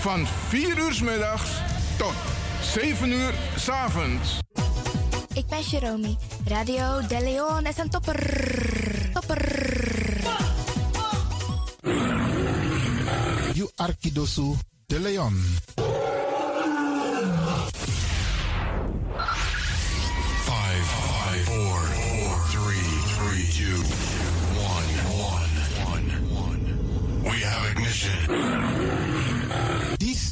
van 4 uur s middags tot 7 uur s avonds. Ik ben Jerome. Radio De Leon is een topper. Topper. You Arkidosu de Leon.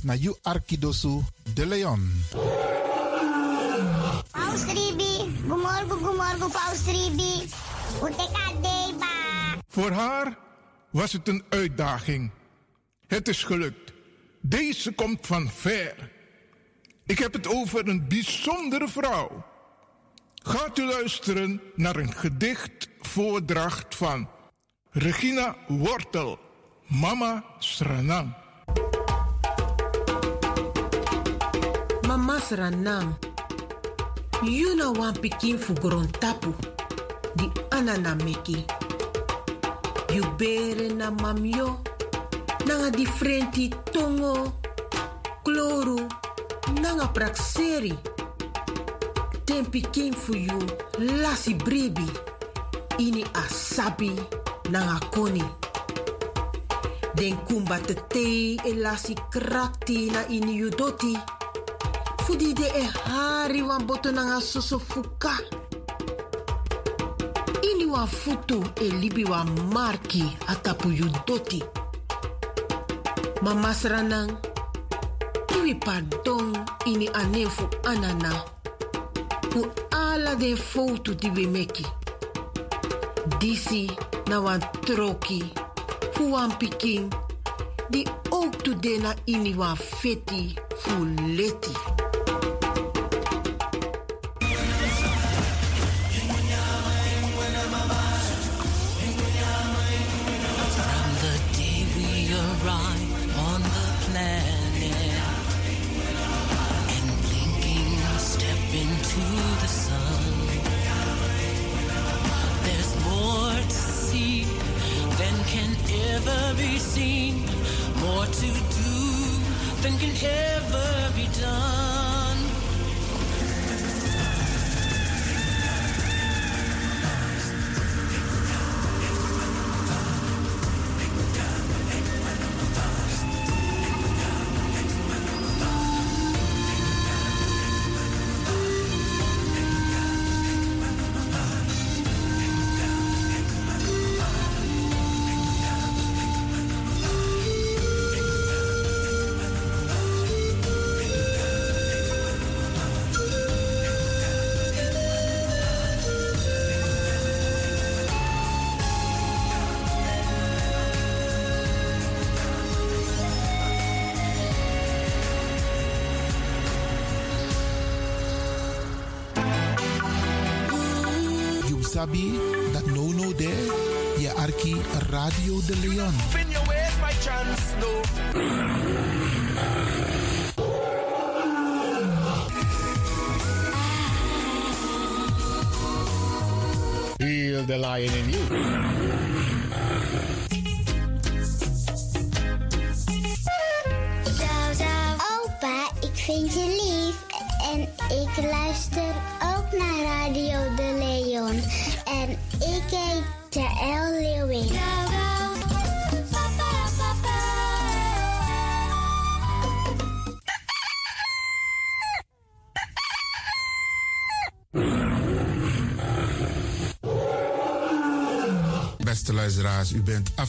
Na you Arkidosu de Leon. Paus Ribi, gumorgo, gumorgo, Paus Ribi. Voor haar was het een uitdaging. Het is gelukt. Deze komt van ver. Ik heb het over een bijzondere vrouw. Gaat u luisteren naar een gedichtvoordracht van Regina Wortel, Mama Sranang. Mama Sranang, you na wan pikin fu tapu, di anana meki. You bere na mamyo, nanga differenti tongo, kloru, nanga prakseri. Ten pikin fu you lasi brebi, ini asabi nanga koni. Den kumba te te e lasi krakti na ini you doti. Fudi de e hari wan boto nanga soso fuka. Ini wan futu e libi wan marki atapu yu doti. Iwi pardon ini anefu anana. Fu ala den foto di we meki. Disi na wan troki, fu wan pikin, di ook tu de na ini wan feti fu leti. Can ever Radio de Leon. Spin your ways by chance, no. Feel the lion in you.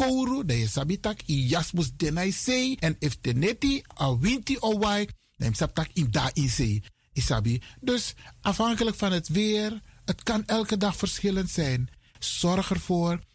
kouru, dan je sabitak i jasmus denai sei. En if teneti a winti o wai, dan sabtak i da i sei. Isabi. Dus afhankelijk van het weer, het kan elke dag verschillend zijn. Zorg ervoor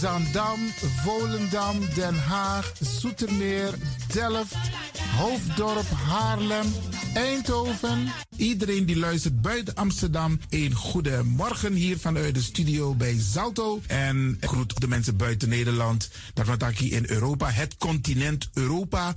Zandam, Volendam, Den Haag, Zoetermeer, Delft, Hoofddorp, Haarlem, Eindhoven. Iedereen die luistert buiten Amsterdam, een goede morgen hier vanuit de studio bij Zalto. En groet de mensen buiten Nederland, dat wat in Europa, het continent Europa.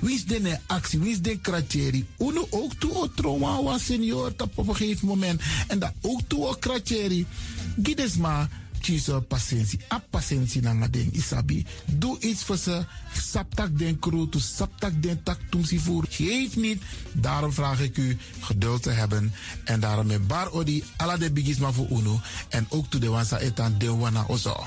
Wie is de actie? Wie is de kratjeri? Uno ook toe o trauma was senior op een gegeven moment. En dat ook toe o kratjeri. Gides maar kiezen patiëntie. A patiëntie na isabi. Doe iets voor ze. Saptak den kroto, saptak den tak tumsi voer. Geef niet. Daarom vraag ik u geduld te hebben. En daarom met bar odi ala de bigisma voor uno. En ook toe de wansa etan de wana ozo.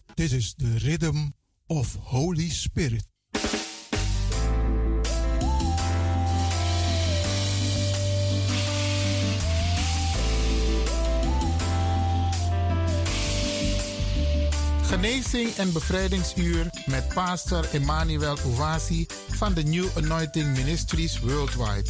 Dit is de Rhythm of Holy Spirit. Genezing en bevrijdingsuur met pastor Emmanuel Owasi van de New Anointing Ministries Worldwide.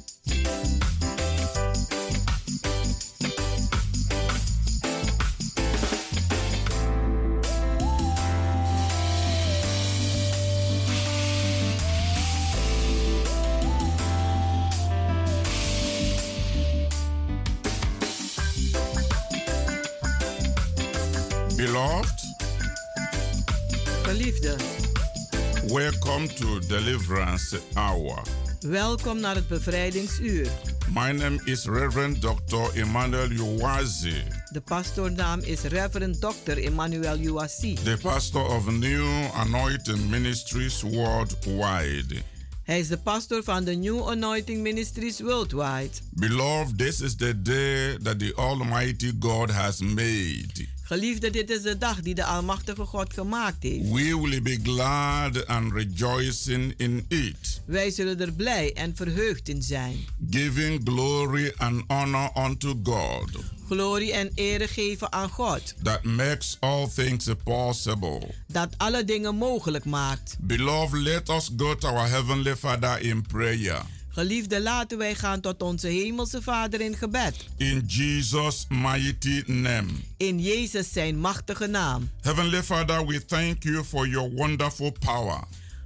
To Deliverance Hour. welkom naar het bevrijdingsuur. My name is Reverend Dr. Emmanuel Uwazi, De pastoornaam is Reverend Dr. Emmanuel Uwasi. the pastor of New Anointing Ministries Worldwide. Hij is de pastor van de New Anointing Ministries Worldwide. Beloved, this is the day that the Almighty God has made. Geliefde, dit is de dag die de Almachtige God gemaakt heeft. We will be glad and rejoicing in it, Wij zullen er blij en verheugd in zijn. giving glory and honor unto God Glorie en ere geven aan God, that makes all things possible. dat alle dingen mogelijk maakt. Beloved, let us go to our Heavenly Father in prayer. Geliefde, laten wij gaan tot onze Hemelse Vader in gebed. In Jesus' mighty name. In Jezus zijn machtige naam. Heavenly Father, we thank you for your wonderful power,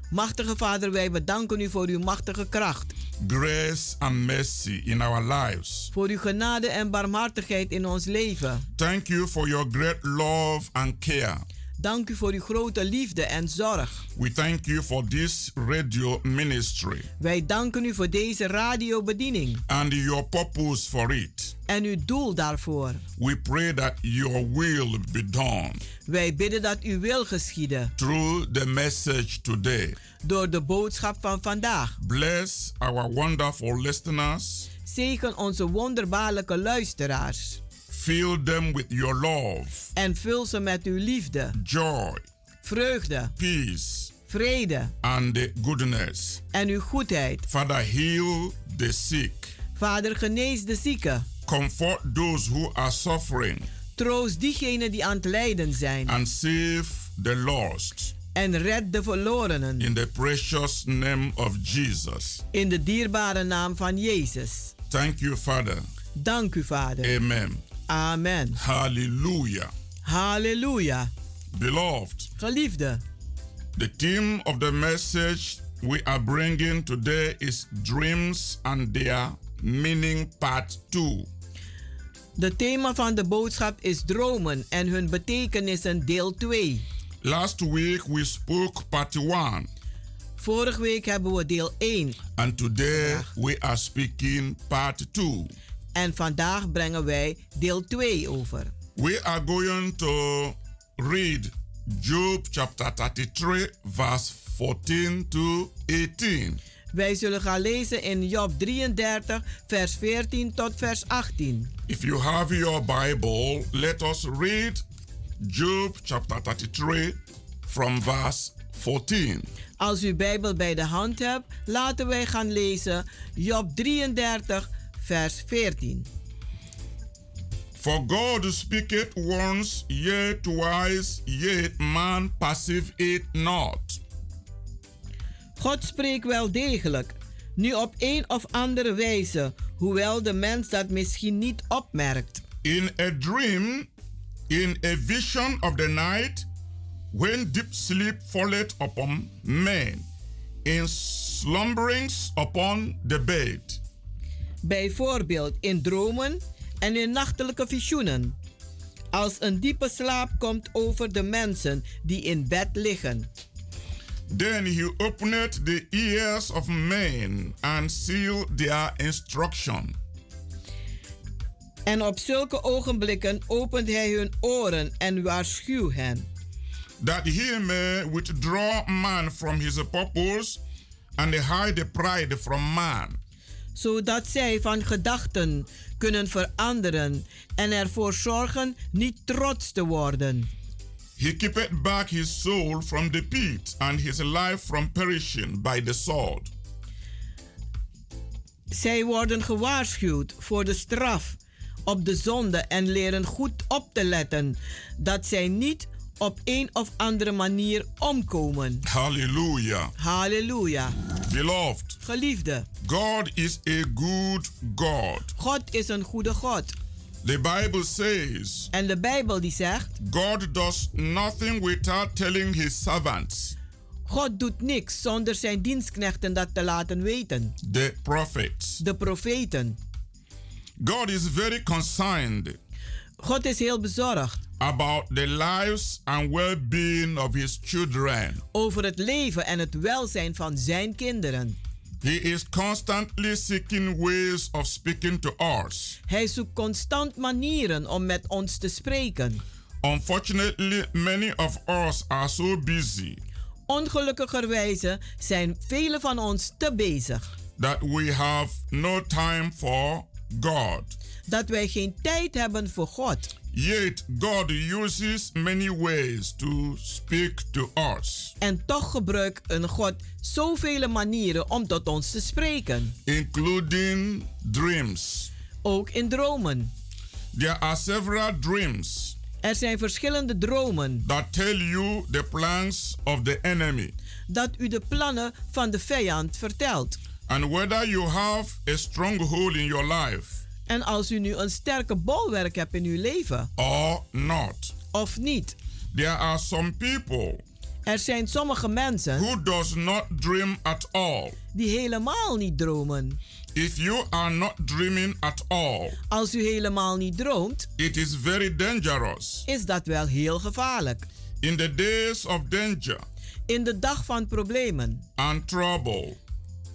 Machtige Vader, wij bedanken u voor uw machtige kracht. grace, and mercy in our lives. Voor uw genade en barmhartigheid in ons leven. Thank you for your great love and care. Dank u voor uw grote liefde en zorg. We thank you for this radio ministry Wij danken u voor deze radiobediening and your purpose for it. en uw doel daarvoor. We pray that your will be done Wij bidden dat uw wil geschieden through the message today. door de boodschap van vandaag. Bless our wonderful listeners. Zegen onze wonderbaarlijke luisteraars Fill them with your love, en vul ze met uw liefde, joy, vreugde, peace, vrede and goodness. en uw goedheid. Father, heal the sick. Vader, genees de zieken. Comfort those who are suffering Troost diegenen die aan het lijden zijn and save the lost. en red de verlorenen. In the precious name of Jesus. In de dierbare naam van Jezus. Thank you, Father. Dank u, Vader. Amen. Amen. Hallelujah. Halleluja. Beloved, Geliefde, the theme of the message we are bringing today is Dreams and Their Meaning Part 2. de thema van de boodschap is dromen en hun betekenissen deel 2. Last week we spoke part 1, Vorige week hebben we deel 1 and today we are speaking part 2. En vandaag brengen wij deel 2 over. We are going to read Job chapter 33, verse 14 to 18. Wij zullen gaan lezen in Job 33, vers 14 tot vers 18. If you have your Bible, let us read Job chapter 33 from verse 14. Als u Bijbel bij de hand hebt, laten wij gaan lezen Job 33, vers 14. For God speaketh once, yet twice, yet man perceive it not. God spreekt wel degelijk, nu op een of andere wijze, hoewel de mens dat misschien niet opmerkt. In a dream, in a vision of the night, When deep sleep falleth upon men, in slumberings upon the bed. Bijvoorbeeld in dromen en in nachtelijke visioenen. Als een diepe slaap komt over de mensen die in bed liggen. Then he opened the ears of men and sealed their instruction. En op zulke ogenblikken opent hij hun oren en waarschuwt hen. That he may withdraw man from his purpose and hide the pride from man. Zodat zij van gedachten kunnen veranderen en ervoor zorgen niet trots te worden. He keepeth back his soul from the pit and his life from perishing by the sword. Zij worden gewaarschuwd voor de straf op de zonde en leren goed op te letten dat zij niet op een of andere manier omkomen. Hallelujah. Halleluja. Beloved, Geliefde, God is a good God. God is een goede God. The Bible says En de Bijbel die zegt, God does nothing without telling his servants, God doet niks zonder zijn dienstknechten dat te laten weten. the prophets. De profeten. God is very concerned God is heel bezorgd about the lives and well-being of his children. over het leven en het welzijn van zijn kinderen. He is constantly seeking ways of speaking to us. Hij zoekt constant manieren om met ons te spreken. Unfortunately, many of us are so busy Ongelukkigerwijze zijn velen van ons te bezig that we have no time for God. dat wij geen tijd hebben voor God. Yet God uses many ways to speak to us, En toch gebruikt een God zoveel manieren om tot ons te spreken. including dreams. Ook in dromen. There are several dreams Er zijn verschillende dromen that tell you the plans of the enemy dat u de plannen van de vijand vertelt. and whether you have a stronghold in your life En als u nu een sterke bolwerk hebt in uw leven, or not. of niet. There are some people Er zijn sommige mensen who does not dream at all. die helemaal niet dromen. If you are not dreaming at all, Als u helemaal niet droomt, it is very dangerous. is dat wel heel gevaarlijk. In the days of danger In de dag van problemen and trouble,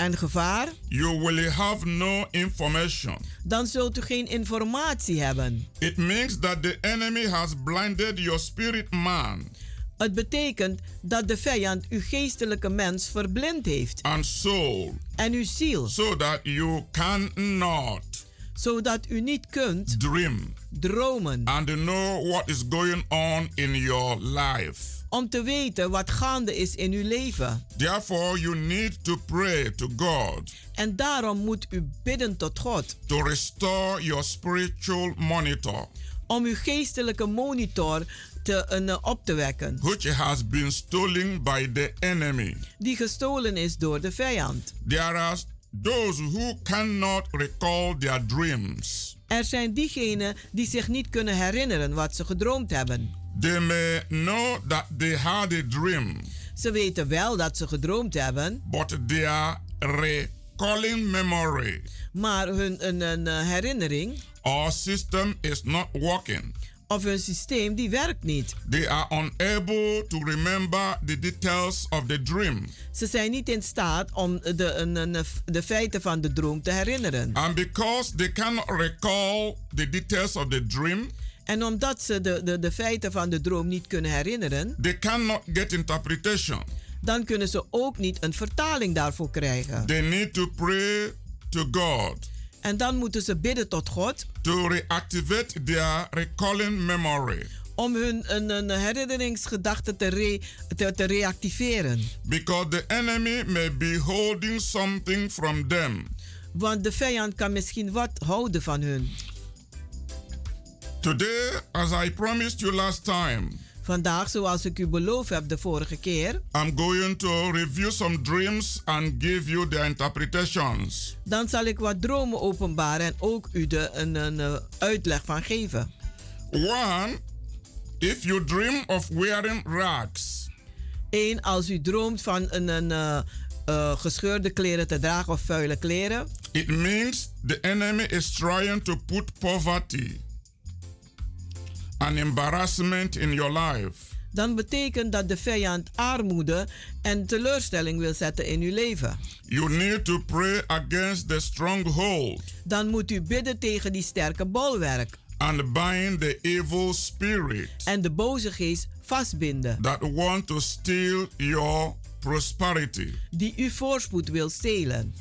en gevaar, you will have no information. dan zult u geen informatie hebben. It means that the enemy has blinded your spirit man Het betekent dat de vijand uw geestelijke mens verblind heeft and soul en uw ziel, so that you cannot zodat u niet kunt dream dromen and know what is going on in your life. Om te weten wat gaande is in uw leven. Therefore, you need to pray to God En daarom moet u bidden tot God to restore your spiritual monitor, om uw geestelijke monitor te, eh, op te wekken, which has been stolen by the enemy. die gestolen is door de vijand. There are those who cannot recall their dreams. Er zijn diegenen die zich niet kunnen herinneren wat ze gedroomd hebben. They may know that they had a dream, Ze weten wel dat ze gedroomd hebben, but their recalling memory maar hun een, een eh, herinnering or system is not working. of hun systeem die werkt niet. They are unable to remember the details of the dream. Ze zijn niet in staat om de, een, een, de feiten van de droom te herinneren. And because they cannot recall the details of the dream, En omdat ze de, de, de feiten van de droom niet kunnen herinneren, they cannot get interpretation. dan kunnen ze ook niet een vertaling daarvoor krijgen. They need to pray to God En dan moeten ze bidden tot God to reactivate their recalling memory om hun een, een herinneringsgedachte te, re- te, te reactiveren. because the enemy may be holding something from them. Want de vijand kan misschien wat houden van hun. Today, as I promised you last time, Vandaag, zoals ik u beloofd heb de vorige keer, I'm going to review some dreams and give you the interpretations. dan zal ik wat dromen openbaren en ook u de, een, een uitleg van geven. One If you dream of wearing rags, 1. Als u droomt van een, een eh, eh, gescheurde kleren te dragen of vuile kleren. it means the enemy is trying to put poverty and embarrassment in your life. Dan betekent dat de vijand armoede en teleurstelling wil zetten in uw leven. You need to pray against the stronghold Dan moet u bidden tegen die sterke bolwerk. and bind the evil spirit En de boze geest vastbinden. that want to steal your prosperity. Die uw voorspoed wil stelen.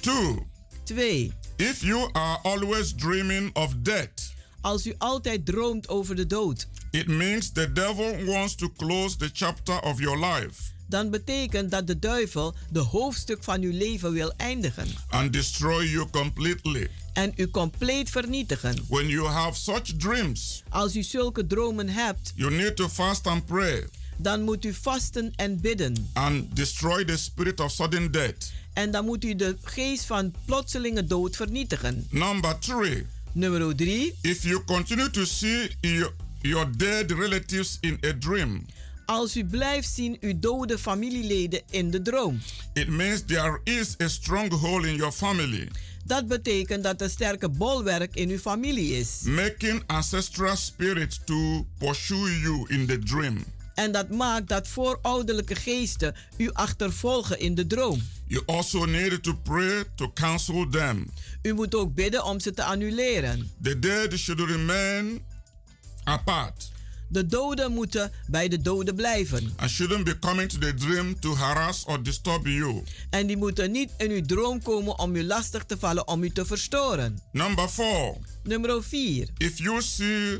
Two, 2. if you are always dreaming of death, Als u altijd droomt over de dood. it means the devil wants to close the chapter of your life Dan betekent dat de duivel de hoofdstuk van uw leven wil eindigen. and destroy you completely. En u compleet vernietigen. When you have such dreams, Als u zulke dromen hebt, you need to fast and pray dan moet u vasten en bidden. and destroy the spirit of sudden death. En dan moet u de geest van plotselinge dood vernietigen. Number three, Nummer 3. if you continue to see your, your dead relatives in a dream, Als u blijft zien uw dode familieleden in de droom. it means there is a stronghold in your family, Dat betekent dat er sterke bolwerk in uw familie is. making ancestral spirits to pursue you in the dream. En dat maakt dat voorouderlijke geesten u achtervolgen in de droom. You also need to pray to cancel them. U moet ook bidden om ze te annuleren. The dead should remain apart De doden moeten bij de doden blijven. and shouldn't be coming to the dream to harass or disturb you. En die moeten niet in uw droom komen om u lastig te vallen, om u te verstoren. Number four, Nummer 4. if you see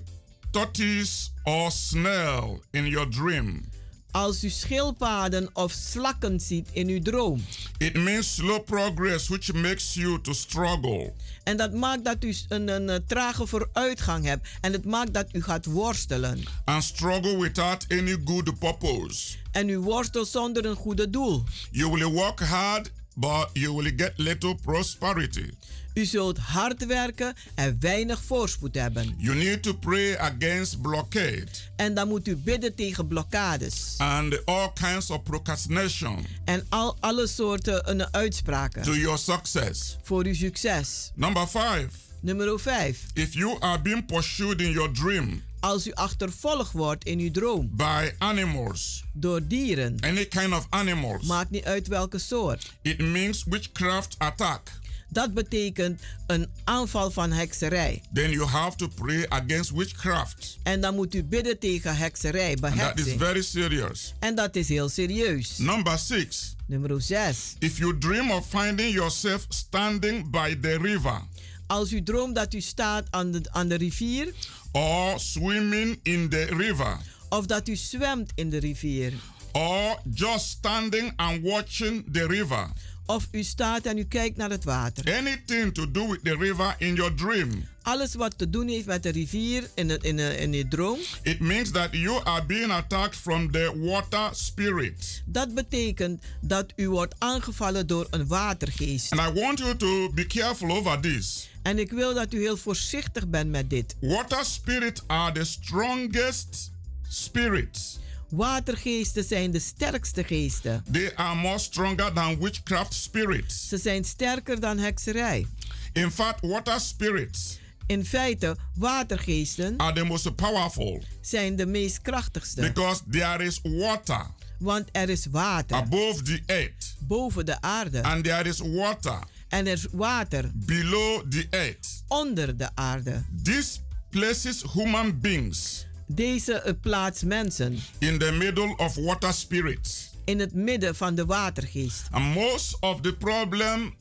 tortoise or snail in your dream, Als u schildpaden of slakken ziet in uw droom. it means slow progress which makes you to struggle. En dat maakt dat u een, een, eh, trage vooruitgang hebt. En het maakt dat u gaat worstelen. and struggle without any good purpose. En u worstelt zonder een goede doel. You will work hard, but you will get little prosperity. U zult hard werken en weinig voorspoed hebben. You need to pray against blockade En dan moet u bidden tegen blokkades. and all kinds of procrastination En al alle soorten een uitspraken. to your success. Voor uw succes. Number five, Nummer 5. if you are being pursued in your dream Als u achtervolgd wordt in uw droom by animals, door dieren. any kind of animals, Maakt niet uit welke soort. it means witchcraft attack. Dat betekent een aanval van hekserij. Then you have to pray against witchcraft. En dan moet u bidden tegen hekserij, And that is beheksing. very serious. En dat is heel serieus. Number six, Nummer 6. If you dream of finding yourself standing by the river Als u droomt dat u staat aan de, aan de rivier. or swimming in the river Of dat u zwemt in de rivier. or just standing and watching the river, Of u staat en u kijkt naar het water. anything to do with the river in your dream, Alles wat te doen heeft met de rivier in, in, in je droom. it means that you are being attacked from the water spirit. Dat betekent dat u wordt aangevallen door een watergeest. And I want you to be careful over this. En ik wil dat u heel voorzichtig bent met dit. Water spirits are the strongest spirits. Watergeesten zijn de sterkste geesten. They are more stronger than witchcraft spirits. Ze zijn sterker dan hekserij. In fact, water spirits In feite, watergeesten are the most powerful zijn de meest krachtigste. because there is water Want er is water above the earth boven de aarde. and there is water En er is water below the earth. onder de aarde. This places human beings Deze eh, plaats mensen in the middle of water spirits. in het midden van de watergeest. And most of the problem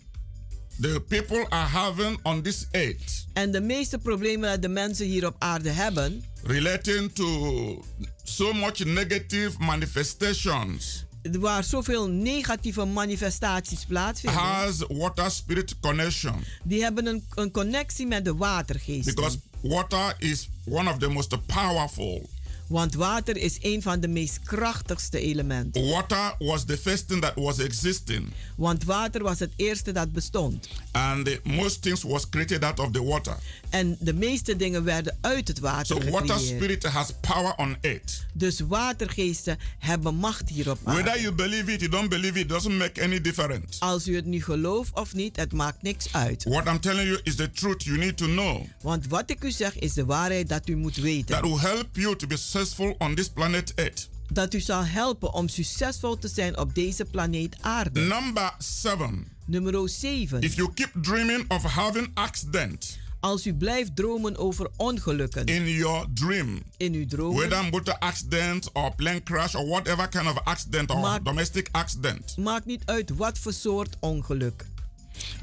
the people are having on this earth En de meeste problemen dat de mensen hier op aarde hebben, relating to so much negative manifestations waar zoveel negatieve manifestaties plaatsvinden, has water spirit connection die hebben een, een connectie met de watergeest. because water is one of the most powerful Want water is een van de meest krachtigste elementen. Water was the first thing that was existing. Want water was het eerste dat bestond. And the most things was created out of the water. En de meeste dingen werden uit het water So water gecreëerd. spirit has power on it. Dus watergeesten hebben macht hierop aarde. Whether you believe it, you don't believe it, doesn't make any difference. Als u het nu gelooft of niet, het maakt niks uit. What I'm telling you is the truth you need to know. Want wat ik u zeg is de waarheid dat u moet weten. That will help you to be successful on this planet Earth. Dat u zal helpen om succesvol te zijn op deze planeet aarde. Number seven. Nummer 7. If you keep dreaming of having accident Als u blijft dromen over ongelukken. in your dream, in uw dromen. whether motor accident or plane crash or whatever kind of accident or domestic accident, Maakt niet uit wat voor soort ongeluk.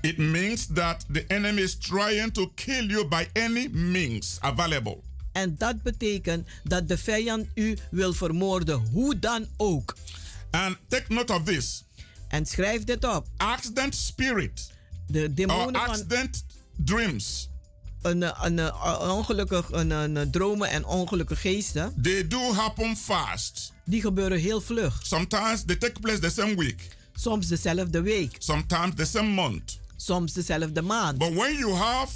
it means that the enemy is trying to kill you by any means available. En dat betekent dat de vijand u wil vermoorden, hoe dan ook. And take note of this. En schrijf dit op. Accident spirit De or demonen van accident dreams, een, een, een, ongelukkig, een, een dromen en ongelukkige geesten, they do happen fast. die gebeuren heel vlug. Sometimes they take place the same week, Soms dezelfde week, sometimes the same month. soms dezelfde maand. But when you have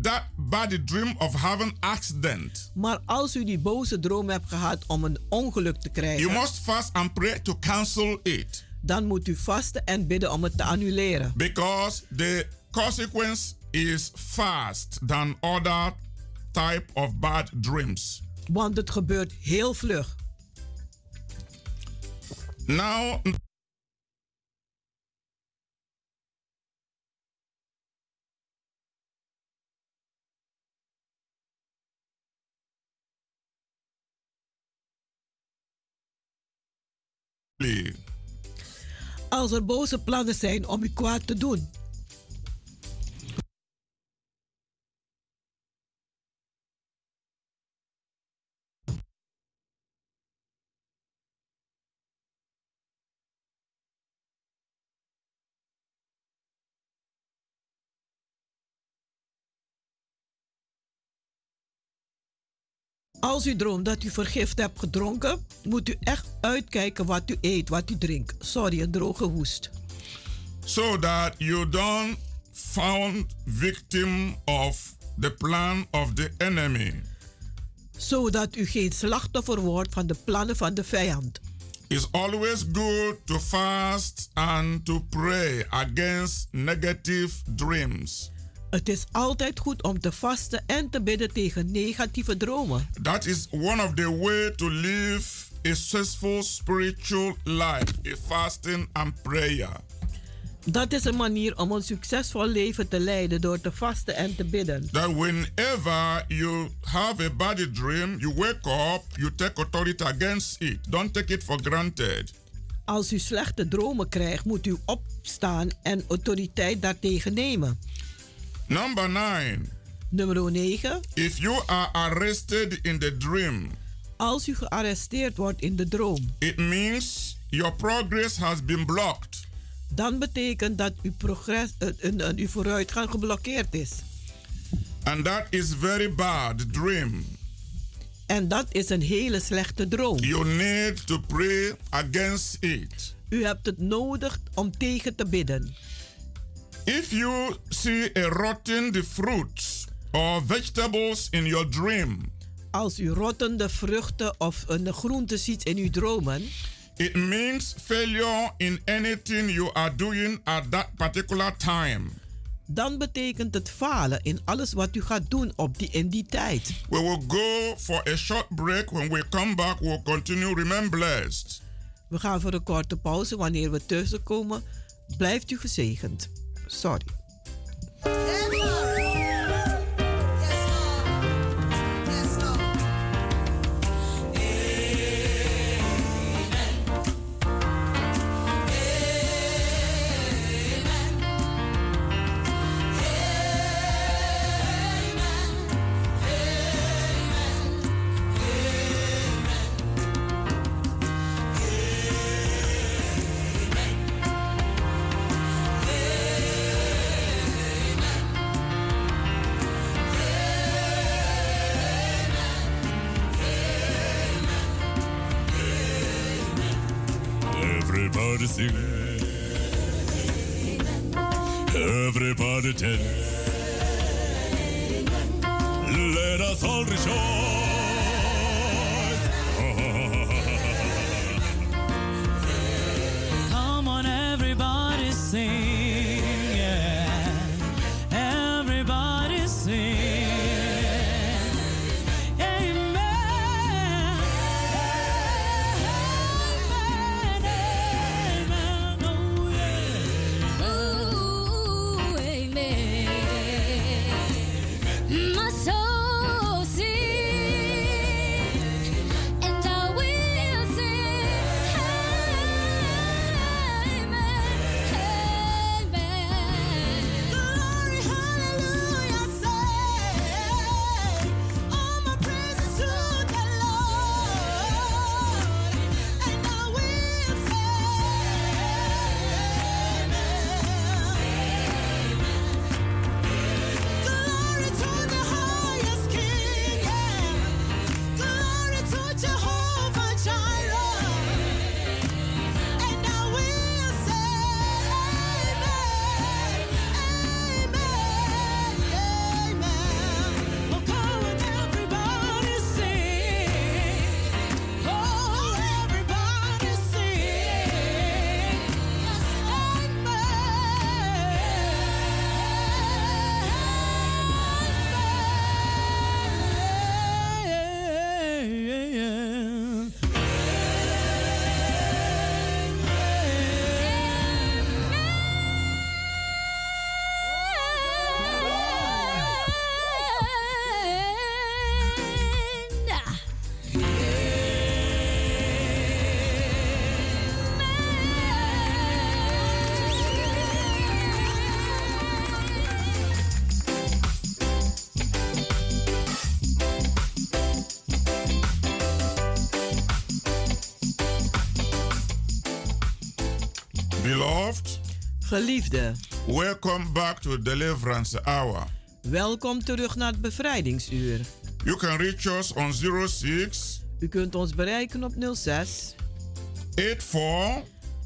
that bad dream of having accident, Maar als u die boze droom hebt gehad om een ongeluk te you krijgen, must fast and pray to cancel it dan moet u vasten en bidden om het te annuleren. because the consequence is fast than other type of bad dreams. Want het gebeurt heel vlug. Now Als er boze plannen zijn om u kwaad te doen, Als u droomt dat u vergift hebt gedronken, moet u echt uitkijken wat u eet, wat u drinkt. Sorry, een droge hoest. so that you don't found victim of the plan of the enemy. Zodat u geen slachtoffer wordt van de plannen van de vijand. It's always good to fast and to pray against negative dreams. Het is altijd goed om te vasten en te bidden tegen negatieve dromen. That is one of the way to live a successful spiritual life, a fasting and prayer. Dat is een manier om een succesvol leven te leiden door te vasten en te bidden. That whenever you have a bad dream, you wake up, you take authority against it. Don't take it for granted. Als u slechte dromen krijgt, moet u opstaan en autoriteit daartegen nemen. Number nine, Nummer 9. if you are arrested in the dream, Als u gearresteerd wordt in de droom, it means your progress has been blocked. dan betekent dat uw, progress, eh, uw vooruitgang geblokkeerd is. And that is very bad dream. En dat is een hele slechte droom. You need to pray against it. U hebt het nodig om tegen te bidden. If you see a rotten fruits or vegetables in your dream, Als u rottende vruchten of een groente ziet in uw dromen, it means failure in anything you are doing at that particular time. dan betekent het falen in alles wat u gaat doen op die, in die tijd. We will go for a short break. When we come back, we'll continue. Remain blessed. We gaan voor een korte pauze. Wanneer we tussenkomen, blijft u gezegend. Sorry. Geliefde, welcome back to Deliverance Hour. welkom terug naar het bevrijdingsuur. You can reach us on 06 U kunt ons bereiken op 06 84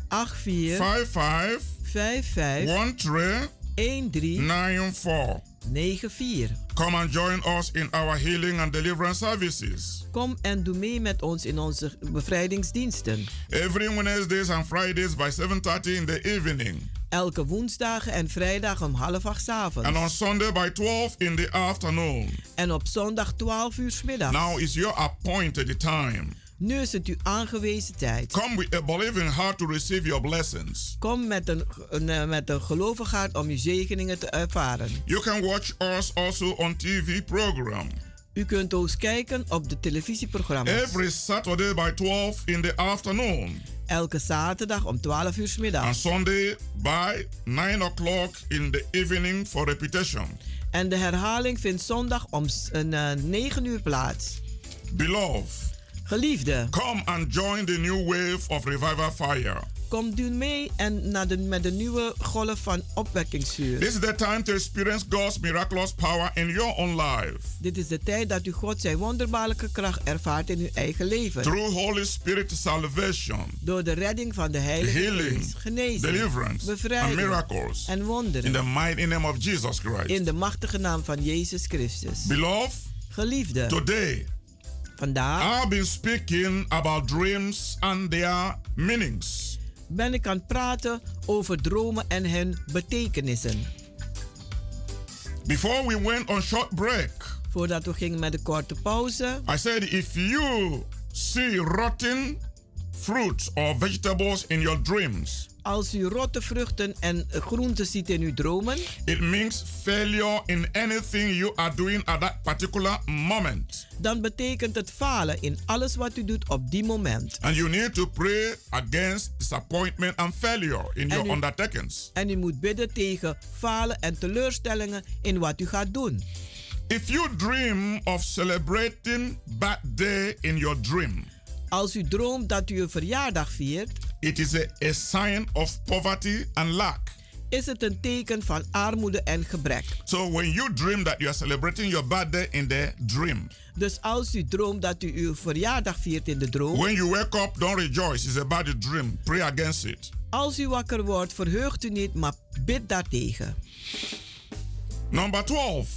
84 55 55 13 13 94. 94. Come and join us in our healing and deliverance services. Kom en doe mee met ons in onze bevrijdingsdiensten. Every Wednesdays and Fridays by 7:30 in the evening. Elke woensdag en vrijdag om half acht 's avonds. And on Sunday by 12 in the afternoon. En op zondag 12 uur 's middags. Now is your appointed time. Nu is het uw aangewezen tijd. Come with a believing heart to receive your blessings. Kom met een, een, eh, met een gelovig hart om uw zegeningen te ervaren. You can watch us also on TV program. U kunt ons kijken op de televisieprogramma's. Every Saturday by 12 in the afternoon. Elke zaterdag om 12 uur 's And. Sunday by 9 o'clock in the evening for repetition. En de herhaling vindt zondag om s- een, eh, 9 uur plaats. Beloved, Geliefde, come and join the new wave of revival fire. kom doe mee en naar de, met de nieuwe golf van opwekkingsvuur. This is the time to experience God's miraculous power in your own life. Dit is de tijd dat u God zijn wonderbaarlijke kracht ervaart in uw eigen leven. Through Holy Spirit salvation, Door de redding van de Heilige healing, Geest, genezing, deliverance, and bevrijding miracles. en In wonderen. the mighty name of Jesus Christ. In de machtige naam van Jezus Christus. Beloved, Geliefde, today vandaag I've been speaking about dreams and their meanings. ben ik aan het praten over dromen en hun betekenissen. Before we went on short break, Voordat we gingen met een korte pauze, I said if you see rotten fruits or vegetables in your dreams, als u rotte vruchten en groenten ziet in uw dromen, it means failure in anything you are doing at that particular moment. dan betekent het falen in alles wat u doet op die moment. And you need to pray against disappointment and failure in your u- undertakings. En u moet bidden tegen falen en teleurstellingen in wat u gaat doen. If you dream of celebrating birthday in your dream, Als u droomt dat u een verjaardag viert, it is a, a sign of poverty and lack. is het een teken van armoede en gebrek. So when you dream that you are celebrating your birthday in the dream, Dus als u droomt dat u uw verjaardag viert in de droom, when you wake up, don't rejoice. It's about the dream. Pray against it. als u wakker wordt, verheugt u niet, maar bid daartegen. Number 12.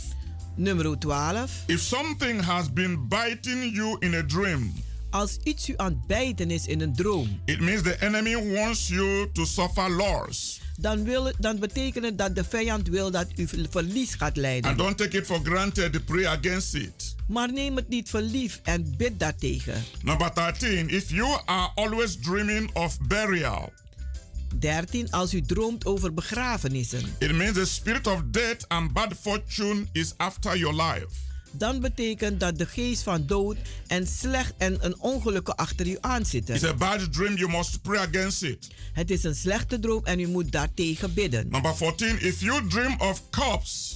Nummer 12. If something has been biting you in a dream, Als iets u aan het bijten is in een droom, it means the enemy wants you to suffer loss. dan, wil, dan betekent het dat de vijand wil dat u ver- verlies gaat lijden. And don't take it for granted. Pray against it. Maar neem het niet voor lief en bid daartegen. Number 13. If you are always dreaming of burial, 13. Als u droomt over begrafenissen, it means the spirit of death and bad fortune is after your life. Dan betekent dat de geest van dood en slecht en een ongelukken achter u It's aanzitten. a bad dream. You must pray against it. Het is een slechte droom en u moet daartegen bidden. Number 14. If you dream of corpse,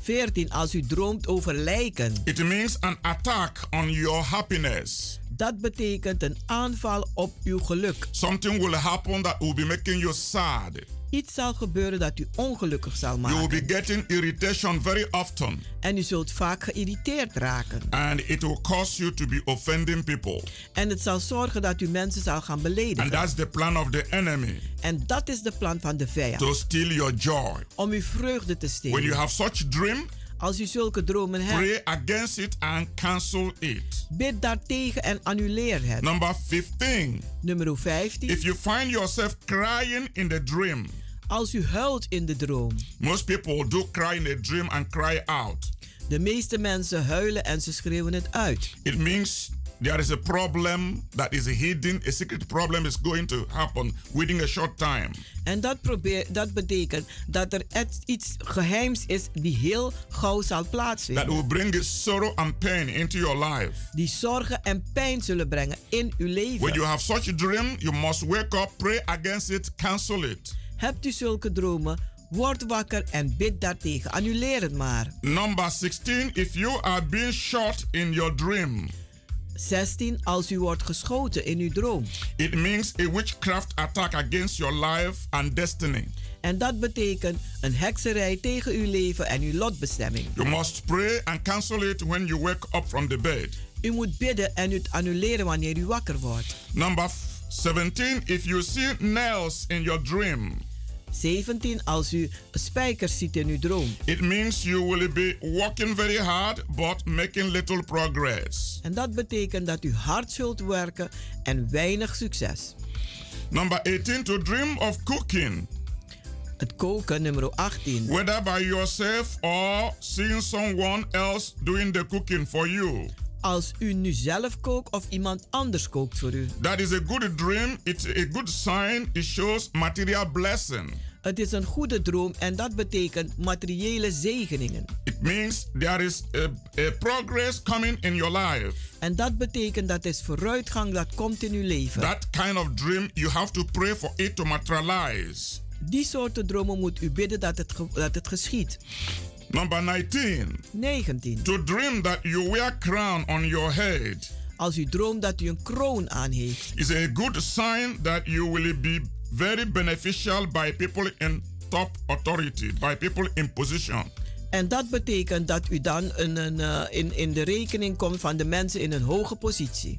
14. Als u droomt over lijken, it means an attack on your happiness. dat betekent een aanval op uw geluk. Something will happen that will be making you sad. Iets zal gebeuren dat u ongelukkig zal You will maken. be getting irritation very often, En u zult vaak geïrriteerd raken. and it will cause you to be offending people. En het zal zorgen dat u mensen zal gaan And beledigen. that's the plan of the enemy En dat is de plan van de vijand. to steal your joy. Om uw vreugde te When you stelen. have such dream, Als u zulke dromen hebt, pray against it and cancel it. bid daartegen en annuleer het. Number 15. Nummer 15. If you find yourself crying in the dream, Als u huilt in de droom. most people do cry in a dream and cry out. De meeste mensen huilen en ze schreeuwen het uit. It means there is a problem that is hidden, a secret problem is going to happen within a short time. En dat, probeer, dat betekent dat er et- iets geheims is die heel gauw zal That plaatsvinden. will bring sorrow and pain into your life. Die zorgen en pijn zullen brengen in uw When you leven. have such a dream, you must wake up, pray against it, cancel it. Hebt u zulke dromen, word wakker en bid daartegen. Annuleer het maar. Number 16, if you are being shot in your dream, 16. Als u wordt geschoten in uw droom. it means a witchcraft attack against your life and destiny. En dat betekent een hekserij tegen uw leven en uw lotbestemming. You must pray and cancel it when you wake up from the bed. U moet bidden en het annuleren wanneer u wakker wordt. Number f- 17, if you see nails in your dream, 17. Als u spijkers ziet in uw droom. it means you will be working very hard but making little progress. En dat betekent dat u hard zult werken en weinig succes. Number 18, to dream of cooking, Het koken, nummer 18. whether by yourself or seeing someone else doing the cooking for you. Als u nu zelf kookt of iemand anders kookt voor u. That is a good dream. It's a good sign. It shows material blessing. Het is een goede droom en dat betekent materiële zegeningen. It means there is a, a progress coming in your life. En dat betekent dat is vooruitgang dat komt in uw leven. That kind of dream, you have to pray for it to materialize. Die soorten dromen moet u bidden dat het, dat het geschiet. Number 19. 19. To dream that you wear crown on your head Als u droomt dat u een kroon aan heeft, is a good sign that you will be very beneficial by people in top authority, by people in position. En dat betekent dat u dan een, een, eh, in, in de rekening komt van de mensen in een hoge positie.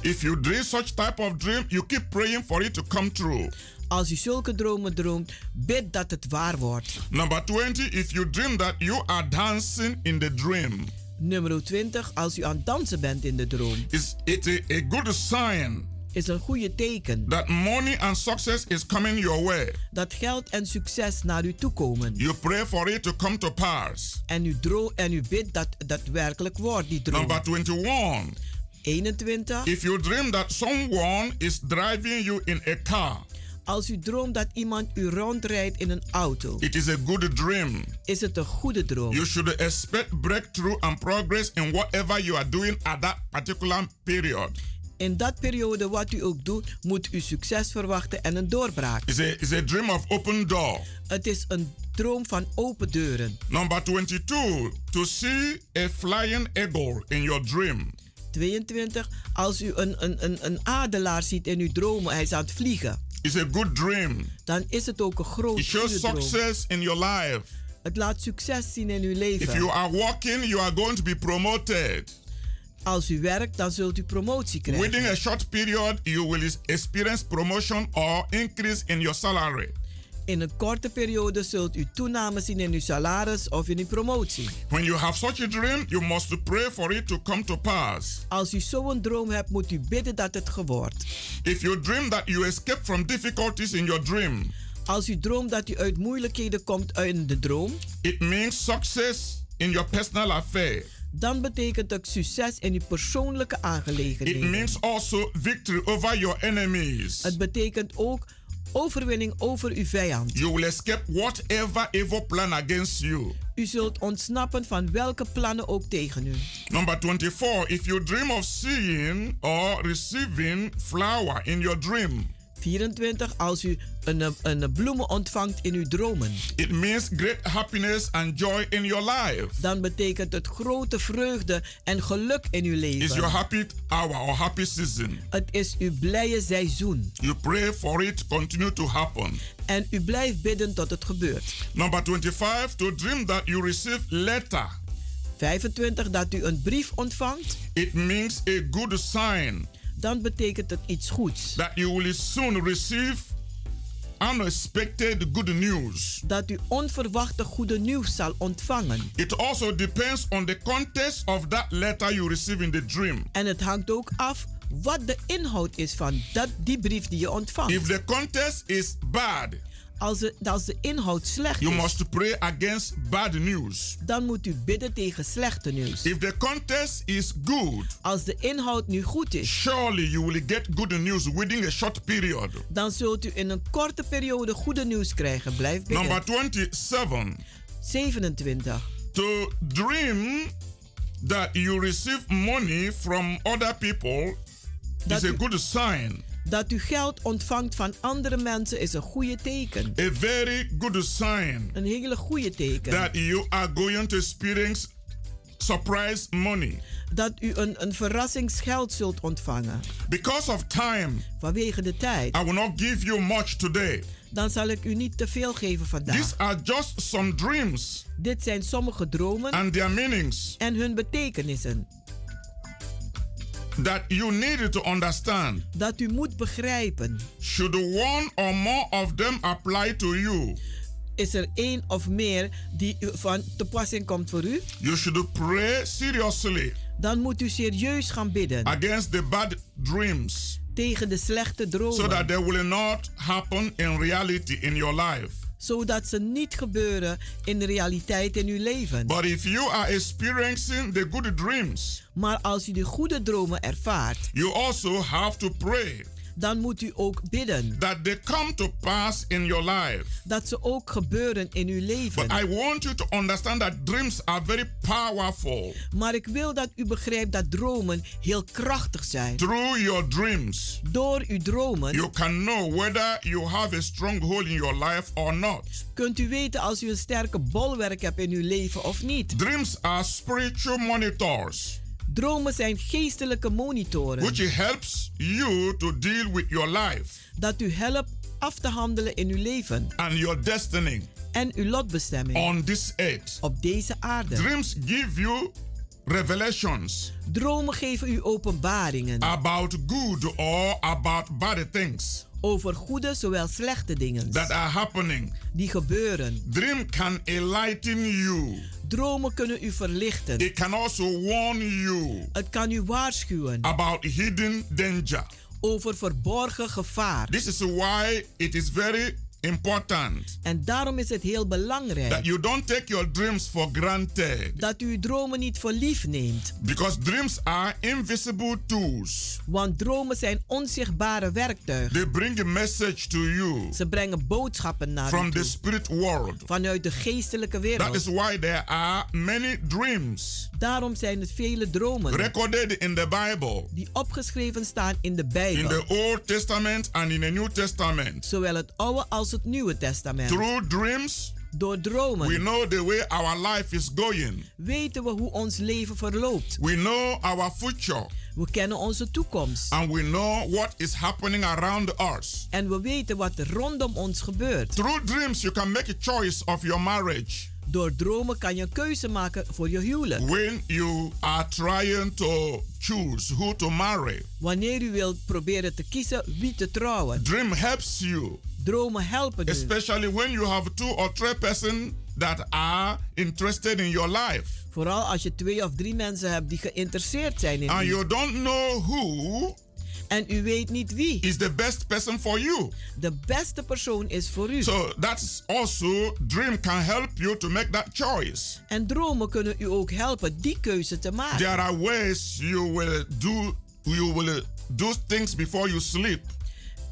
If you dream such type of dream, you keep praying for it to come true. Als u zulke dromen droomt, bid dat het waar wordt. Number 20, if you dream that you are dancing in the dream, Nummer 20, als u aan het dansen bent in de droom, is it a, a good sign is een goede teken that money and success is coming your way. dat geld en succes naar u toe komen. You pray for it to come to pass. En u, dro en u bidt dat dat werkelijk wordt, die droom. Number 21, 21, if you dream that someone is driving you in a car, als u droomt dat iemand u rondrijdt in een auto, it is a good dream. is het een goede droom. You should expect breakthrough and progress in whatever you are doing at that particular period. In dat periode wat u ook doet, moet u succes verwachten en een doorbraak. It's a, it's a dream of open door. Het is een droom van open deuren. Number 22, to see a flying eagle in your dream. 22. Als u een, een, een, een adelaar ziet in uw dromen, hij is aan het vliegen. Is a good dream. dan is het ook een groot It shows success in your life. Het laat succes zien in uw leven. If you are working, you are going to be promoted. Als u werkt, dan zult u promotie krijgen. Within a short period, you will experience promotion or increase in your salary. In een korte periode zult u toename zien in uw salaris of in uw promotie. When you have such a dream, you must pray for it to come to pass. Als u zo'n droom hebt, moet u bidden dat het gebeurt. If you dream that you escape from difficulties in your dream, Als u droomt dat u uit moeilijkheden komt in de droom, it means success in your personal affair. dan betekent het succes in uw persoonlijke It aangelegenheden. means also victory over your enemies. Het betekent ook overwinning over uw vijand. You will escape whatever evil plan against you. U zult ontsnappen van welke plannen ook tegen u. Number 24. If you dream of seeing or receiving flower in your dream, 24. Als u een, een bloemen ontvangt in uw dromen, it means great happiness and joy in your life. dan betekent het grote vreugde en geluk in uw It's your leven. happy hour or happy season. Het is uw blije seizoen. You pray for it continue to happen. En u blijft bidden tot het gebeurt. Number 25. To dream that you receive letter. 25. Dat u een brief ontvangt, It means a good sign dan betekent het iets goeds. that you will soon receive unexpected good news. Dat u onverwachte goede nieuws zal ontvangen. It also depends on the context of that letter you receive in the dream. En het hangt ook af wat de inhoud is van dat, die brief die je ontvangt. If the context is bad, Als de, als de inhoud slecht you is, must pray against bad news. dan moet u bidden tegen slechte nieuws. If the context is good, Als de inhoud nu goed is, surely you will get good news within a short period. dan zult u in een korte periode goede nieuws krijgen. Blijf bidden. Number 27. 27. To dream that you receive money from other people Dat is a u- good sign. Dat u geld ontvangt van andere mensen is een goede teken. A very good sign Een hele goede teken. that you are going to experience surprise money. Dat u een, een verrassingsgeld zult ontvangen. Because of time, Vanwege de tijd. I will not give you much today. Dan zal ik u niet te veel geven vandaag. These are just some dreams Dit zijn sommige dromen and their meanings en hun betekenissen. That you need to understand. Dat u moet begrijpen. Should one or more of them apply to you, Is er één of meer die van toepassing komt voor u? you should pray seriously Dan moet u serieus gaan bidden against the bad dreams tegen de slechte so that dromen. they will not happen in reality in your life. Zodat ze niet gebeuren in de realiteit in uw leven. But if you are experiencing the good dreams, Maar als u de goede dromen ervaart, you also have to pray dan moet u ook bidden. that they come to pass in your life. Dat ze ook gebeuren in uw But leven. I want you to understand that dreams are very powerful. Maar ik wil dat u begrijpt dat dromen heel krachtig zijn. Through your dreams, Door uw dromen you can know whether you have a stronghold in your life or not. kunt u weten als u een sterke bolwerk hebt in uw leven of niet. Dreams are spiritual monitors, Dromen zijn geestelijke monitoren. which helps you to deal with your life Dat u helpt af te handelen in uw leven and your destiny en uw lotbestemming on this earth. op deze aarde. Dreams give you revelations Dromen geven u openbaringen about good or about bad things over goede zowel slechte dingen that are happening. die gebeuren. Dream can enlighten you. Dromen kunnen u verlichten. It can also warn you Het kan u waarschuwen about hidden danger. over verborgen gevaar. This is why it is very important En daarom is het heel that belangrijk you don't take your dreams for granted dat u uw dromen niet voor lief neemt. because dreams are invisible tools. Want dromen zijn onzichtbare werktuigen. They bring a message to you Ze brengen boodschappen naar u from the spirit world. Vanuit de geestelijke That wereld. is why there are many dreams Daarom zijn het vele dromen recorded in the Bible, die opgeschreven staan in de in Bijbel. the Old Testament and in the New Testament. Zowel het Oude als het Nieuwe Testament. Through dreams, Door dromen we know the way our life is going. weten we hoe ons leven verloopt. We know our future. We kennen onze toekomst. And we know what is happening around us. En we weten wat rondom ons gebeurt. Through dreams, you can make a choice of your marriage. Door dromen kan je een keuze maken voor je huwelijk. When you are trying to choose who to marry, Wanneer u wilt proberen te kiezen wie te trouwen. dream helps you. Dromen helpen u. Especially when you have two or three persons that are interested in your life. Vooral als je twee of drie mensen hebt die geïnteresseerd zijn in And u. you don't know who En u weet niet wie. is the best person for you. De beste persoon is voor u. So that's also dream can help you to make that choice. En dromen kunnen u ook helpen die keuze te maken. There are ways you will do you will do things before you sleep.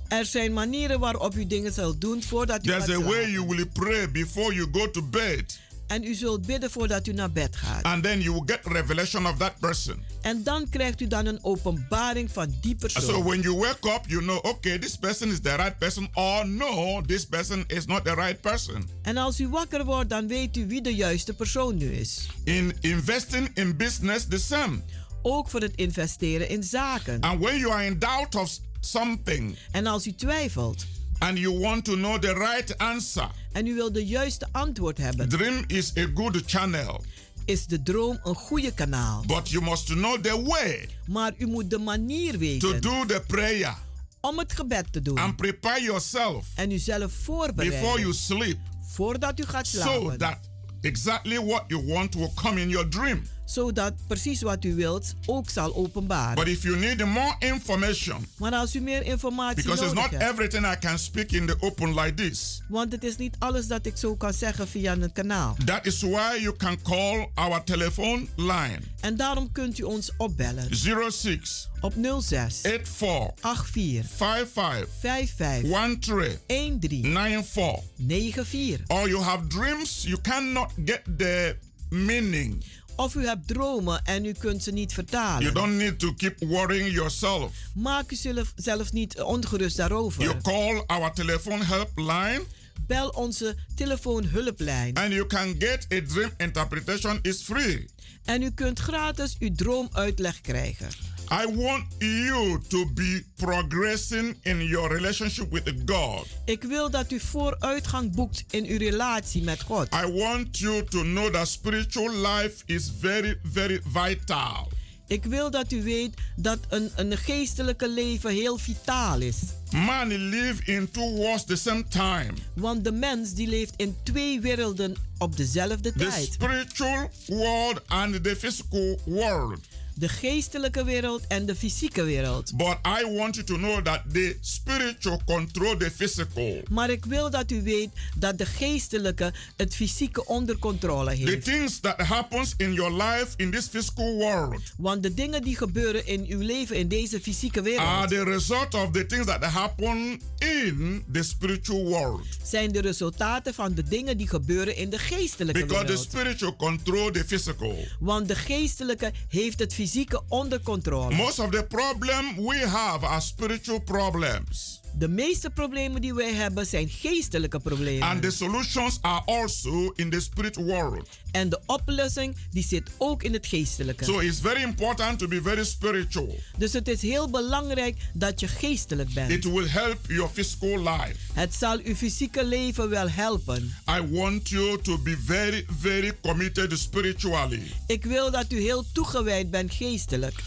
Er zijn manieren waarop u dingen zult doen voordat u There's gaat a way slapen. you will pray before you go to bed. En u zult bidden voordat u naar bed gaat. And then you will get revelation of that person. En dan krijgt u dan een openbaring van die persoon. so when you wake up, you know, okay, this person is the right person, or no, this person is not the right person. En als u wakker wordt, dan weet u wie de juiste persoon nu is. In investing in business, the same. Ook voor het investeren in zaken. And when you are in doubt of something, En als u twijfelt and you want to know the right answer, en u wil de juiste antwoord hebben, dream is a good channel. is de droom een goede kanaal. But you must know the way Maar u moet de manier weten to do the prayer om het gebed te doen. and prepare yourself en uzelf voorbereiden before you sleep voordat u gaat so slapen. that exactly what you want will come in your dream. Zodat precies wat u wilt ook zal openbaren. But if you need more information, maar als u meer informatie because it's not hebt, everything I can speak in the open like this, want het is niet alles dat ik zo kan zeggen via een kanaal. that is why you can call our telephone line En daarom kunt u ons opbellen 06 op 06 84 84 55 55 13 13 94 94. or you have dreams you cannot get the meaning. Of u hebt dromen en u kunt ze niet vertalen. You don't need to keep worrying yourself. Maak u zelf, zelf niet ongerust daarover. You call our telephone helpline Bel onze telefoonhulplijn. and you can get a dream interpretation is free. En u kunt gratis uw droomuitleg krijgen. I want you to be progressing in your relationship with God. Ik wil dat u vooruitgang boekt in uw relatie met God. I want you to know that spiritual life is very, very vital. Ik wil dat u weet dat een, een geestelijke leven heel vitaal is. Man live in two worlds the same time. Want de mens die leeft in twee werelden op dezelfde The tijd. spiritual world and the physical world. De geestelijke wereld en de fysieke wereld. But I want you to know that the spiritual control the physical. Maar ik wil dat u weet dat de geestelijke het fysieke onder controle The heeft. things that happens in your life in this physical world Want de dingen die gebeuren in uw leven in deze fysieke are wereld the result of the things that happen in the spiritual world. zijn de resultaten van de dingen die gebeuren in de geestelijke Because the wereld. spiritual control the physical. Want de geestelijke heeft het fysieke onder controle. Most of the problem we have are spiritual problems. De meeste problemen die wij hebben zijn geestelijke problemen. And the solutions are also in the spirit world. En de oplossing die zit ook in het geestelijke. So it's very important to be very spiritual. Dus het is heel belangrijk dat je geestelijk bent. It will help your physical life. Het zal uw fysieke leven wel helpen. I want you to be very, very committed spiritually. Ik wil dat u heel toegewijd bent geestelijk.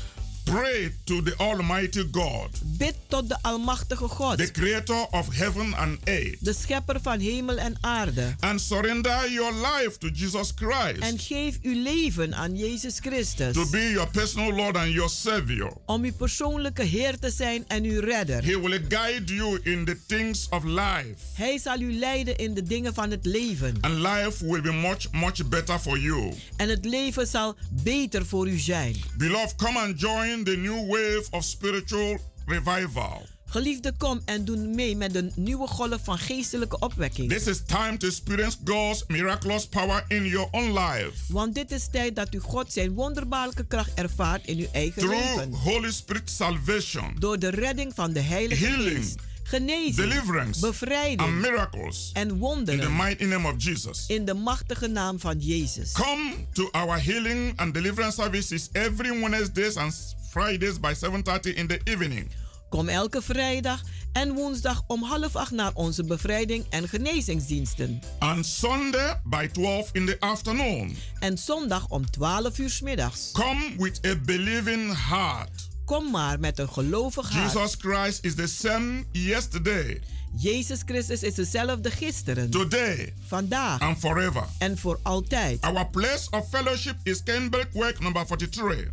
Pray to the Almighty God, Bid tot de Almachtige God, the creator of heaven and earth, de schepper van hemel en aarde. and surrender your life to Jesus Christ En geef uw leven aan Jezus Christus. to be your personal Lord and your Savior. Om uw persoonlijke Heer te zijn en uw redder. He will guide you in the things of life, Hij zal u leiden in de dingen van het leven. and life will be much, much better for you. En het leven zal beter voor u zijn. Beloved, come and join the new wave of spiritual revival. Geliefde, kom en doe mee met de nieuwe golf van geestelijke opwekking. This is time to experience God's miraculous power in your own life. Want dit is tijd dat u God zijn wonderbaarlijke kracht ervaart in uw eigen Through leven. Holy Spirit salvation, Door de redding van de Heilige Healing. Geest. Genezing, deliverance, bevrijding and miracles en in the wonderen mighty name of Jesus. in de machtige naam van Jezus. Come to our healing and deliverance services every Wednesdays and Fridays by 7:30 in the evening. Kom elke vrijdag en woensdag om half acht naar onze bevrijding en genezingsdiensten. And Sunday by 12 in the afternoon. En zondag om 12 uur middags. Come with a believing heart. Kom maar met een gelovig hart. Jesus Christ is the same yesterday, Jezus Christus is dezelfde gisteren, today, vandaag and forever. en voor altijd. Our place of fellowship is Kenbergweg number 43.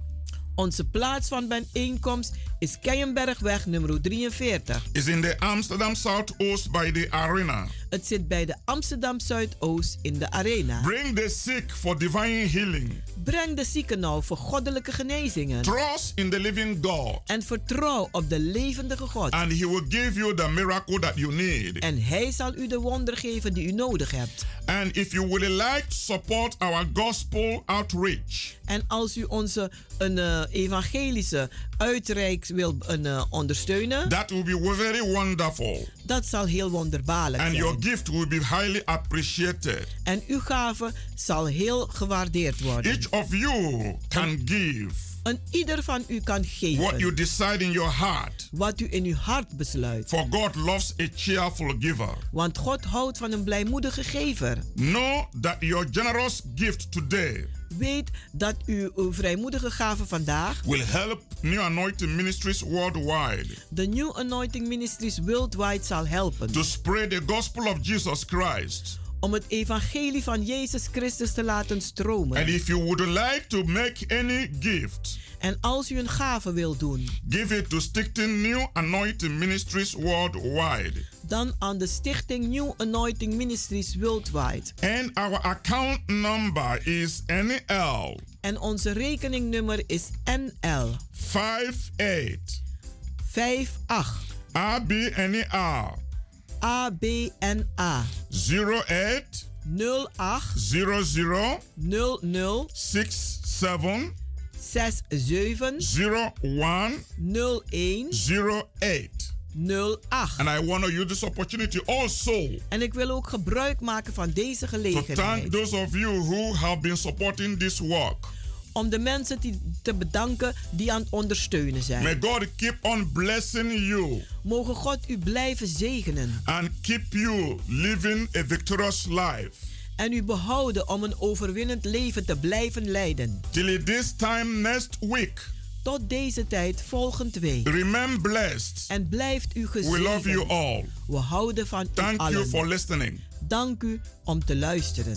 Onze plaats van bijeenkomst is Keienbergweg nummer 43. Is in the Amsterdam Southoost by the arena. Het zit bij de Amsterdam Zuidoost in de arena. Bring the sick for divine healing. Breng de zieken nou voor goddelijke genezingen. Trust in the living God. En vertrouw op de levendige God. And he will give you the miracle that you need. En hij zal u de wonder geven die u nodig hebt. And if you would like to support our gospel outreach, En als u onze een, eh, evangelische uitreik wil eh, ondersteunen, that will be very wonderful. dat zal heel wonderbaarlijk And zijn. your gift will be highly appreciated. En uw gave zal heel gewaardeerd worden. Each of you can give En ieder van u kan geven what you decide in your heart. wat u in uw hart besluit. For God loves a cheerful giver. Want God houdt van een blijmoedige gever. Know that your generous gift today Weet dat uw, uw vrijmoedige gave vandaag will help New Anointing Ministries worldwide de New Anointing Ministries worldwide zal helpen. to spread the gospel of Jesus Christ. Om het evangelie van Jezus Christus te laten stromen. And if you would like to make any gift, En als u een gave wilt doen, give it to Stichting New Anointing Ministries worldwide. dan aan de stichting New Anointing Ministries Worldwide. And our account number is NL En onze rekeningnummer is NL 58 58 ABNR ABNA 08 08 00 00 67 67 01 01 08. 08. And I want to use this opportunity also En ik wil ook gebruik maken van deze to thank gelegenheid. those of you who have been supporting this work. Om de mensen die, te bedanken die aan het ondersteunen May zijn. God keep on blessing you Mogen God u blijven zegenen. and keep you living a victorious life. En u behouden om een overwinnend leven te blijven leiden. Till this time next week. Tot deze tijd volgend week. Remain blessed. En blijft u gezegend. We love you all. We houden van u Thank allen. you for listening. Dank u om te luisteren.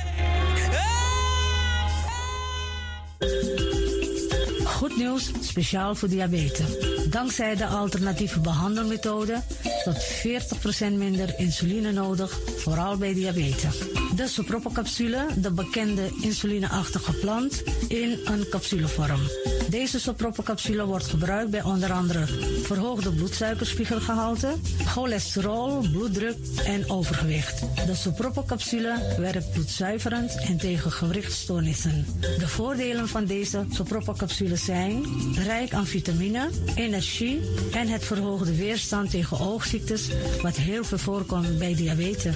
Speciaal voor diabetes. Dankzij de alternatieve behandelmethode tot 40% minder insuline nodig, vooral bij diabetes. De soproppencapsule, de bekende insulineachtige plant, in een capsulevorm. Deze soproppencapsule wordt gebruikt bij onder andere verhoogde bloedsuikerspiegelgehalte, cholesterol, bloeddruk en overgewicht. De soproppencapsule werkt bloedzuiverend en tegen gewrichtstoornissen. De voordelen van deze soproppencapsules zijn rijk aan vitamine, energie en het verhoogde weerstand tegen oogziektes, wat heel veel voorkomt bij diabetes.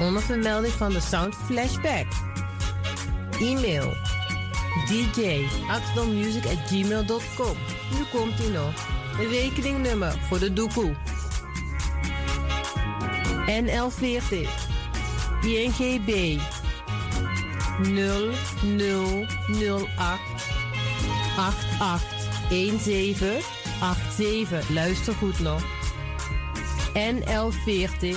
Onder vermelding van de Sound Flashback. E-mail dj gmail.com. Nu komt ie nog. Rekeningnummer voor de doekoe. NL40 INGB 0008 881787. Luister goed nog. NL40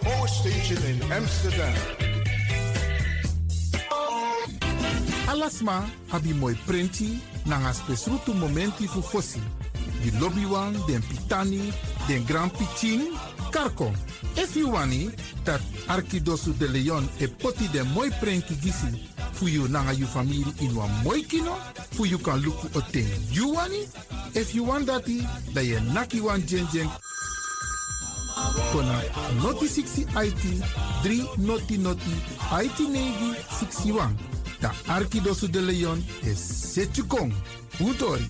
Power station in Amsterdam. Alasma abi moi prenti nanga spesrutu momenti fu fosi. Di lobby wan, den pitani, den grand pitin, karko. If you wani, dat Arkidosu de Leon e poti den moi prenki gisi fu you nanga you family in wan moi kino, fu you kan luku o ten you wani. If you want dati, da ye naki wan jen kona noti 60 IT 3 noti noti IT negi 61. Da Arkidosu de Leon is Setjukong. Utori.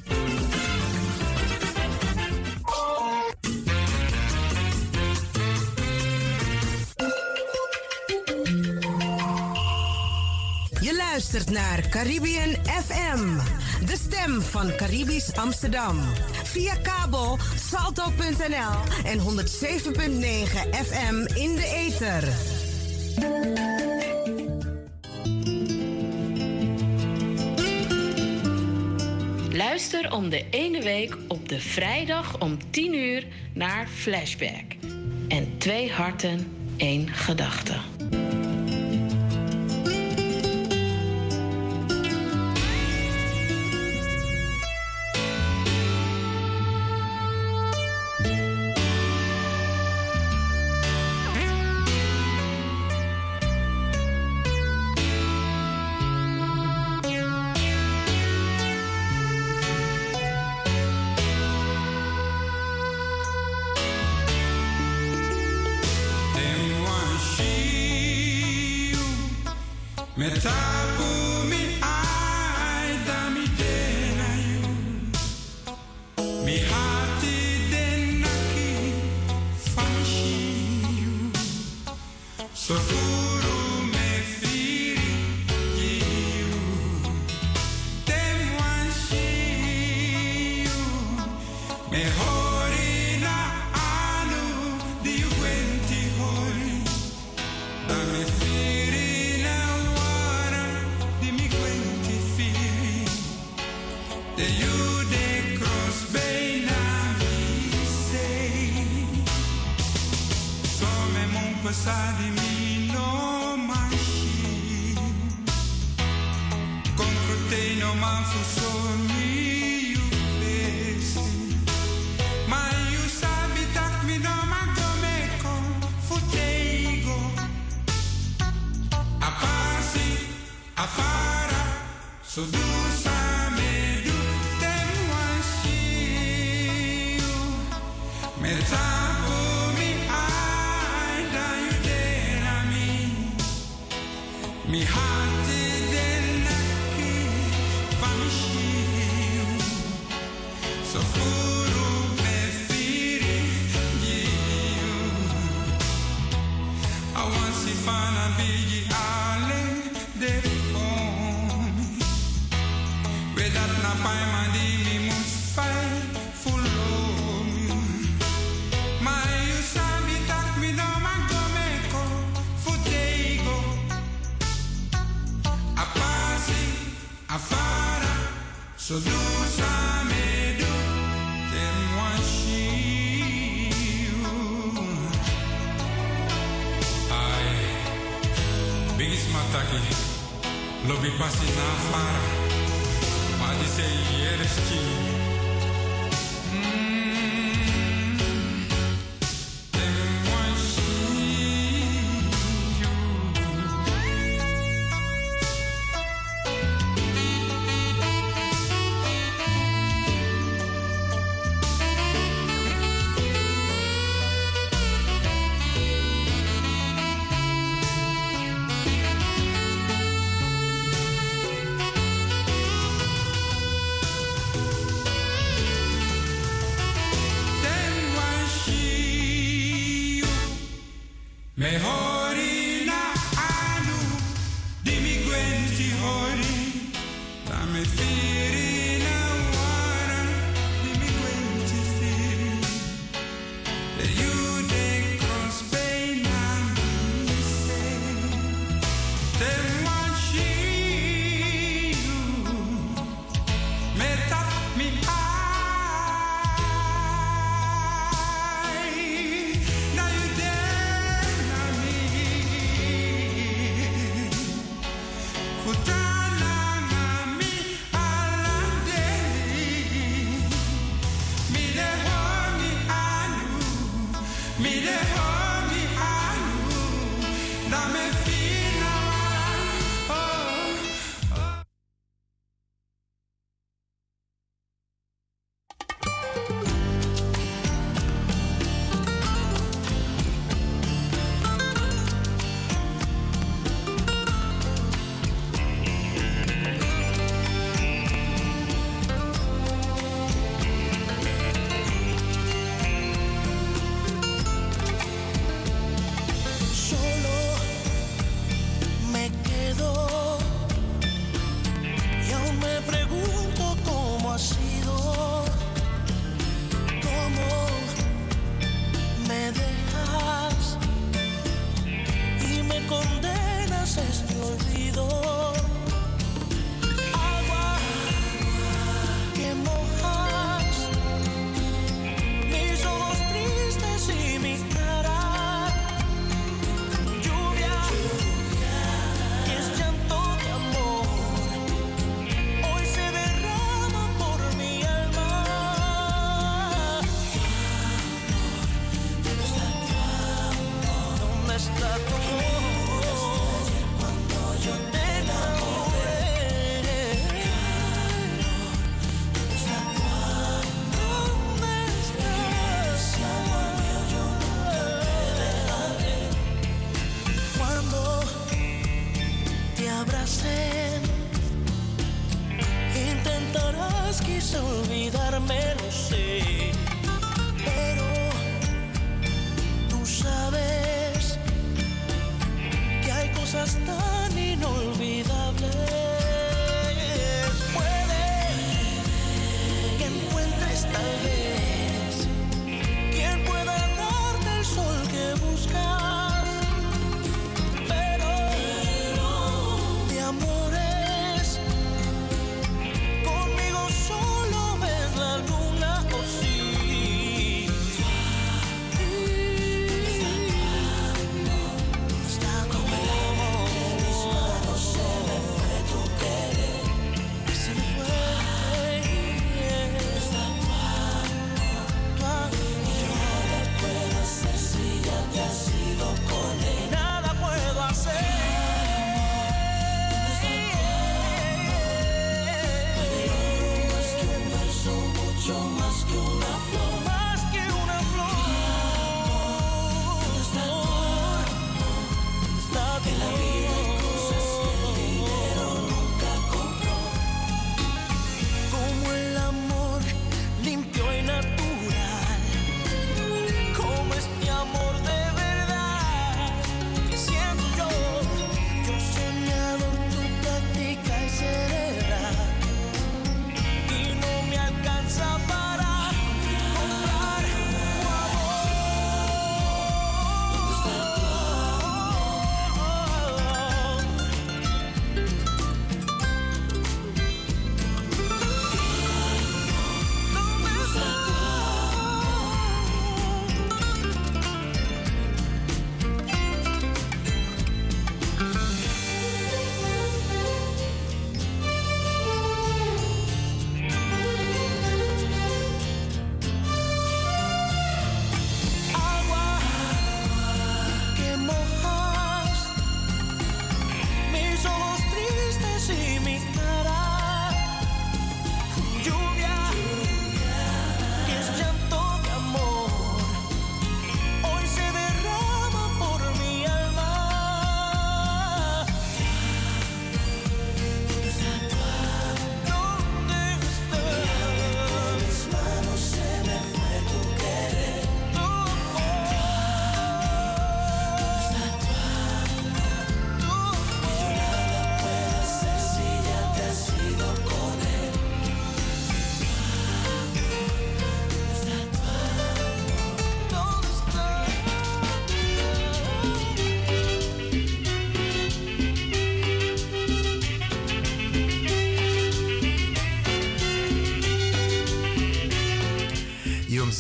Luistert naar Caribbean FM, de stem van Caribisch Amsterdam. Via kabel salto.nl en 107.9 FM in de ether. Luister om de ene week op de vrijdag om 10 uur naar Flashback. En twee harten, één gedachte. So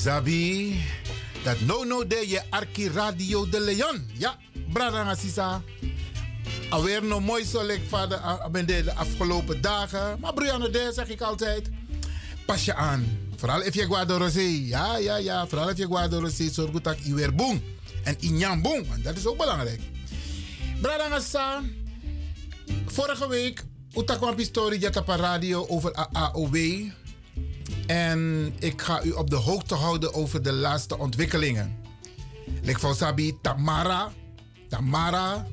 Usabi. Dat no no de je Arki Radio de Leon. Ja, brada Sisa. Alweer nog mooi zo leuk van de, ah, ben de, afgelopen dagen. Maar Brianna de zeg ik altijd. Pas je aan. Vooral if je rosé. Ja, ja, ja. Vooral if je rosé. Zorg goed dat je weer boem. En injam boem. Want dat is ook belangrijk. Brada Sa. Vorige week. Uta kwam story Jatapa Radio over AOW. En ik ga u op de hoogte houden over de laatste ontwikkelingen. Lek van Sabi Tamara. Tamara.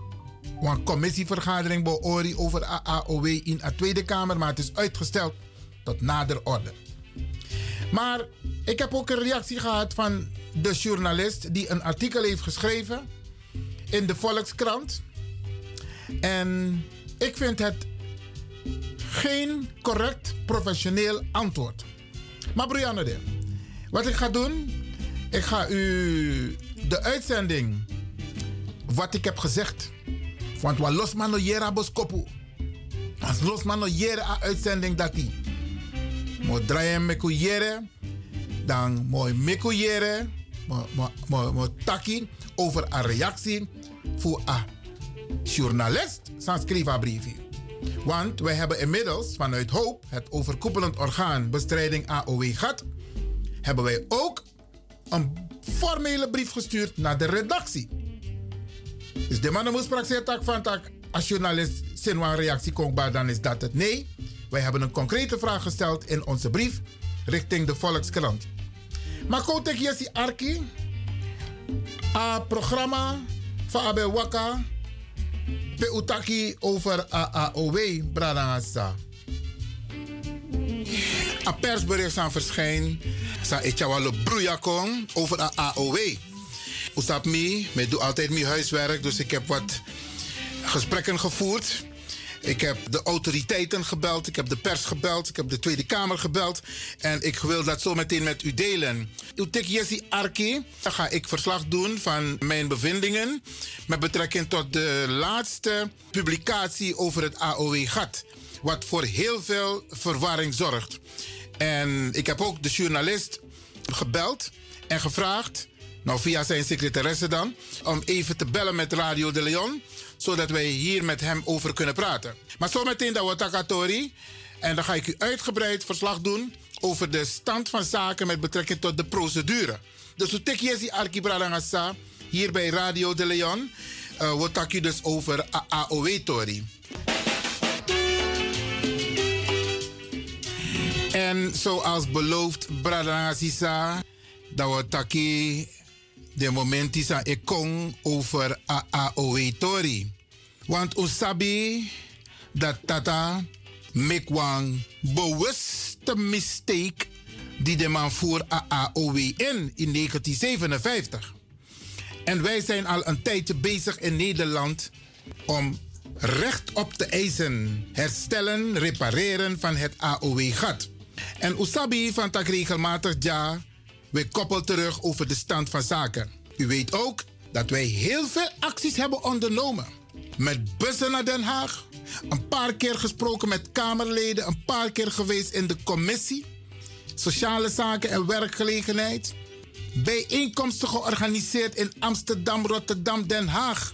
Een commissievergadering bij Ori over AOW in de Tweede Kamer, maar het is uitgesteld tot nader orde. Maar ik heb ook een reactie gehad van de journalist die een artikel heeft geschreven in de Volkskrant. En ik vind het geen correct professioneel antwoord. Maar Brianne, wat ik ga doen, ik ga u de uitzending, wat ik heb gezegd, want wat los man jera boskopu. Als los man jera uitzending dat die. Mo draaien me jere, dan mooi me jere, mo, taki over een reactie voor een journalist, sans schrijven. Want wij hebben inmiddels vanuit Hoop, het overkoepelend orgaan bestrijding AOW gehad, hebben wij ook een formele brief gestuurd naar de redactie. Dus de man moest praktijk van tak als journalist een reactie komt, dan is dat het nee. Wij hebben een concrete vraag gesteld in onze brief richting de Volkskrant. Maar kotek Jessi Arki, a programma van Abe Waka, pe utaki over AAOW, Bradangasa. A persbericht aan verschijn, sa etjawalo broejakong over AAOW. Oesap me, ik doe altijd mijn huiswerk, dus ik heb wat gesprekken gevoerd. Ik heb de autoriteiten gebeld, ik heb de pers gebeld, ik heb de Tweede Kamer gebeld. En ik wil dat zo meteen met u delen. Utek Jessi Arki, dan ga ik verslag doen van mijn bevindingen. Met betrekking tot de laatste publicatie over het AOW-gat. Wat voor heel veel verwarring zorgt. En ik heb ook de journalist gebeld en gevraagd nou, via zijn secretaresse dan. Om even te bellen met Radio de Leon. Zodat wij hier met hem over kunnen praten. Maar zometeen dat we Takatori. En dan ga ik u uitgebreid verslag doen over de stand van zaken met betrekking tot de procedure. Dus hoe tik je Arki Bradangasa hier bij Radio de Leon. Uh, we takken dus over AOW-tori. En zoals beloofd, Bradangasa, dat we takken de moment is aan kon over AAOE Tori. Want usabi dat tata one bewuste mistake die de man voor AAOW in in 1957. En wij zijn al een tijdje bezig in Nederland om recht op te eisen, herstellen, repareren van het AOW-gat. En Usabi van tak regelmatig ja we koppelen terug over de stand van zaken. U weet ook dat wij heel veel acties hebben ondernomen. Met bussen naar Den Haag. Een paar keer gesproken met Kamerleden. Een paar keer geweest in de commissie. Sociale zaken en werkgelegenheid. Bijeenkomsten georganiseerd in Amsterdam, Rotterdam, Den Haag.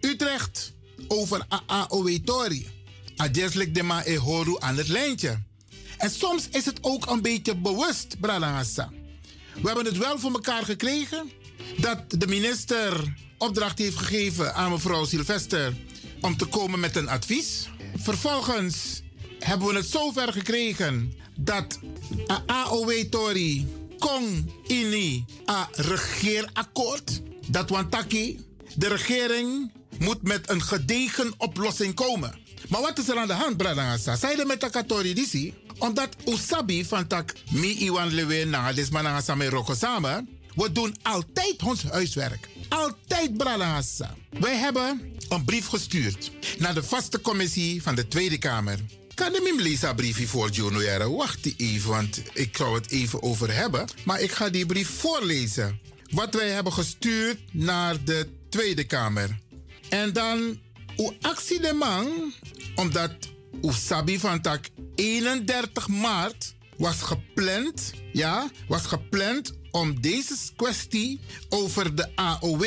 Utrecht. Over AAOW-tori. Adjeslik de ma e horu aan het lijntje. En soms is het ook een beetje bewust, Bradangasa. We hebben het wel voor elkaar gekregen dat de minister opdracht heeft gegeven aan mevrouw Sylvester om te komen met een advies. Vervolgens hebben we het zover gekregen dat AOW Tori kon in een regeerakkoord. Dat Wantaki, de regering moet met een gedegen oplossing komen. Maar wat is er aan de hand, Bradangasa? Zij met de Katori Disi? Omdat Usabi van tak mi Iwan Lewe na desmananga samen roko samen. We doen altijd ons huiswerk. Altijd Bradangasa. Wij hebben een brief gestuurd naar de vaste commissie van de Tweede Kamer. Kan ik lezen een briefje voor Juno Wacht even, want ik zou het even over hebben. Maar ik ga die brief voorlezen. Wat wij hebben gestuurd naar de Tweede Kamer. En dan uw actie de man, omdat uw sabi van tak 31 maart was gepland, ja, was gepland om deze kwestie over de AOW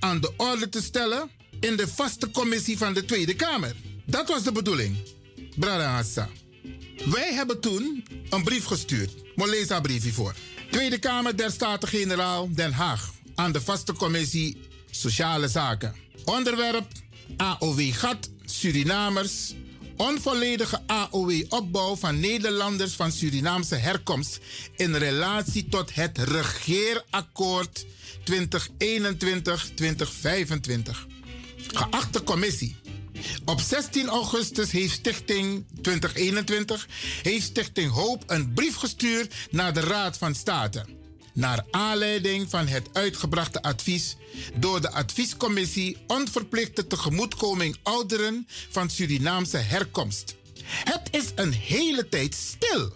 aan de orde te stellen in de vaste commissie van de Tweede Kamer. Dat was de bedoeling. Brada Hassa. Wij hebben toen een brief gestuurd. Maar lees dat briefje voor. Tweede Kamer der Staten-Generaal Den Haag. Aan de vaste commissie Sociale Zaken. Onderwerp AOW-gat Surinamers. Onvolledige AOW-opbouw van Nederlanders van Surinaamse herkomst in relatie tot het regeerakkoord 2021-2025. Geachte commissie. Op 16 augustus heeft Stichting 2021 heeft Stichting Hoop een brief gestuurd naar de Raad van State. Naar aanleiding van het uitgebrachte advies door de adviescommissie Onverplichte tegemoetkoming ouderen van Surinaamse herkomst. Het is een hele tijd stil.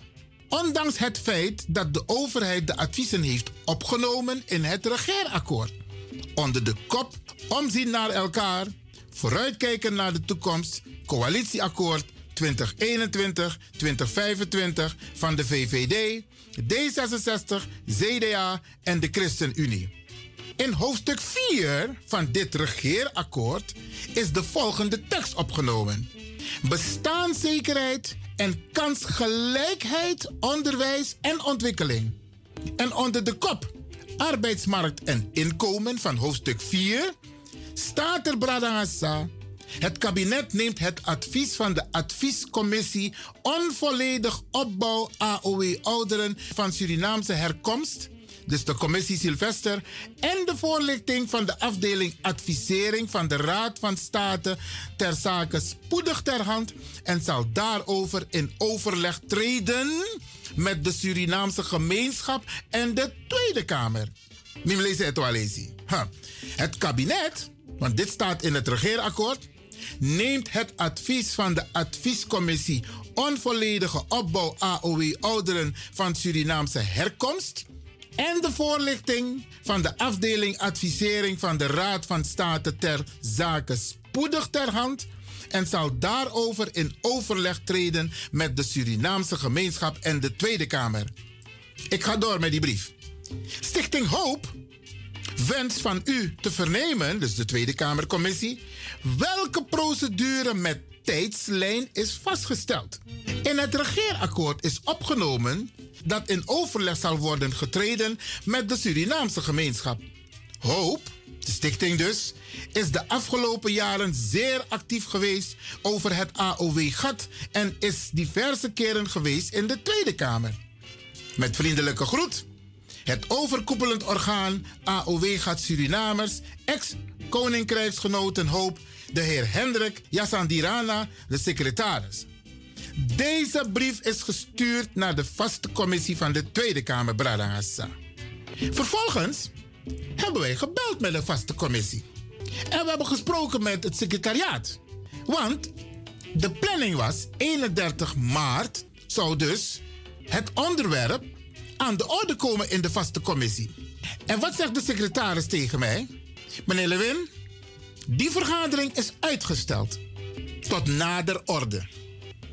Ondanks het feit dat de overheid de adviezen heeft opgenomen in het regeerakkoord. Onder de kop omzien naar elkaar, vooruitkijken naar de toekomst, coalitieakkoord 2021-2025 van de VVD, D66, CDA en de ChristenUnie. In hoofdstuk 4 van dit regeerakkoord is de volgende tekst opgenomen. Bestaanszekerheid en kansgelijkheid, onderwijs en ontwikkeling. En onder de kop arbeidsmarkt en inkomen van hoofdstuk 4 staat er Bradangasa. Het kabinet neemt het advies van de adviescommissie onvolledig opbouw AOW ouderen van Surinaamse herkomst, dus de commissie Sylvester, en de voorlichting van de afdeling advisering van de Raad van State ter zake spoedig ter hand en zal daarover in overleg treden met de Surinaamse gemeenschap en de Tweede Kamer. Mim lezen het. Het kabinet, want dit staat in het regeerakkoord, neemt het advies van de adviescommissie onvolledige opbouw AOW ouderen van Surinaamse herkomst en de voorlichting van de afdeling advisering van de Raad van State ter zake spoedig ter hand en zal daarover in overleg treden met de Surinaamse gemeenschap en de Tweede Kamer. Ik ga door met die brief. Stichting Hoop wenst van u te vernemen, dus de Tweede Kamercommissie, welke procedure met tijdslijn is vastgesteld. In het regeerakkoord is opgenomen dat in overleg zal worden getreden met de Surinaamse gemeenschap. Hoop, de stichting dus, is de afgelopen jaren zeer actief geweest over het AOW-gat en is diverse keren geweest in de Tweede Kamer. Met vriendelijke groet. Het overkoepelend orgaan AOW-gat Surinamers, ex-koninkrijksgenoten Hoop, de heer Hendrik Jassandirana, de secretaris. Deze brief is gestuurd naar de vaste commissie van de Tweede Kamer, Bradangassa. Vervolgens hebben wij gebeld met de vaste commissie. En we hebben gesproken met het secretariaat. Want de planning was 31 maart zou dus het onderwerp aan de orde komen in de vaste commissie. En wat zegt de secretaris tegen mij? Meneer Lewin, die vergadering is uitgesteld tot nader orde.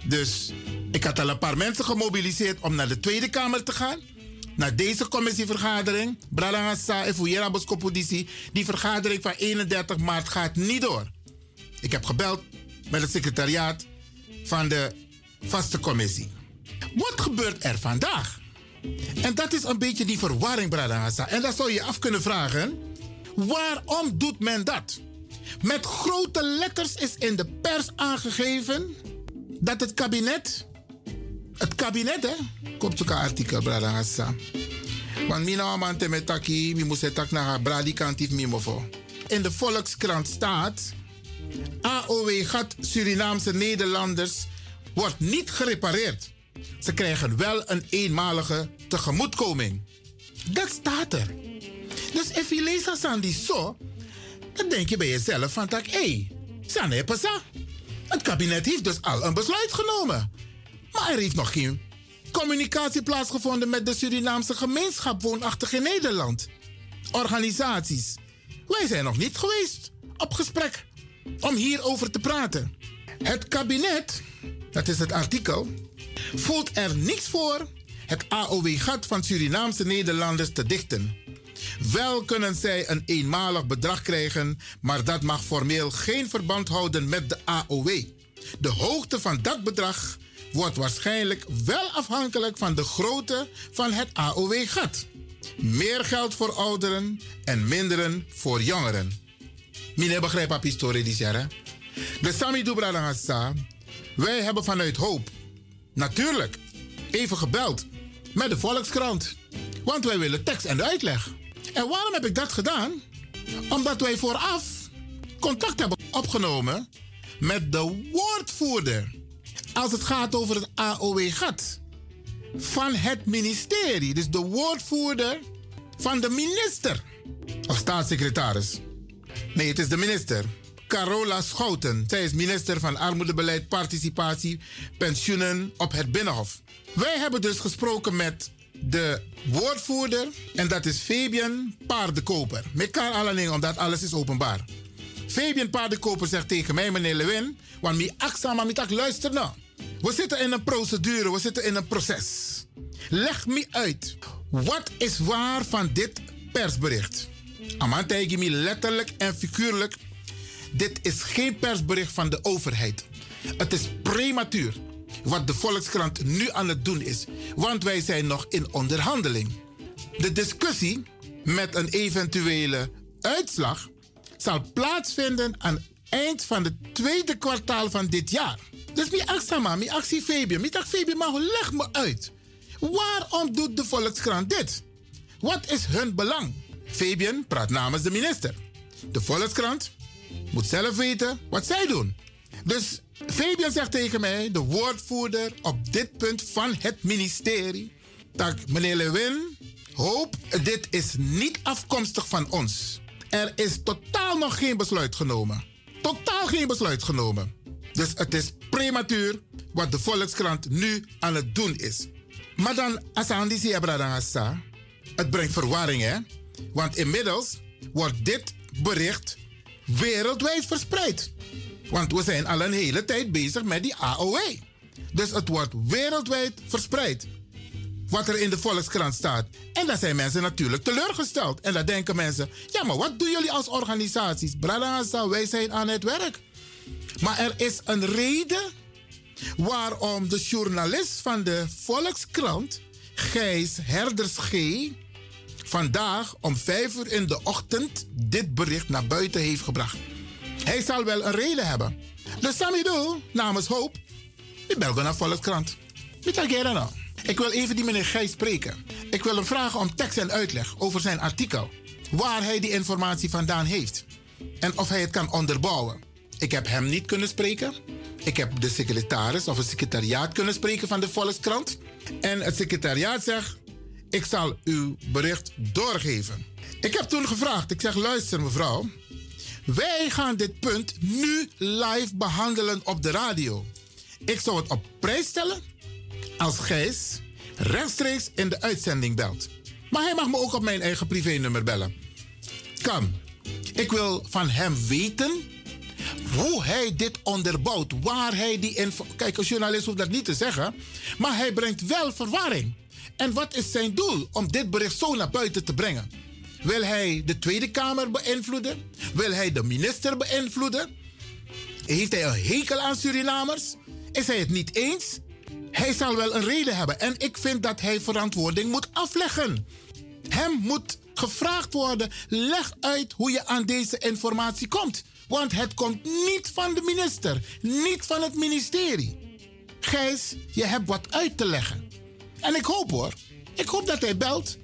Dus ik had al een paar mensen gemobiliseerd om naar de Tweede Kamer te gaan. Naar deze commissievergadering. En. Die vergadering van 31 maart gaat niet door. Ik heb gebeld met het secretariaat van de vaste commissie. Wat gebeurt er vandaag? En dat is een beetje die verwarring, Bralangasa. En dan zou je af kunnen vragen: waarom doet men dat? Met grote letters is in de pers aangegeven dat het kabinet, het kabinet hè, komt zo'n artikel Bradangasa. Want mina man te metaki, mi moest het naar bradi kantief mimofo. In de Volkskrant staat, AOW gat Surinaamse Nederlanders wordt niet gerepareerd. Ze krijgen wel een eenmalige tegemoetkoming. Dat staat er. Dus als je leest aan die zo, dan denk je bij jezelf van tak, hé, hey, pasa. Het kabinet heeft dus al een besluit genomen. Maar er heeft nog geen communicatie plaatsgevonden met de Surinaamse gemeenschap woonachtig in Nederland. Organisaties. Wij zijn nog niet geweest op gesprek om hierover te praten. Het kabinet, dat is het artikel, voelt er niets voor het AOW-gat van Surinaamse Nederlanders te dichten. Wel kunnen zij een eenmalig bedrag krijgen, maar dat mag formeel geen verband houden met de AOW. De hoogte van dat bedrag wordt waarschijnlijk wel afhankelijk van de grootte van het AOW-gat. Meer geld voor ouderen en minderen voor jongeren. Mine begrijp op historie die zeggen. De Sami Dubradangasa, wij hebben vanuit hoop, natuurlijk, even gebeld met de Volkskrant. Want wij willen tekst en uitleg. En waarom heb ik dat gedaan? Omdat wij vooraf contact hebben opgenomen met de woordvoerder. Als het gaat over het AOW-gat van het ministerie. Dus de woordvoerder van de minister. Of staatssecretaris. Nee, het is de minister. Carola Schouten. Zij is minister van Armoedebeleid, Participatie, Pensioenen op het Binnenhof. Wij hebben dus gesproken met de woordvoerder en dat is Fabian Paardenkoper. Mekaar alleen omdat alles is openbaar. Fabian Paardenkoper zegt tegen mij, meneer Lewin, want mi aksa, maar mi tak luister nou. We zitten in een procedure, we zitten in een proces. Leg me uit, wat is waar van dit persbericht? Amantijgi me letterlijk en figuurlijk, dit is geen persbericht van de overheid. Het is prematuur wat de Volkskrant nu aan het doen is, want wij zijn nog in onderhandeling. De discussie met een eventuele uitslag zal plaatsvinden aan eind van het tweede kwartaal van dit jaar. Dus mi aksama, mi actie Fabian, mi Fabian, maar leg me uit. Waarom doet de Volkskrant dit? Wat is hun belang? Fabian praat namens de minister. De Volkskrant moet zelf weten wat zij doen. Dus Fabian zegt tegen mij, de woordvoerder op dit punt van het ministerie, dat meneer Lewin, hoop, dit is niet afkomstig van ons. Er is totaal nog geen besluit genomen. Totaal geen besluit genomen. Dus het is prematuur wat de Volkskrant nu aan het doen is. Maar dan, Asandi Abradangasa, het brengt verwarring, hè? Want inmiddels wordt dit bericht wereldwijd verspreid. Want we zijn al een hele tijd bezig met die AOW. Dus het wordt wereldwijd verspreid. Wat er in de Volkskrant staat. En dan zijn mensen natuurlijk teleurgesteld. En dan denken mensen: ja, maar wat doen jullie als organisaties? Bradangasa, wij zijn aan het werk. Maar er is een reden waarom de journalist van de Volkskrant, Gijs Herders G, vandaag om vijf uur in de ochtend dit bericht naar buiten heeft gebracht. Hij zal wel een reden hebben. Dus Samido, namens Hoop, ik bel naar Volkskrant. Nou? Ik wil even die meneer Gijs spreken. Ik wil hem vragen om tekst en uitleg over zijn artikel. Waar hij die informatie vandaan heeft. En of hij het kan onderbouwen. Ik heb hem niet kunnen spreken. Ik heb de secretaris of het secretariaat kunnen spreken van de Volkskrant. En het secretariaat zegt: Ik zal uw bericht doorgeven. Ik heb toen gevraagd: Ik zeg, luister mevrouw. Wij gaan dit punt nu live behandelen op de radio. Ik zou het op prijs stellen als Gijs rechtstreeks in de uitzending belt. Maar hij mag me ook op mijn eigen privénummer bellen. Kan. Ik wil van hem weten hoe hij dit onderbouwt. Waar hij die info... Kijk, een journalist hoeft dat niet te zeggen. Maar hij brengt wel verwarring. En wat is zijn doel om dit bericht zo naar buiten te brengen? Wil hij de Tweede Kamer beïnvloeden? Wil hij de minister beïnvloeden? Heeft hij een hekel aan Surinamers? Is hij het niet eens? Hij zal wel een reden hebben. En ik vind dat hij verantwoording moet afleggen. Hem moet gevraagd worden: leg uit hoe je aan deze informatie komt. Want het komt niet van de minister, niet van het ministerie. Gijs, je hebt wat uit te leggen. En ik hoop hoor, ik hoop dat hij belt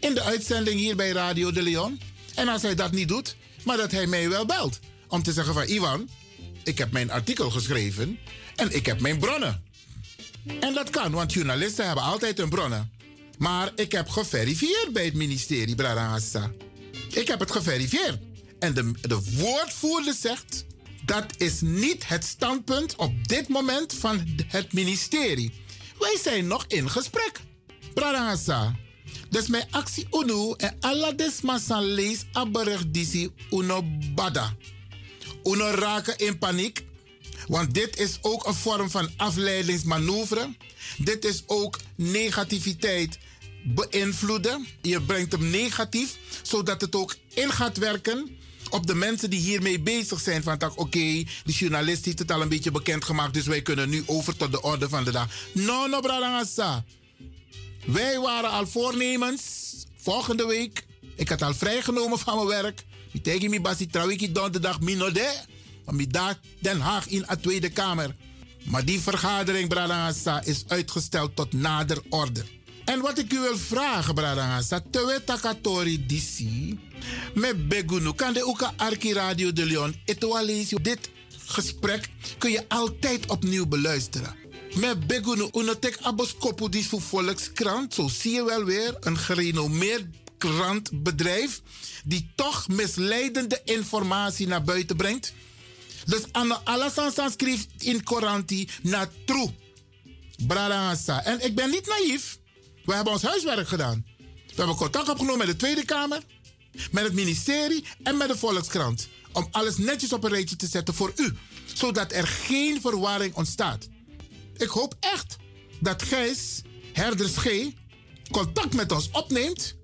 in de uitzending hier bij Radio de Leon. En als hij dat niet doet, maar dat hij mij wel belt. Om te zeggen van Ivan, ik heb mijn artikel geschreven en ik heb mijn bronnen. En dat kan, want journalisten hebben altijd hun bronnen. Maar ik heb geverifieerd bij het ministerie, Bradangasa. Ik heb het geverifieerd. En de, de woordvoerder zegt... dat is niet het standpunt op dit moment van het ministerie. Wij zijn nog in gesprek. Bradangasa. Dus mijn actie UNO en alle desmasan lees aberig disi uno bada. Uno raken in paniek. Want dit is ook een vorm van afleidingsmanoeuvre. Dit is ook negativiteit beïnvloeden. Je brengt hem negatief, zodat het ook in gaat werken op de mensen die hiermee bezig zijn. Van oké, de journalist heeft het al een beetje bekendgemaakt, dus wij kunnen nu over tot de orde van de dag. No, no, bradangasa. Wij waren al voornemens, volgende week. Ik had al vrijgenomen van mijn werk. Ik tegen me basi trouwiki donderdag minode. Om daar Den Haag in de Tweede Kamer. Maar die vergadering, Bradangasa, is uitgesteld tot nader orde. En wat ik u wil vragen, Bradangasa, tewe takatori disi, met begunu, kan de Oeka Arki Radio de Leon, etualesi, dit gesprek kun je altijd opnieuw beluisteren. Met begunu, unotek aboskopu dis voor Volkskrant, zo zie je wel weer, een gerenommeerd krantbedrijf, die toch misleidende informatie naar buiten brengt. Dus aan alle sansan schrijft in Coranti naar true. Bradangasa. En ik ben niet naïef. We hebben ons huiswerk gedaan. We hebben contact opgenomen met de Tweede Kamer, met het ministerie en met de Volkskrant. Om alles netjes op een rijtje te zetten voor u. Zodat er geen verwarring ontstaat. Ik hoop echt dat Gijs, Herders G, contact met ons opneemt.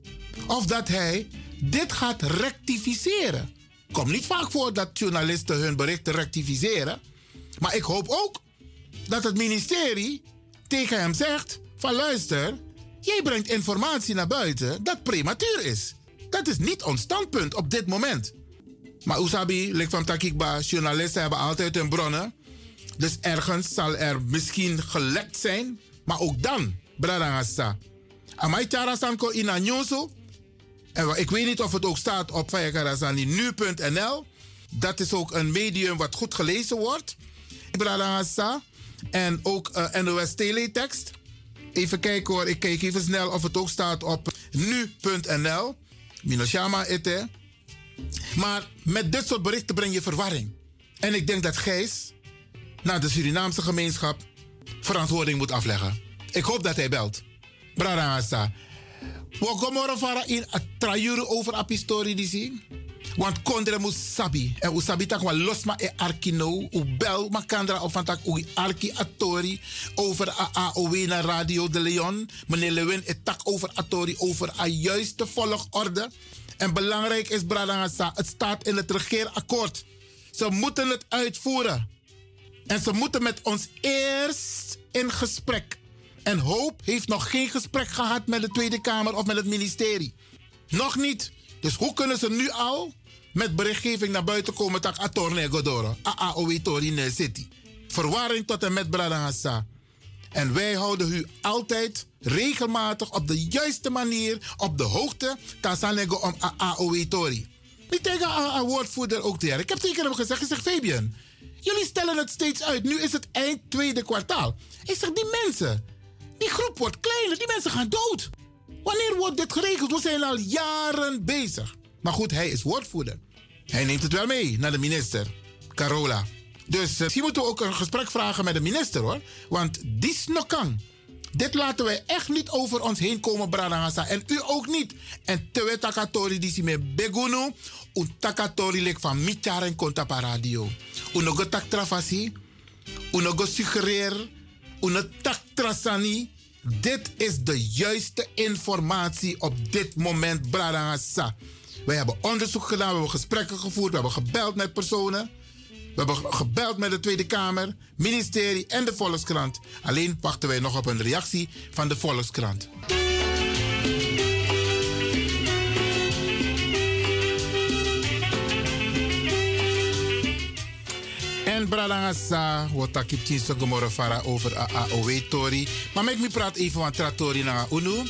Of dat hij dit gaat rectificeren. Komt niet vaak voor dat journalisten hun berichten rectificeren. Maar ik hoop ook dat het ministerie tegen hem zegt: van luister, jij brengt informatie naar buiten dat prematuur is. Dat is niet ons standpunt op dit moment. Maar Usabi, lik van Takikba, journalisten hebben altijd hun bronnen. Dus ergens zal er misschien gelekt zijn. Maar ook dan, Bradangasa. Amai Tara Sanko in. En ik weet niet of het ook staat op nu.nl. Dat is ook een medium wat goed gelezen wordt. Bradangasa. En ook uh, NOS Teletext. Even kijken hoor, ik kijk even snel of het ook staat op nu.nl. Minoshama ete. Maar met dit soort berichten breng je verwarring. En ik denk dat Gijs naar de Surinaamse gemeenschap verantwoording moet afleggen. Ik hoop dat hij belt. Bradangasa. We gaan vara in a trajuru over a pistori die zien. Want kondre moet sabi. En u sabi tak wa los ma e arki. U bel ma kandra of van tak u arki atori over a AOW naar Radio de Leon. Meneer Lewin e tak over atori over a juiste volgorde. En belangrijk is Bradangasa, het staat in het regeerakkoord. Ze moeten het uitvoeren. En ze moeten met ons eerst in gesprek. En Hoop heeft nog geen gesprek gehad met de Tweede Kamer of met het ministerie. Nog niet. Dus hoe kunnen ze nu al met berichtgeving naar buiten komen dat Atorne Godoro, AAOW Torine City. Verwarring tot en met Bradangasa. En wij houden u altijd regelmatig op de juiste manier op de hoogte. Tasanego om AAOW Tori. Ik tegen een woordvoerder ook daar. Ik heb tegen hem gezegd, ik zeg Fabian, jullie stellen het steeds uit. Nu is het eind tweede kwartaal. Ik zeg, die mensen, die groep wordt kleiner, die mensen gaan dood. Wanneer wordt dit geregeld? We zijn al jaren bezig. Maar goed, hij is woordvoerder. Hij neemt het wel mee naar de minister, Carola. Dus uh, misschien moeten we ook een gesprek vragen met de minister hoor. Want die kan. Dit laten wij echt niet over ons heen komen, Bradangasa. En u ook niet. En tewe takatori die si me begunu. Un takatori van mitjar en konta pa radio. Unogo tak trafasi. Unogo suggereer. Uno tak. Dit is de juiste informatie op dit moment, Bradangasa. Wij hebben onderzoek gedaan, we hebben gesprekken gevoerd, we hebben gebeld met personen. We hebben gebeld met de Tweede Kamer, ministerie en de Volkskrant. Alleen wachten wij nog op een reactie van de Volkskrant. En Bradangasa, wat ik heb fara over AOW Tori. Maar ik praat even van Tratori naar UNU.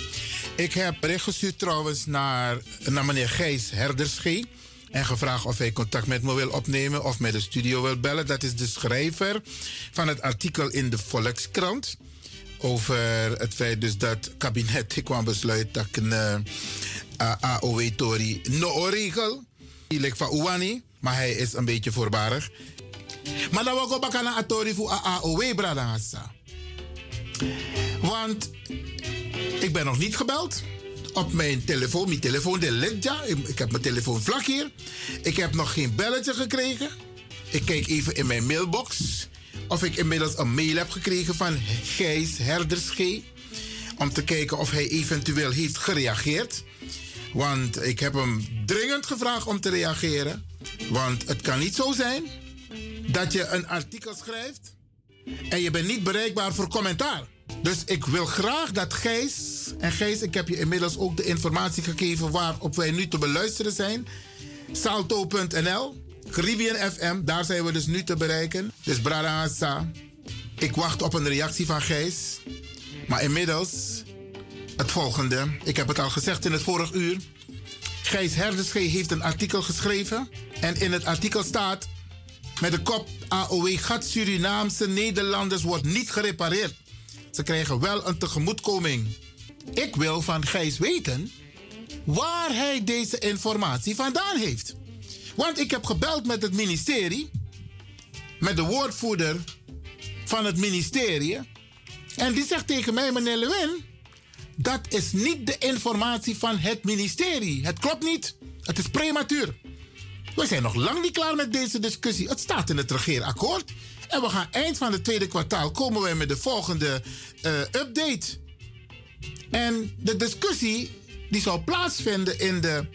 Ik heb bericht gestuurd trouwens naar, naar meneer Gijs Herderschee. En gevraagd of hij contact met me wil opnemen of met de studio wil bellen. Dat is de schrijver van het artikel in de Volkskrant. Over het feit dus dat kabinet kwam besluit dat een uh, AOW-tori no regel. Die van Uwani, maar hij is een beetje voorbarig. Maar dan ook naar Atori voor AOW, Bradangasa. Want ik ben nog niet gebeld op mijn telefoon. Mijn telefoon de Ledja. Ik heb mijn telefoon vlak hier. Ik heb nog geen belletje gekregen. Ik kijk even in mijn mailbox. of ik inmiddels een mail heb gekregen van Gijs Herderschee. Om te kijken of hij eventueel heeft gereageerd. Want ik heb hem dringend gevraagd om te reageren. Want het kan niet zo zijn dat je een artikel schrijft en je bent niet bereikbaar voor commentaar. Dus ik wil graag dat Gijs, en Gijs, ik heb je inmiddels ook de informatie gegeven waarop wij nu te beluisteren zijn. Salto.nl, Caribbean FM, daar zijn we dus nu te bereiken. Dus Brada ik wacht op een reactie van Gijs. Maar inmiddels het volgende. Ik heb het al gezegd in het vorige uur. Gijs Herderschee heeft een artikel geschreven. En in het artikel staat met de kop AOW gat Surinaamse Nederlanders wordt niet gerepareerd. Ze krijgen wel een tegemoetkoming. Ik wil van Gijs weten waar hij deze informatie vandaan heeft. Want ik heb gebeld met het ministerie, met de woordvoerder van het ministerie. En die zegt tegen mij, meneer Lewin, dat is niet de informatie van het ministerie. Het klopt niet. Het is prematuur. We zijn nog lang niet klaar met deze discussie. Het staat in het regeerakkoord. En we gaan eind van het tweede kwartaal komen wij met de volgende eh, update. En de discussie die zou plaatsvinden in de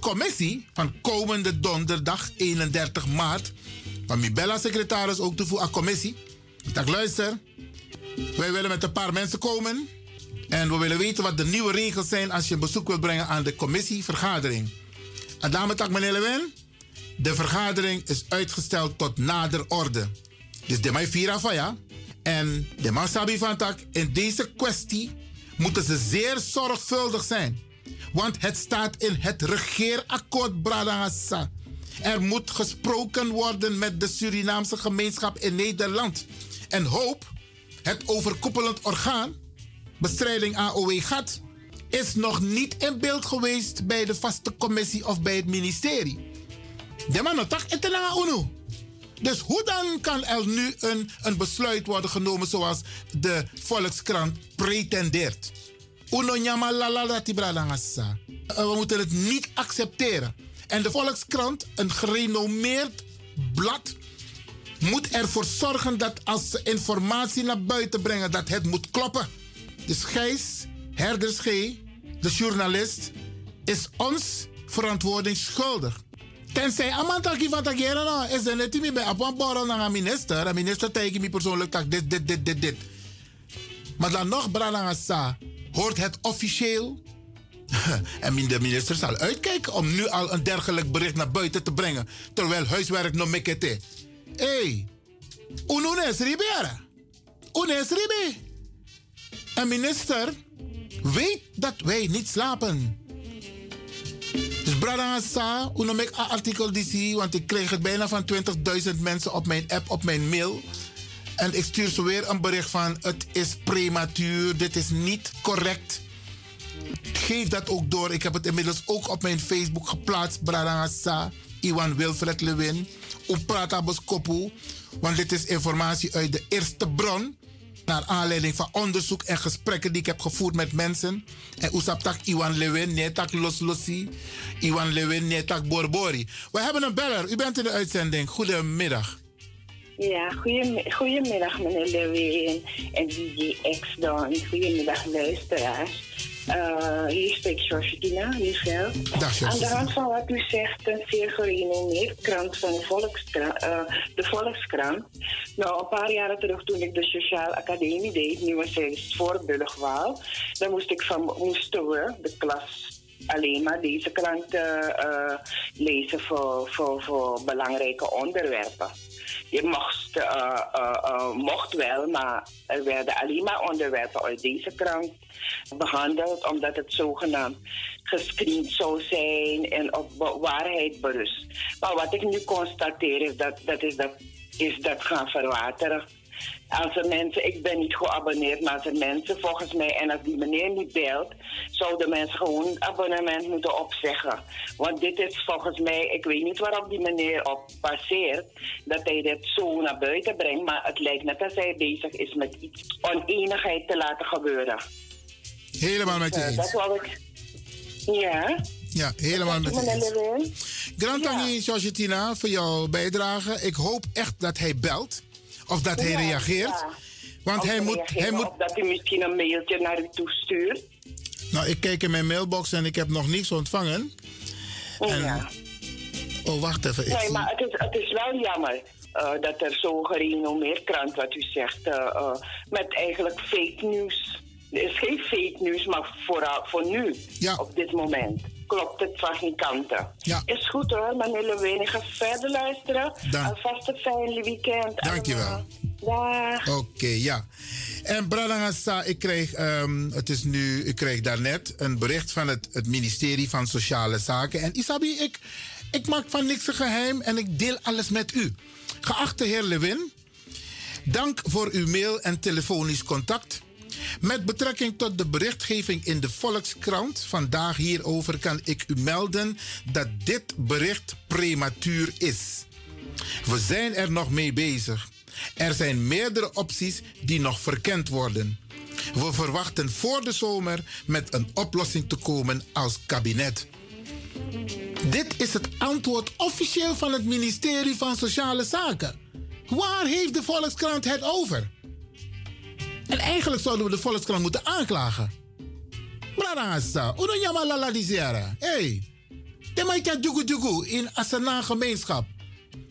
commissie van komende donderdag 31 maart. Van mijn bella secretaris ook toe voor een commissie. Ik luister, wij willen met een paar mensen komen. En we willen weten wat de nieuwe regels zijn als je een bezoek wilt brengen aan de commissievergadering. En daarmee tak meneer Lewin, de vergadering is uitgesteld tot nader orde. Dus de mij vira ja. En de man sabi van tak, in deze kwestie moeten ze zeer zorgvuldig zijn. Want het staat in het regeerakkoord Bradangasa. Er moet gesproken worden met de Surinaamse gemeenschap in Nederland. En hoop, het overkoepelend orgaan, bestrijding AOW GAT, is nog niet in beeld geweest bij de vaste commissie of bij het ministerie. De man tak etenanga uno. Dus hoe dan kan er nu een, een besluit worden genomen zoals de Volkskrant pretendeert? Uno nyama lala dati bradangasa. Eh, We moeten het niet accepteren. En de Volkskrant, een gerenommeerd blad, moet ervoor zorgen dat als ze informatie naar buiten brengen, dat het moet kloppen. Dus Gijs, Herders de journalist, is ons verantwoording schuldig. Tenzij Amantaki van Tagera nou, is er net bij een een minister. Een minister tegen me persoonlijk tak dit, dit, dit, dit, dit. Maar dan nog, hoort het officieel. en de minister zal uitkijken om nu al een dergelijk bericht naar buiten te brengen. Terwijl huiswerk nog mekete. Hé, hey, ununes ribera. Unes ribe. Een minister weet dat wij niet slapen. Dus Brada Sa, hoe noem ik een artikel zie, want ik kreeg het bijna van 20.000 mensen op mijn app, op mijn mail. En ik stuur ze weer een bericht van: het is prematuur, dit is niet correct. Geef dat ook door. Ik heb het inmiddels ook op mijn Facebook geplaatst. Brada Sa, Iwan Wilfred Lewin, Uprata Boskopu. Want dit is informatie uit de eerste bron. Naar aanleiding van onderzoek en gesprekken die ik heb gevoerd met mensen. En Oesaptak Iwan Lewin, Netak Los Lossi. Iwan Lewin, Netak Borbori. We hebben een beller. U bent in de uitzending. Goedemiddag. Ja, goedem- goedemiddag meneer Lewin en DJ X Don. Goedemiddag luisteraars. Eh, hier spreekt Georgina Michel. Dag, Aan de hand van wat u zegt, een zeer gerenommeerd krant van de Volkskrant. eh, de Volkskrant. Nou, een paar jaren terug toen ik de Sociale Academie deed, nu was het voorbeeldig wou, dan moest ik van, moesten we, de klas alleen maar deze krant eh, eh, lezen voor, voor, voor belangrijke onderwerpen. Je mocht, eh, eh, eh, mocht wel, maar er werden alleen maar onderwerpen uit deze krant behandeld, omdat het zogenaamd gescreend zou zijn en op wa- waarheid berust. Maar wat ik nu constateer is dat, dat, is dat, is dat gaan verwateren. Als er mensen, ik ben niet geabonneerd, maar als er mensen volgens mij, en als die meneer niet belt, zouden mensen gewoon het abonnement moeten opzeggen. Want dit is volgens mij, ik weet niet waarop die meneer op passeert, dat hij dit zo naar buiten brengt, maar het lijkt net als hij bezig is met iets oneenigheid te laten gebeuren. Helemaal met je Eh, eens. dat wou ik. Ja. Ja, helemaal met je eens. Grand Georgetina, voor jouw bijdrage. Ik hoop echt dat hij belt. Of dat hij Ja, reageert. Want hij moet, hij moet. Dat hij misschien een mailtje naar u toestuurt. Nou, ik kijk in mijn mailbox en ik heb nog niets ontvangen. En, Ja. Oh, wacht even. Nee, maar het is, het is wel jammer eh, dat er zo'n gerenommeerd krant, wat u zegt, eh, eh, met eigenlijk fake nieuws. Er is geen fake nieuws, maar vooral voor nu, op dit moment. Klopt het van geen kanten. Ja. Is goed hoor, meneer Lewin. Ik ga verder luisteren. Dank. Alvast een fijne weekend. Dankjewel. Dag. Oké, ja. En Bradangasa, ik kreeg, ehm, het is nu, ik kreeg daarnet een bericht van het, het ministerie van Sociale Zaken. En Isabi, ik, ik maak van niks een geheim en ik deel alles met u. Geachte heer Lewin, dank voor uw mail en telefonisch contact. Met betrekking tot de berichtgeving in de Volkskrant vandaag hierover kan ik u melden dat dit bericht prematuur is. We zijn er nog mee bezig. Er zijn meerdere opties die nog verkend worden. We verwachten voor de zomer met een oplossing te komen als kabinet. Dit is het antwoord officieel van het ministerie van Sociale Zaken. Waar heeft de Volkskrant het over? En eigenlijk zouden we de Volkskrant moeten aanklagen. Brarasa, uno llama la la. Hey, de maitja jugu jugu in Asana gemeenschap.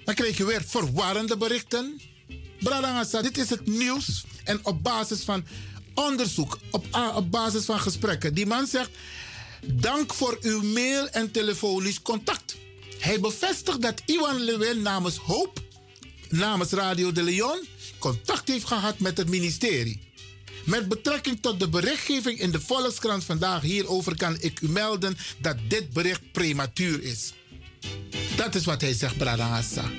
Dan krijg je weer verwarrende berichten. Brarasa, dit is het nieuws. En op basis van onderzoek, op, op basis van gesprekken. Die man zegt, dank voor uw mail en telefonisch contact. Hij bevestigt dat Iwan Lewin namens Hoop, namens Radio de Leon, contact heeft gehad met het ministerie. Met betrekking tot de berichtgeving in de Volkskrant vandaag hierover kan ik u melden dat dit bericht prematuur is. Dat is wat hij zegt, Brada Hassa.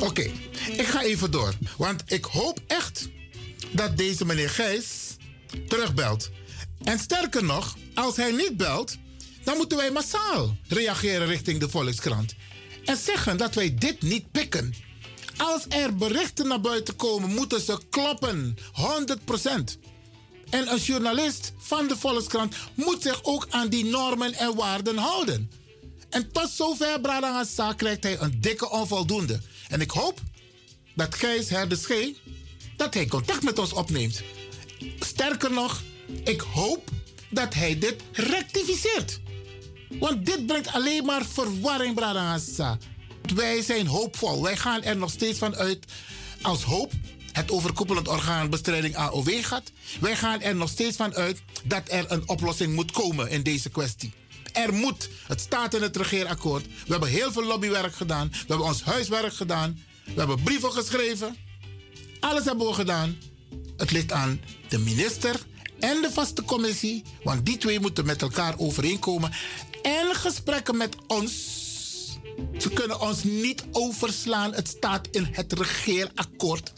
Oké, ik ga even door. Want ik hoop echt dat deze meneer Gijs terugbelt. En sterker nog, als hij niet belt, dan moeten wij massaal reageren richting de Volkskrant. En zeggen dat wij dit niet pikken. Als er berichten naar buiten komen, moeten ze kloppen. 100%. En een journalist van de Volkskrant moet zich ook aan die normen en waarden houden. En tot zover, Bradangasa, krijgt hij een dikke onvoldoende. En ik hoop dat Gijs Herdeschee, dat hij contact met ons opneemt. Sterker nog, ik hoop dat hij dit rectificeert. Want dit brengt alleen maar verwarring, Bradangasa. Wij zijn hoopvol. Wij gaan er nog steeds van uit als hoop het overkoepelend orgaan bestrijding AOW gaat. Wij gaan er nog steeds van uit dat er een oplossing moet komen in deze kwestie. Er moet. Het staat in het regeerakkoord. We hebben heel veel lobbywerk gedaan. We hebben ons huiswerk gedaan. We hebben brieven geschreven. Alles hebben we gedaan. Het ligt aan de minister en de vaste commissie. Want die twee moeten met elkaar overeenkomen. En gesprekken met ons. Ze kunnen ons niet overslaan. Het staat in het regeerakkoord.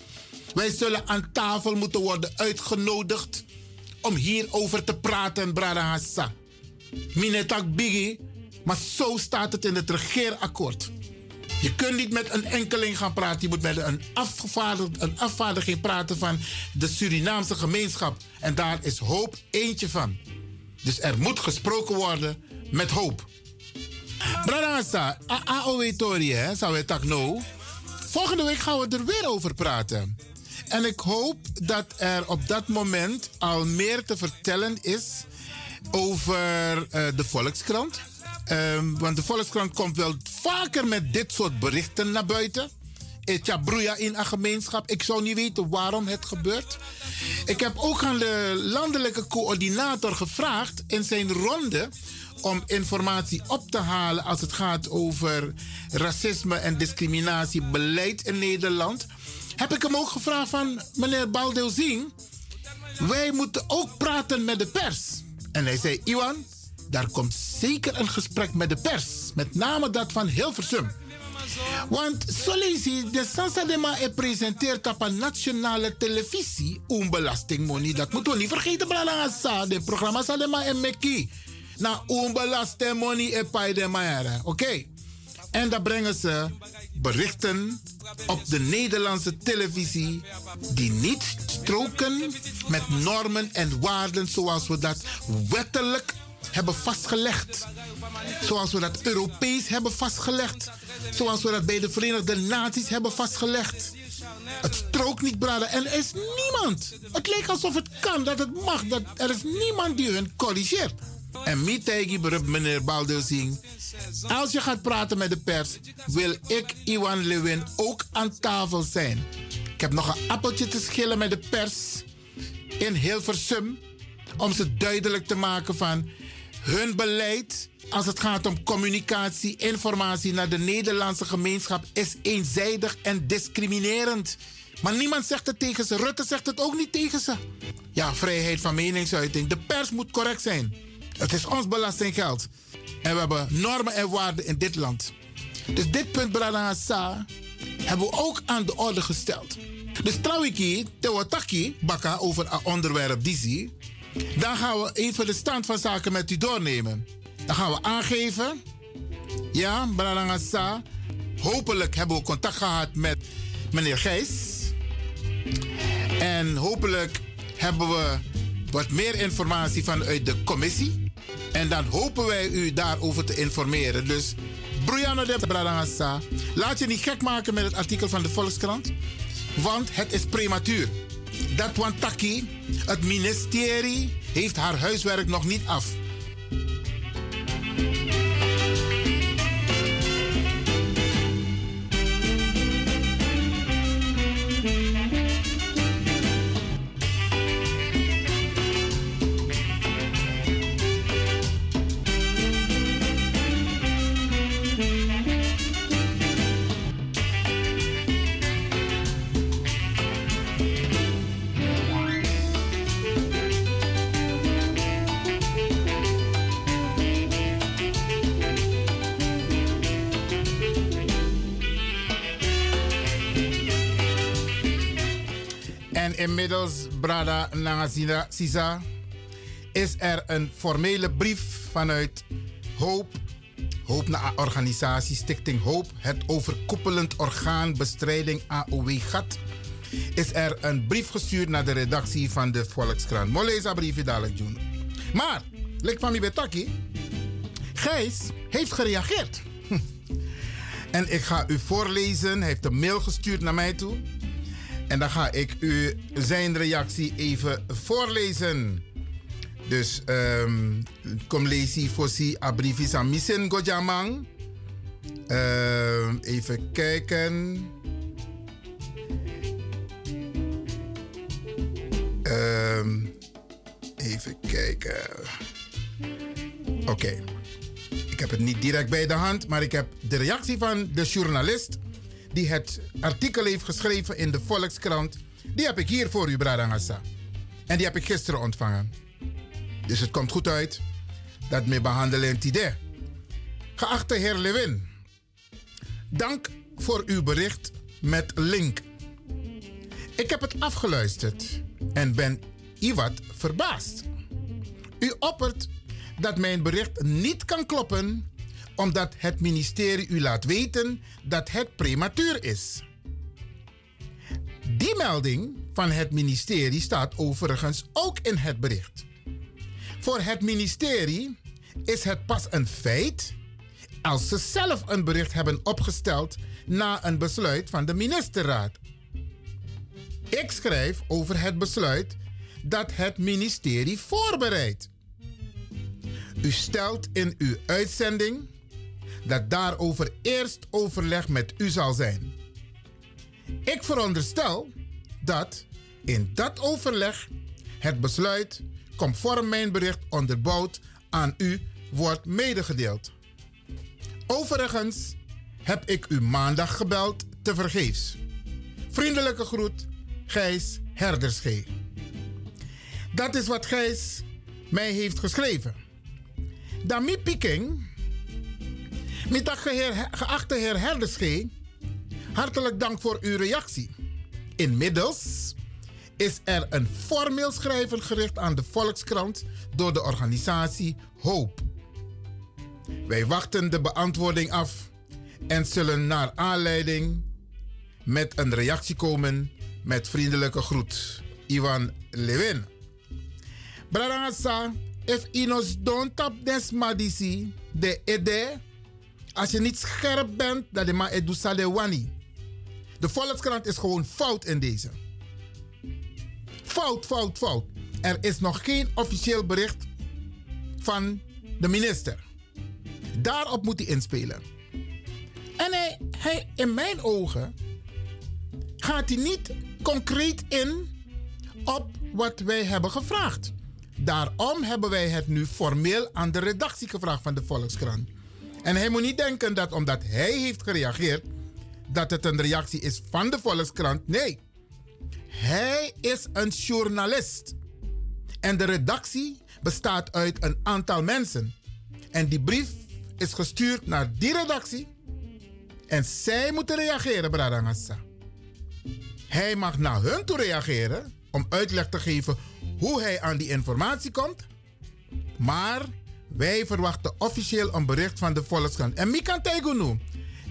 Wij zullen aan tafel moeten worden uitgenodigd om hierover te praten, Brada Hassa. Minetak Biggie, maar zo staat het in het regeerakkoord. Je kunt niet met een enkeling gaan praten. Je moet met een, een afvaardiging praten van de Surinaamse gemeenschap. En daar is hoop eentje van. Dus er moet gesproken worden met hoop. Bradassa, AOW Tori, hè, zou het tak nou. Volgende week gaan we er weer over praten. En ik hoop dat er op dat moment al meer te vertellen is over eh, de Volkskrant. Ehm, want de Volkskrant komt wel vaker met dit soort berichten naar buiten. Etja broeia in een gemeenschap. Ik zou niet weten waarom het gebeurt. Ik heb ook aan de landelijke coördinator gevraagd in zijn ronde om informatie op te halen als het gaat over racisme en discriminatiebeleid in Nederland. Heb ik hem ook gevraagd van meneer Baldeuzing. Wij moeten ook praten met de pers. En hij zei, Iwan, daar komt zeker een gesprek met de pers. Met name dat van Hilversum. Want Solisi, de Sansadema e presenteert op een nationale televisie een belastingmoney. Dat moeten we niet vergeten, Bralangasa. De programma Sadema en Meki. Na een belastingmoney e pai de. Oké. En dan brengen ze berichten op de Nederlandse televisie die niet stroken met normen en waarden zoals we dat wettelijk hebben vastgelegd. Zoals we dat Europees hebben vastgelegd. Zoals we dat bij de Verenigde Naties hebben vastgelegd. Het strookt niet, brada. En er is niemand. Het lijkt alsof het kan, dat het mag. Dat er is niemand die hun corrigeert. En mij tegen meneer Baldelsing. Als je gaat praten met de pers, wil ik, Iwan Lewin, ook aan tafel zijn. Ik heb nog een appeltje te schillen met de pers in Hilversum. Om ze duidelijk te maken van hun beleid als het gaat om communicatie, informatie naar de Nederlandse gemeenschap is eenzijdig en discriminerend. Maar niemand zegt het tegen ze. Rutte zegt het ook niet tegen ze. Ja, vrijheid van meningsuiting. De pers moet correct zijn. Het is ons belastinggeld. En we hebben normen en waarden in dit land. Dus dit punt, Brada Hassa, hebben we ook aan de orde gesteld. Dus trouwens, Tewataki, Baka, over een onderwerp Dizzy. Dan gaan we even de stand van zaken met u doornemen. Dan gaan we aangeven. Ja, Brada Hassa. Hopelijk hebben we contact gehad met meneer Gijs. En hopelijk hebben we wat meer informatie vanuit de commissie. En dan hopen wij u daarover te informeren. Dus, Bruyano de Bradangasa, laat je niet gek maken met het artikel van de Volkskrant. Want het is prematuur. Dat Wantaki, het ministerie, heeft haar huiswerk nog niet af. En inmiddels, Brada Nangasina Sisa, is er een formele brief vanuit Hoop, Hoop naar organisatie Stichting Hoop, het overkoepelend orgaan bestrijding AOW-gat, is er een brief gestuurd naar de redactie van de Volkskrant. Moleza briefje dadelijk doen. Maar, lik van betaki, Gijs heeft gereageerd. En ik ga u voorlezen. Hij heeft een mail gestuurd naar mij toe. En dan ga ik u zijn reactie even voorlezen. Dus um, kom lezen voor si abrivis missen gojamang. Ehm, even kijken. Ehm, even kijken. Oké. Ik heb het niet direct bij de hand, maar ik heb de reactie van de journalist die het artikel heeft geschreven in de Volkskrant. Die heb ik hier voor u, Bradangasa. En die heb ik gisteren ontvangen. Dus het komt goed uit dat me behandelen het idee. Geachte heer Lewin, dank voor uw bericht met link. Ik heb het afgeluisterd en ben iwat verbaasd. U oppert dat mijn bericht niet kan kloppen omdat het ministerie u laat weten dat het prematuur is. Die melding van het ministerie staat overigens ook in het bericht. Voor het ministerie is het pas een feit als ze zelf een bericht hebben opgesteld na een besluit van de ministerraad. Ik schrijf over het besluit dat het ministerie voorbereidt. U stelt in uw uitzending dat daarover eerst overleg met u zal zijn. Ik veronderstel dat in dat overleg het besluit conform mijn bericht onderbouwd aan u wordt medegedeeld. Overigens heb ik u maandag gebeld te vergeefs. Vriendelijke groet, Gijs Herderschee. Dat is wat Gijs mij heeft geschreven. Dami Piking, middag geachte heer Herderschee, hartelijk dank voor uw reactie. Inmiddels is er een formeel schrijven gericht aan de Volkskrant door de organisatie Hoop. Wij wachten de beantwoording af en zullen naar aanleiding met een reactie komen met vriendelijke groet. Ivan Lewin. Brarangasa, if inos don't tap des madisi, de ede, als je niet scherp bent, dat de edu sale wani. De Volkskrant is gewoon fout in deze. Fout, fout, fout. Er is nog geen officieel bericht van de minister. Daarop moet hij inspelen. En hij, hij, in mijn ogen gaat hij niet concreet in op wat wij hebben gevraagd. Daarom hebben wij het nu formeel aan de redactie gevraagd van de Volkskrant. En hij moet niet denken dat omdat hij heeft gereageerd, dat het een reactie is van de Volkskrant. Nee, hij is een journalist. En de redactie bestaat uit een aantal mensen. En die brief is gestuurd naar die redactie. En zij moeten reageren, Bradangassa. Hij mag naar hun toe reageren om uitleg te geven hoe hij aan die informatie komt. Maar wij verwachten officieel een bericht van de Volkskrant. En wie kan tegenu?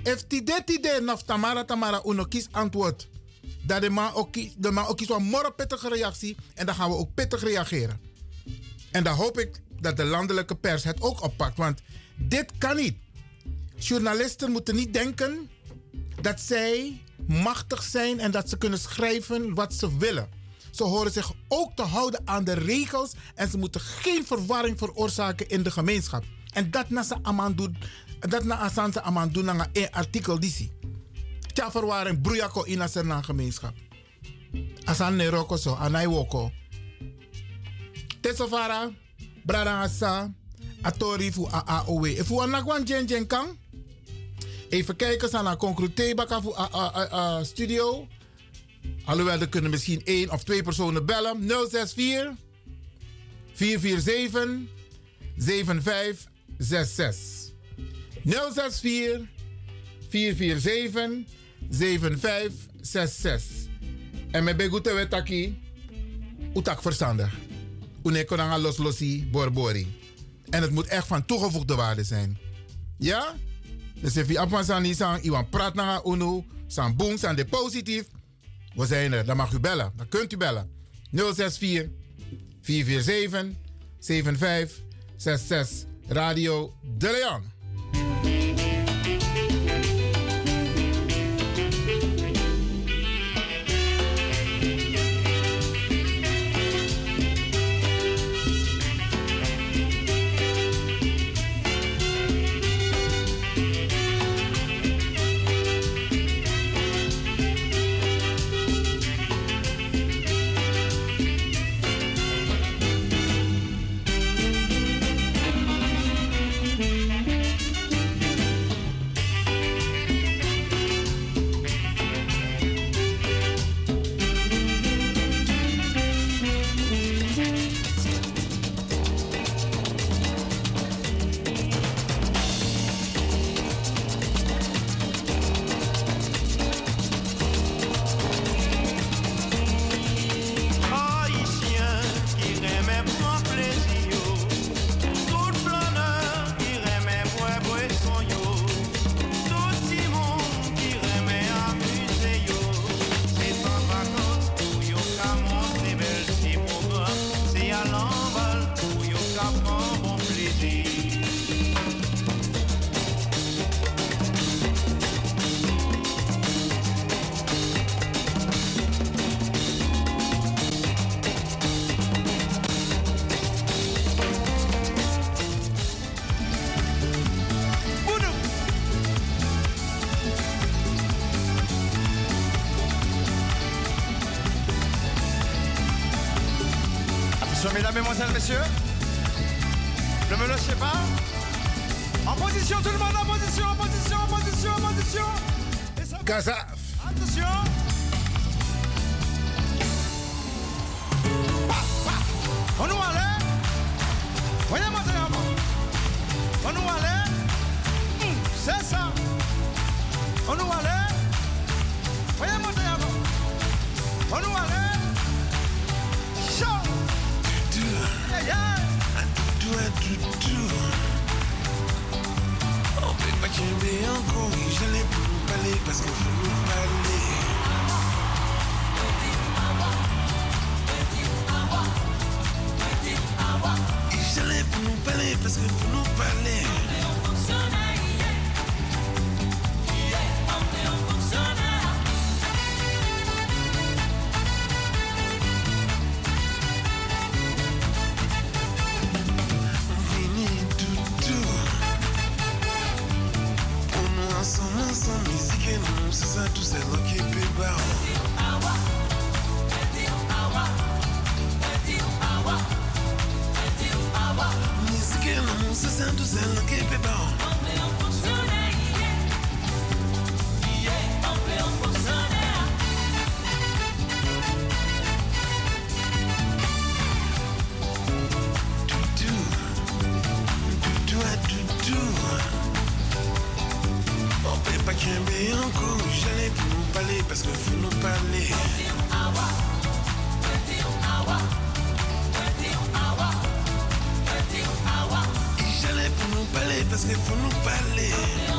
If die dit idee Tamara Tamara uno antwoord. Dat de man ook de man ook een pittige reactie. En dan gaan we ook pittig reageren. En dan hoop ik dat de landelijke pers het ook oppakt. Want dit kan niet. Journalisten moeten niet denken dat zij machtig zijn en dat ze kunnen schrijven wat ze willen. Ze horen zich ook te houden aan de regels en ze moeten geen verwarring veroorzaken in de gemeenschap. En dat na ze aman doen, dat na asan aman doen na een artikel disi. Tja verwarring broeiako in na gemeenschap. Asan ne roko so, anai woko. Tesofara, brada asa, atori fu a AOW. If u anakwan jen jen kan, even kijken sana concrete fu a, a studio. Alhoewel, er kunnen misschien één of twee personen bellen. 064 447 7566. 064 447 7566. En met begute wetaki, utak verstandig. Uneko nanga los losi borbori. En het moet echt van toegevoegde waarde zijn. Ja? Dus if je niet sang, iwan praat naar unu, san boom, san de positief. We zijn er, dan mag u bellen. Dan kunt u bellen. 064 447 7566 Radio De Leon. Parce que faut.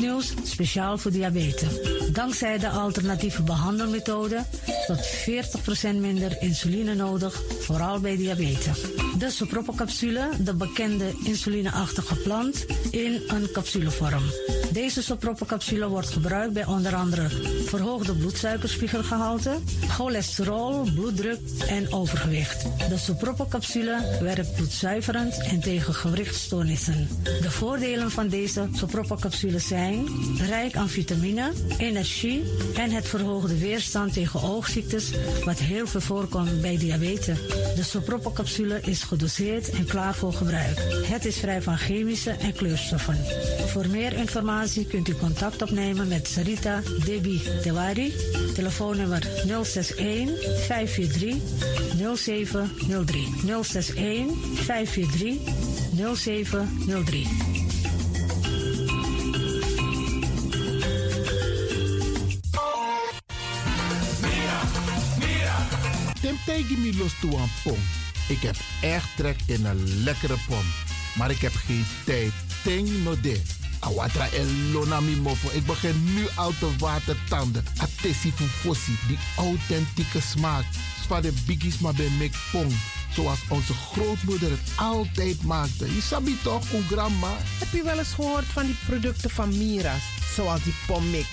Nieuws, speciaal voor diabetes. Dankzij de alternatieve behandelmethode tot 40% minder insuline nodig, vooral bij diabetes. De sopropocapsule, de bekende insulineachtige plant, in een capsulevorm. Deze sopropocapsule wordt gebruikt bij onder andere verhoogde bloedsuikerspiegelgehalte, cholesterol, bloeddruk en overgewicht. De sopropocapsule werkt bloedzuiverend en tegen gewrichtstoornissen. De voordelen van deze sopropocapsule zijn rijk aan vitamine, energie en het verhoogde weerstand tegen oogziektes, wat heel veel voorkomt bij diabetes. De sopropocapsule is gedoseerd en klaar voor gebruik. Het is vrij van chemische en kleurstoffen. Voor meer informatie kunt u contact opnemen met Sarita Debi Dewari. Telefoonnummer 061 543 0703. 061 543 0703. Tim tegen me los toe aan pom. Ik heb echt trek in een lekkere pom. Maar ik heb geen tijd. Ting no de. Awatra elona mi mofo. Ik begin nu al te watertanden. Atesi fufosi. Die authentieke smaak. Zwa de biggies maar bij mek pom. Zoals onze grootmoeder het altijd maakte. Je sabi toch, o grandma? Heb je wel eens gehoord van die producten van Mira's? Zoals die pommix.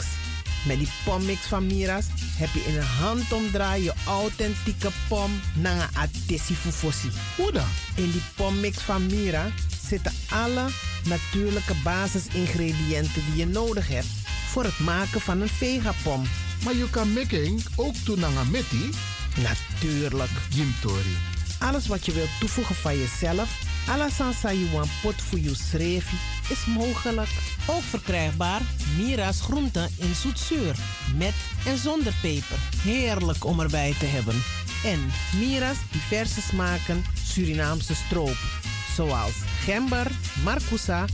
Met die pommix van Mira's heb je in een handomdraai je authentieke pom naar een atesi fufosi. Hoe dan? In die pommix van Mira zitten alle natuurlijke basisingrediënten die je nodig hebt voor het maken van een vegapom. Maar je kan making ook doen aan een metti? Natuurlijk. Jim Tori. Alles wat je wilt toevoegen van jezelf, alla sansa you want pot voor je schreef, is mogelijk. Ook verkrijgbaar Mira's groenten in zoetzuur. Met en zonder peper. Heerlijk om erbij te hebben. En Mira's diverse smaken Surinaamse stroop. Zoals gember, marcousa,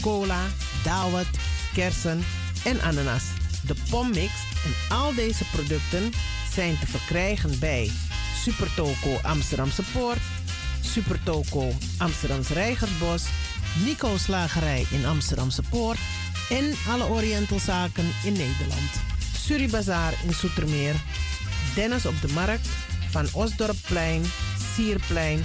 cola, dawet, kersen en ananas. De pommix en al deze producten zijn te verkrijgen bij Supertoco Amsterdamse Poort, Supertoco Amsterdamse Reigersbos, Nico's Slagerij in Amsterdamse Poort en alle Orientalzaken in Nederland. Suribazaar in Soetermeer, Dennis op de Markt, Van Osdorpplein, Sierplein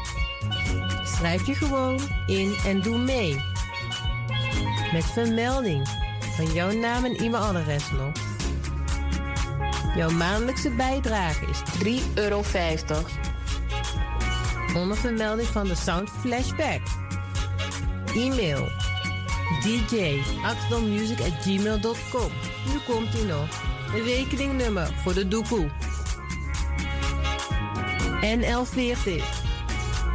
Schrijf je gewoon in en doe mee. Met vermelding van jouw naam en e-mailadres nog. Jouw maandelijkse bijdrage is 3,50 euro. Onder vermelding van de Sound Flashback. E-mail dj.axelmusic.gmail.com Nu komt ie nog. Een rekeningnummer voor de doekoe. NL40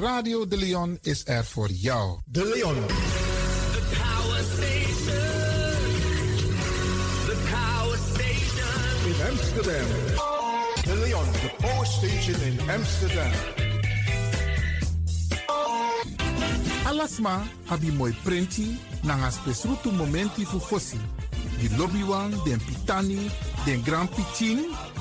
Radio De Leon is er voor jou. De Leon. The power station. The power station. In Amsterdam. De Leon, the power station in Amsterdam. Alasma abi moi prenti nanga spesrutu momenti fu fosi. Di lobby wan, den pitani, den grand pitin,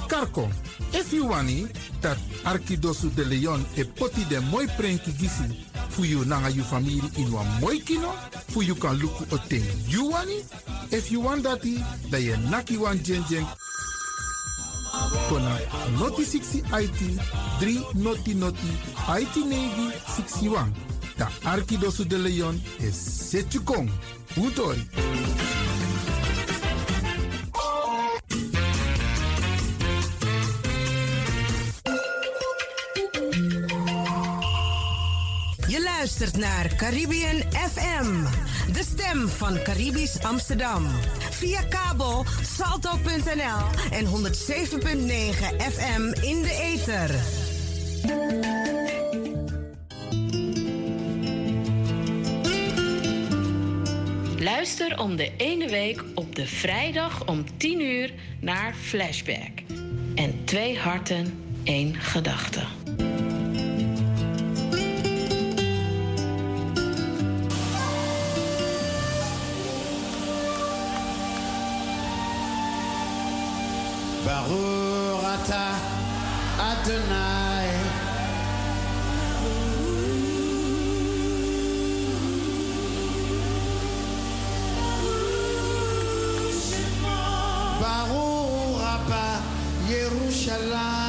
karko. If you wani, dat Arkidosu de Leon e poti den moi prenki gisi fu you nanga you family in wan moi kino, fu you kan luku o ten you wani. If you want dati, da ye naki wan jen jen kona noti 60 IT 3 noti noti IT negi 61. Da Arkidosu de Leon is Setchukong. Utori. Luistert naar Caribbean FM, de stem van Caribisch Amsterdam. Via kabel salto.nl en 107.9 FM in de ether. Luister om de ene week op de vrijdag om 10 uur naar Flashback. En twee harten, één gedachte. Baruch Adonai. Baruch Yerushalayim.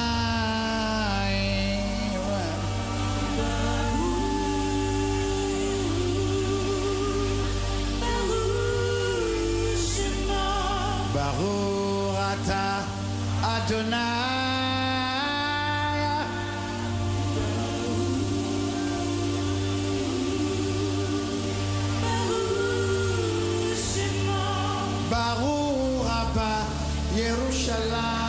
Baruch Rabbah, Yerushalayim.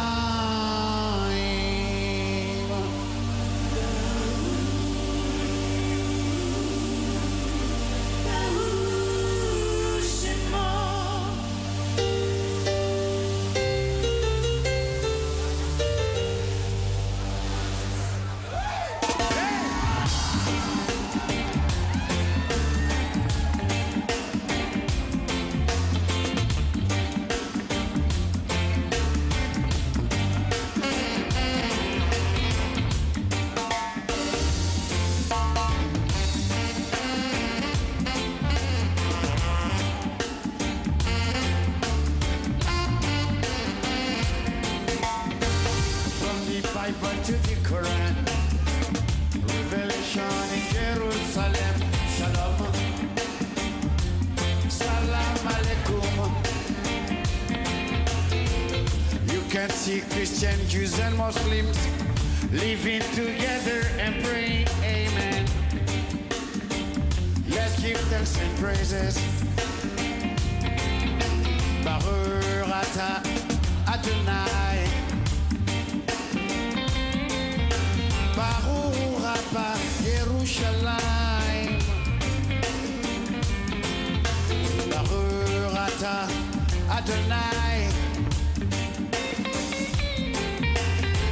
sleeps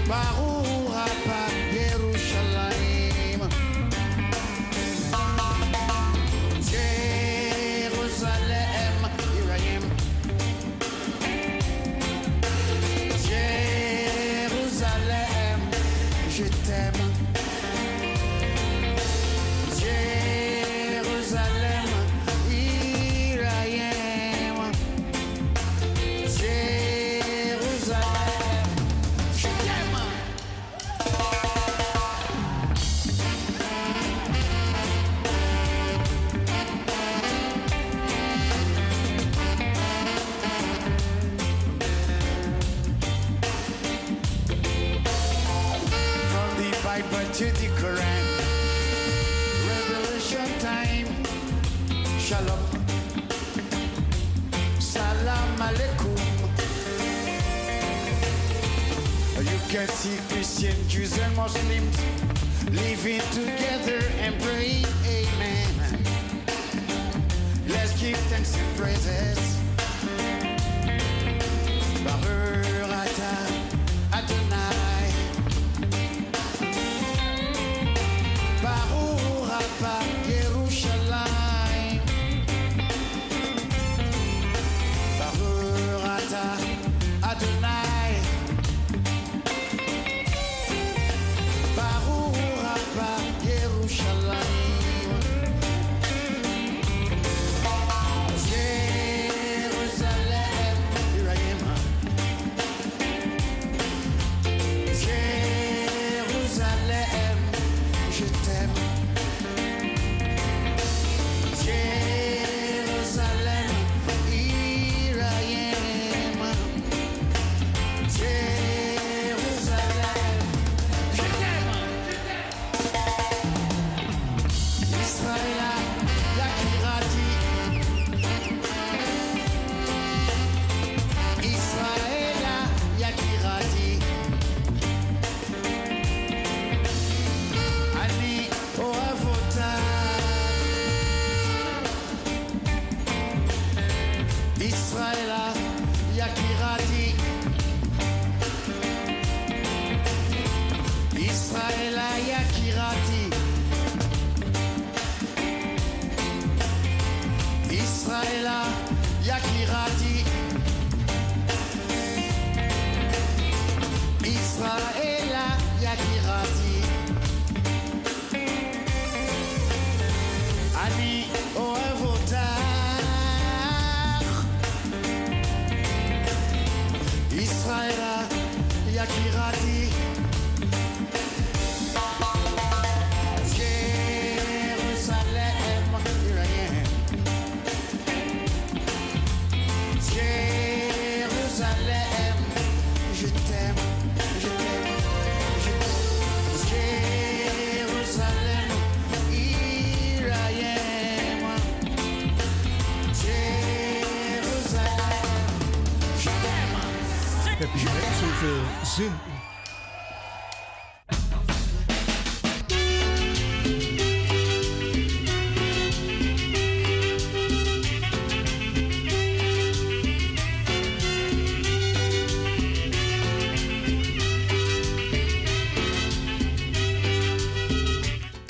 par où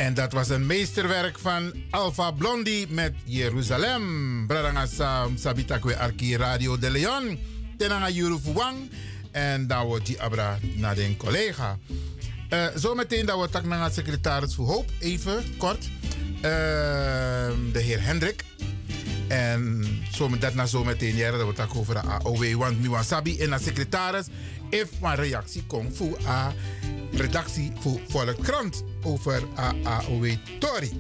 En dat was een meesterwerk van Alpha Blondie met Jeruzalem. Bradangasa Sabitakwe Arki Radio de Leon. Tenanga Yuruf Wang. En daar wordt die abra naar den collega. Uh, eh, zometeen dat wordt tak naar secretaris voor Hoop. Even kort. Uh, de heer Hendrik. En zo, dat na zometeen, ja, dat wordt ook over de AOW. Want nu Sabi en de secretaris heeft mijn reactie komt voor de redactie voor Volkskrant. over AAW Tori.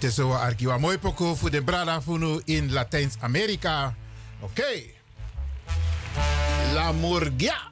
En zo archiva mooi poko voor de brada in Latijns-Amerika. Oké. Okay. Morgia.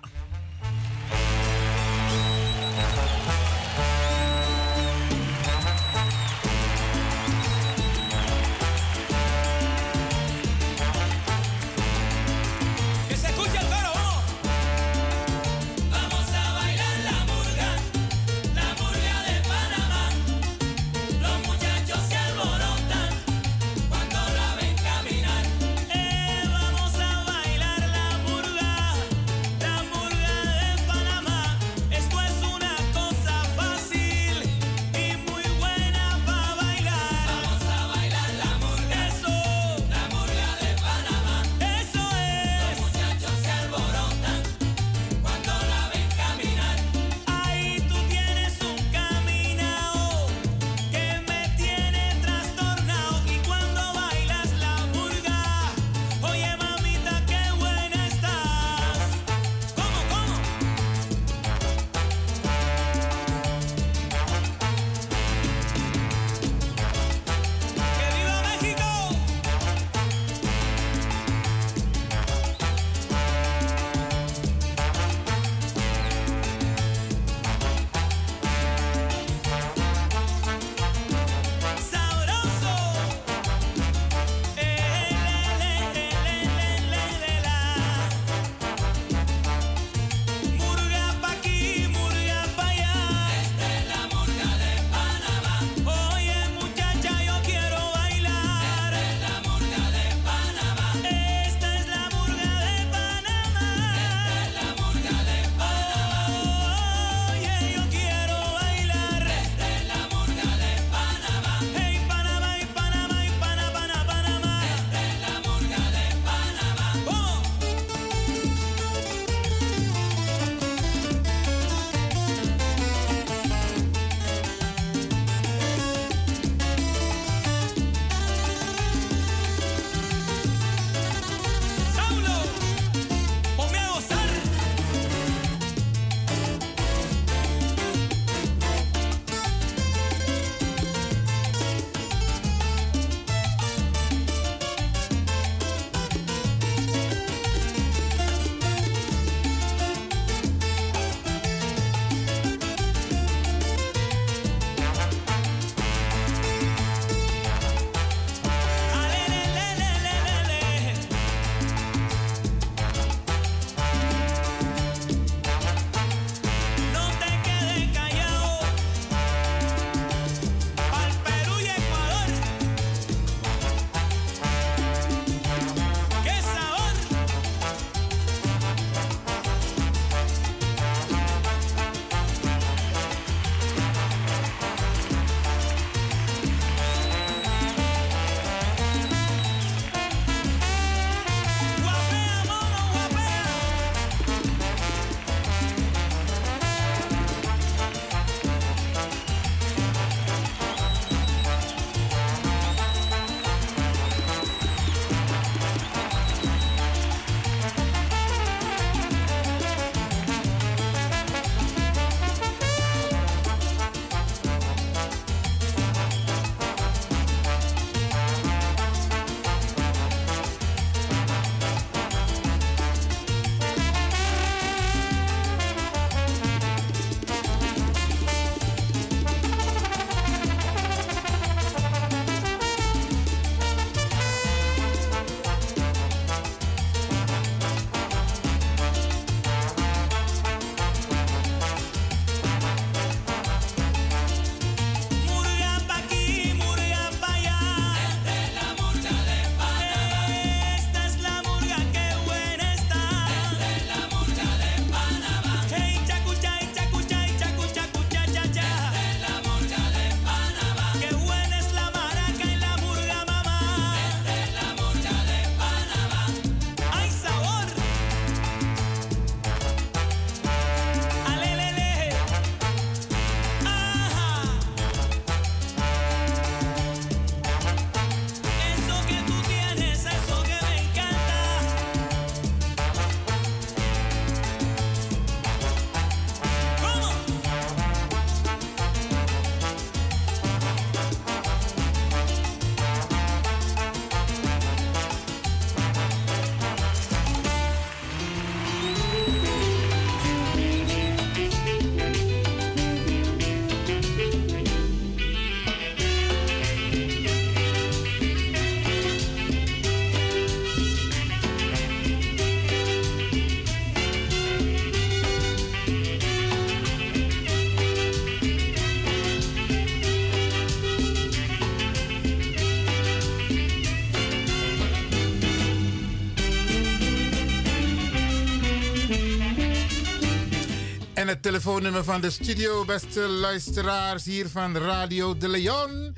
En het telefoonnummer van de studio, beste luisteraars hier van Radio de Leon,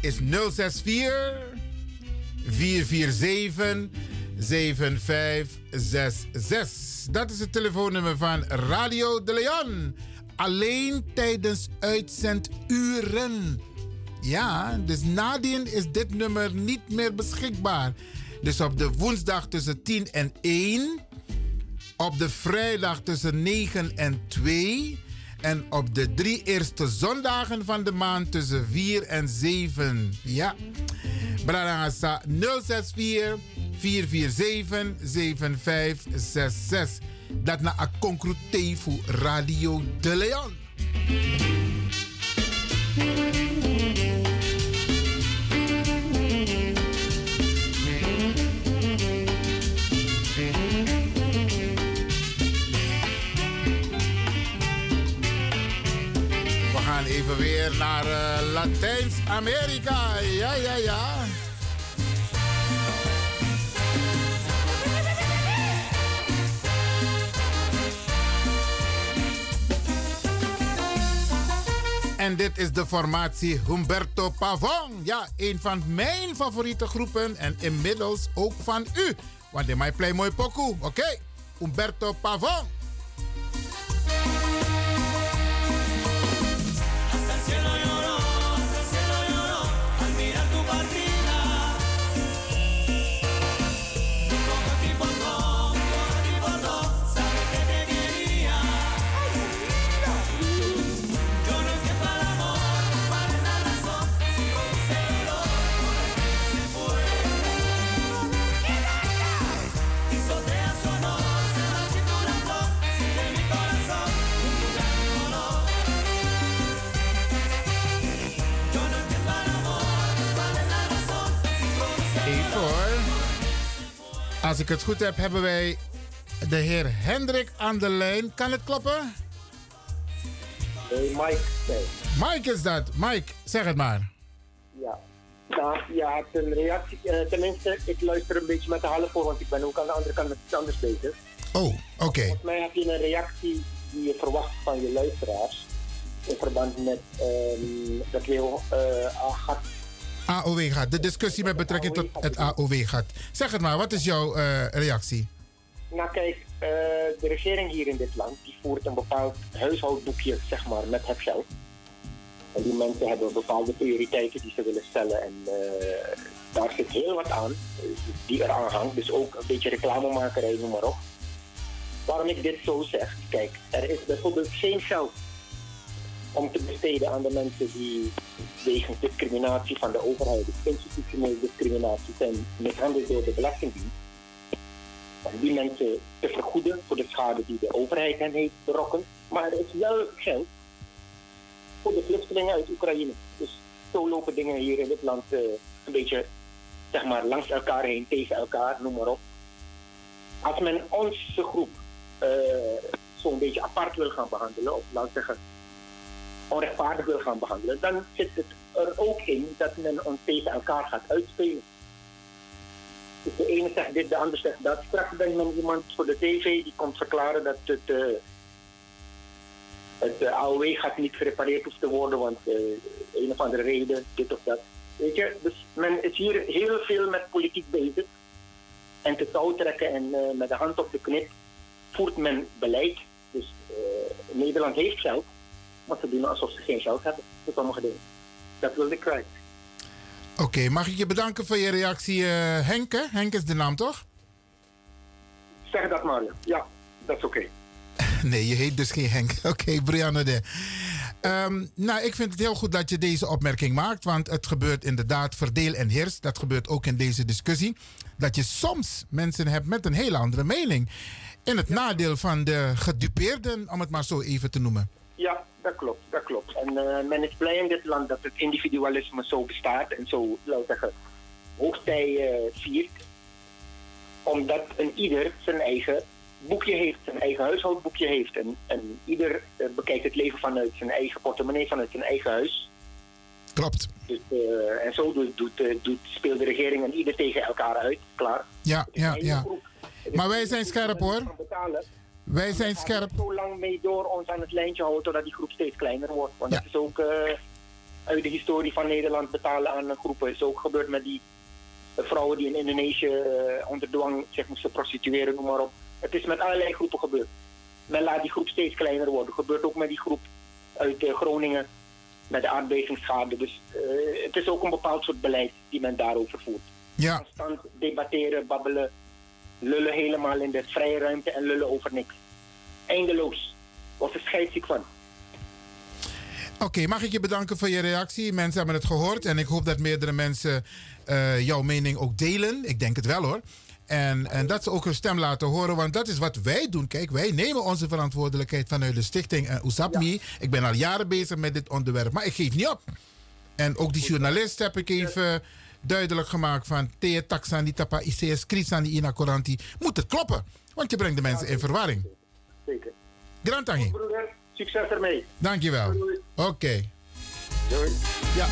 is 064 447 7566. Dat is het telefoonnummer van Radio de Leon. Alleen tijdens uitzenduren. Ja, dus nadien is dit nummer niet meer beschikbaar. Dus op de woensdag tussen 10 en 1. Op de vrijdag tussen 9 en 2. En op de drie eerste zondagen van de maand tussen 4 en 7. Ja. Bradangasa 064 447 7566. Dat na a concrete voor Radio de Leon. Even weer naar eh, Latijns-Amerika. Ja, ja, ja. En dit is de formatie Humberto Pavon. Ja, een van mijn favoriete groepen en inmiddels ook van u. Want in mij play mooi pokoe. Oké, Humberto Pavon. Als ik het goed heb, hebben wij de heer Hendrik aan de lijn. Kan het kloppen? Nee, Mike. Nee. Mike is dat. Mike, zeg het maar. Ja. Nou, ja, ten reactie, eh, tenminste, ik luister een beetje met de halen voor, want ik ben ook aan de andere kant met iets anders bezig. Oh, oké. Volgens mij heb je een reactie die je verwacht van je luisteraars. In verband met ehm, dat Leo uh, gaat. AOW gaat. De discussie met betrekking tot het AOW gaat. Zeg het maar, wat is jouw eh, reactie? Nou kijk, eh, de regering hier in dit land die voert een bepaald huishoudboekje zeg maar, met het geld. En die mensen hebben bepaalde prioriteiten die ze willen stellen. En eh, daar zit heel wat aan die eraan hangt. Dus ook een beetje reclamemakerij, noem maar op. Waarom ik dit zo zeg? Kijk, er is bijvoorbeeld geen geld om te besteden aan de mensen die wegens discriminatie van de overheid, institutionele discriminatie, zijn mishandeld door de Belastingdienst om die mensen te vergoeden voor de schade die de overheid hen heeft berokkend. Maar er is wel geld voor de vluchtelingen uit Oekraïne. Dus zo lopen dingen hier in dit land eh, een beetje zeg maar, langs elkaar heen, tegen elkaar, noem maar op. Als men onze groep eh, zo'n beetje apart wil gaan behandelen, of laat zeggen onrechtvaardig wil gaan behandelen, dan zit het er ook in dat men ons tegen elkaar gaat uitspelen. Dus de ene zegt dit, de ander zegt dat. Straks brengt men iemand voor de tv die komt verklaren dat het, eh, het eh, AOW gaat niet gerepareerd hoeft te worden, want eh, een of andere reden, dit of dat. Weet je, dus men is hier heel veel met politiek bezig. En te touw trekken en met de hand op de knip voert men beleid. Dus Nederland heeft geld, maar ze doen alsof ze geen geld hebben voor sommige dingen. Dat wilde ik kwijt. Oké, mag ik je bedanken voor je reactie, eh Henk? hè? Henk is de naam, toch? Zeg dat maar, ja. Dat is oké. Nee, je heet dus geen Henk. Oké, Brianne de. Ehm, nou, ik vind het heel goed dat je deze opmerking maakt. Want het gebeurt inderdaad verdeel en heers. Dat gebeurt ook in deze discussie. Dat je soms mensen hebt met een hele andere mening. In het nadeel van de gedupeerden, om het maar zo even te noemen. Ja, dat klopt, dat klopt. En eh, men is blij in dit land dat het individualisme zo bestaat en zo, laten zeggen, hoogtij eh, viert. Omdat een ieder zijn eigen boekje heeft, zijn eigen huishoudboekje heeft. En, en ieder eh, bekijkt het leven vanuit zijn eigen portemonnee, vanuit zijn eigen huis. Klopt. Dus, en zo doet, doet, doet, speelt de regering en ieder tegen elkaar uit, klaar. Ja, ja, ja. Maar wij zijn scherp hoor. Wij zijn We scherp. er zo lang mee door ons aan het lijntje houden totdat die groep steeds kleiner wordt. Want dat is ook eh, uit de historie van Nederland betalen aan groepen. is ook gebeurd met die vrouwen die in Indonesië eh, onder dwang moesten prostitueren, noem maar op. Het is met allerlei groepen gebeurd. Men laat die groep steeds kleiner worden. gebeurt ook met die groep uit eh, Groningen met de aardbevingsschade. Dus het is ook een bepaald soort beleid die men daarover voert. Ja. Constant debatteren, babbelen, lullen helemaal in de vrije ruimte en lullen over niks. Eindeloos. Wordt er scheidsziek van. Oké, mag ik je bedanken voor je reactie? Mensen hebben het gehoord en ik hoop dat meerdere mensen eh, jouw mening ook delen. Ik denk het wel hoor. En, en dat ze ook hun stem laten horen, want dat is wat wij doen. Kijk, wij nemen onze verantwoordelijkheid vanuit de stichting USAPMI. Ik ben al jaren bezig met dit onderwerp, maar ik geef niet op. En ook die journalist heb ik even duidelijk gemaakt van... Thea taxan die tapa ICS krisan die ina koranti. Moet het kloppen, want je brengt de mensen in verwarring. Zeker. Grantangi. Broeder, succes ermee. Dankjewel. Oké. Doei. Ja.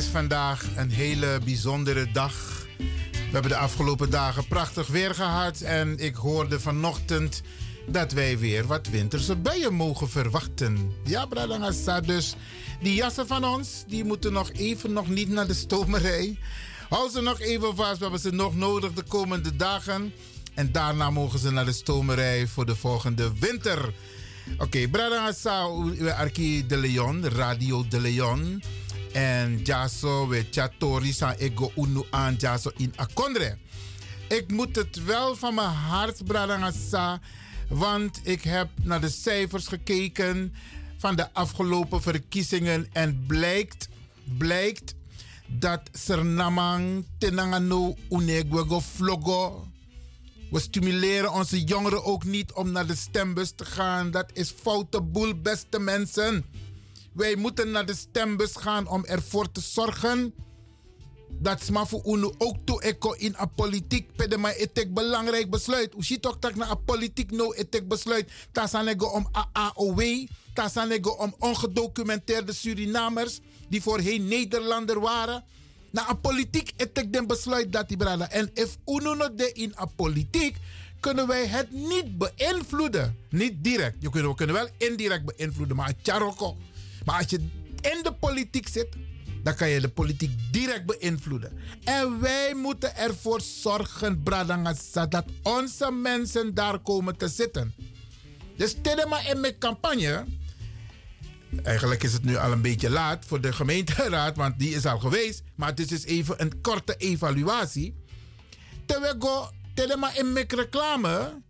Is vandaag een hele bijzondere dag. We hebben de afgelopen dagen prachtig weer gehad. En ik hoorde vanochtend dat wij weer wat winterse buien mogen verwachten. Ja, Bradangasa. Dus die jassen van ons, die moeten nog even nog niet naar de stomerij. Hou ze nog even vast. We hebben ze nog nodig de komende dagen. En daarna mogen ze naar de stomerij voor de volgende winter. Oké, okay, Bradangasa, Arki de Leon, Radio de Leon. En jaso we chatori sa ego unu aan jaso in akondre. Ik moet het wel van mijn hart bradangasa, want ik heb naar de cijfers gekeken van de afgelopen verkiezingen en blijkt, blijkt dat Sernamang tenangano unegwego vlogo. We stimuleren onze jongeren ook niet om naar de stembus te gaan. Dat is foute boel, beste mensen. Wij moeten naar de stembus gaan om ervoor te zorgen dat smafu unu ook toe in a politiek pede maar etek belangrijk besluit. U ziet ook dat na a politiek no etek besluit. Tasanego om AAOW, tasanego om ongedocumenteerde Surinamers die voorheen Nederlander waren. Na politiek etek den besluit dat die brada. En if unu no de in politiek kunnen wij het niet beïnvloeden. Niet direct. Je kunt, we kunnen wel indirect beïnvloeden, maar charoko. Maar als je in de politiek zit, dan kan je de politiek direct beïnvloeden. En wij moeten ervoor zorgen, Bradangasa, dat onze mensen daar komen te zitten. Dus Tedema in mijn campagne. Eigenlijk is het nu al een beetje laat voor de gemeenteraad, want die is al geweest. Maar het is even een korte evaluatie. Terwijl go Tedema in mijn reclame.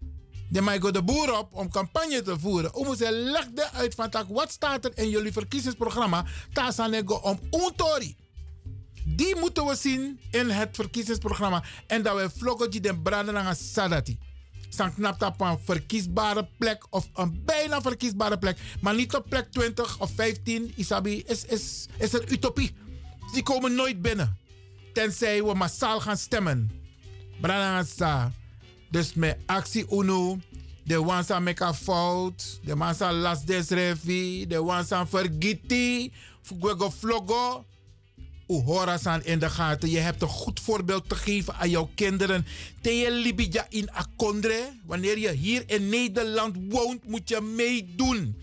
De go de boer op om campagne te voeren. Om ze legde uit van wat staat er in jullie verkiezingsprogramma? Tasanego om Untori. Die moeten we zien in het verkiezingsprogramma. En dat we vloggen den branden aan Sadati. San knap op een verkiesbare plek of een bijna verkiesbare plek. Maar niet op plek 20 of 15, Isabi, is, is, is een utopie. Die komen nooit binnen. Tenzij we massaal gaan stemmen. Branagasa. Dus met actie UNO. De wansa meka fout. De wansa las desrevi. De wansa vergiti. Fugwego vlogo. U horasan in de gaten. Je hebt een goed voorbeeld te geven aan jouw kinderen. Teye Libija in Akondre. Wanneer je hier in Nederland woont, moet je meedoen.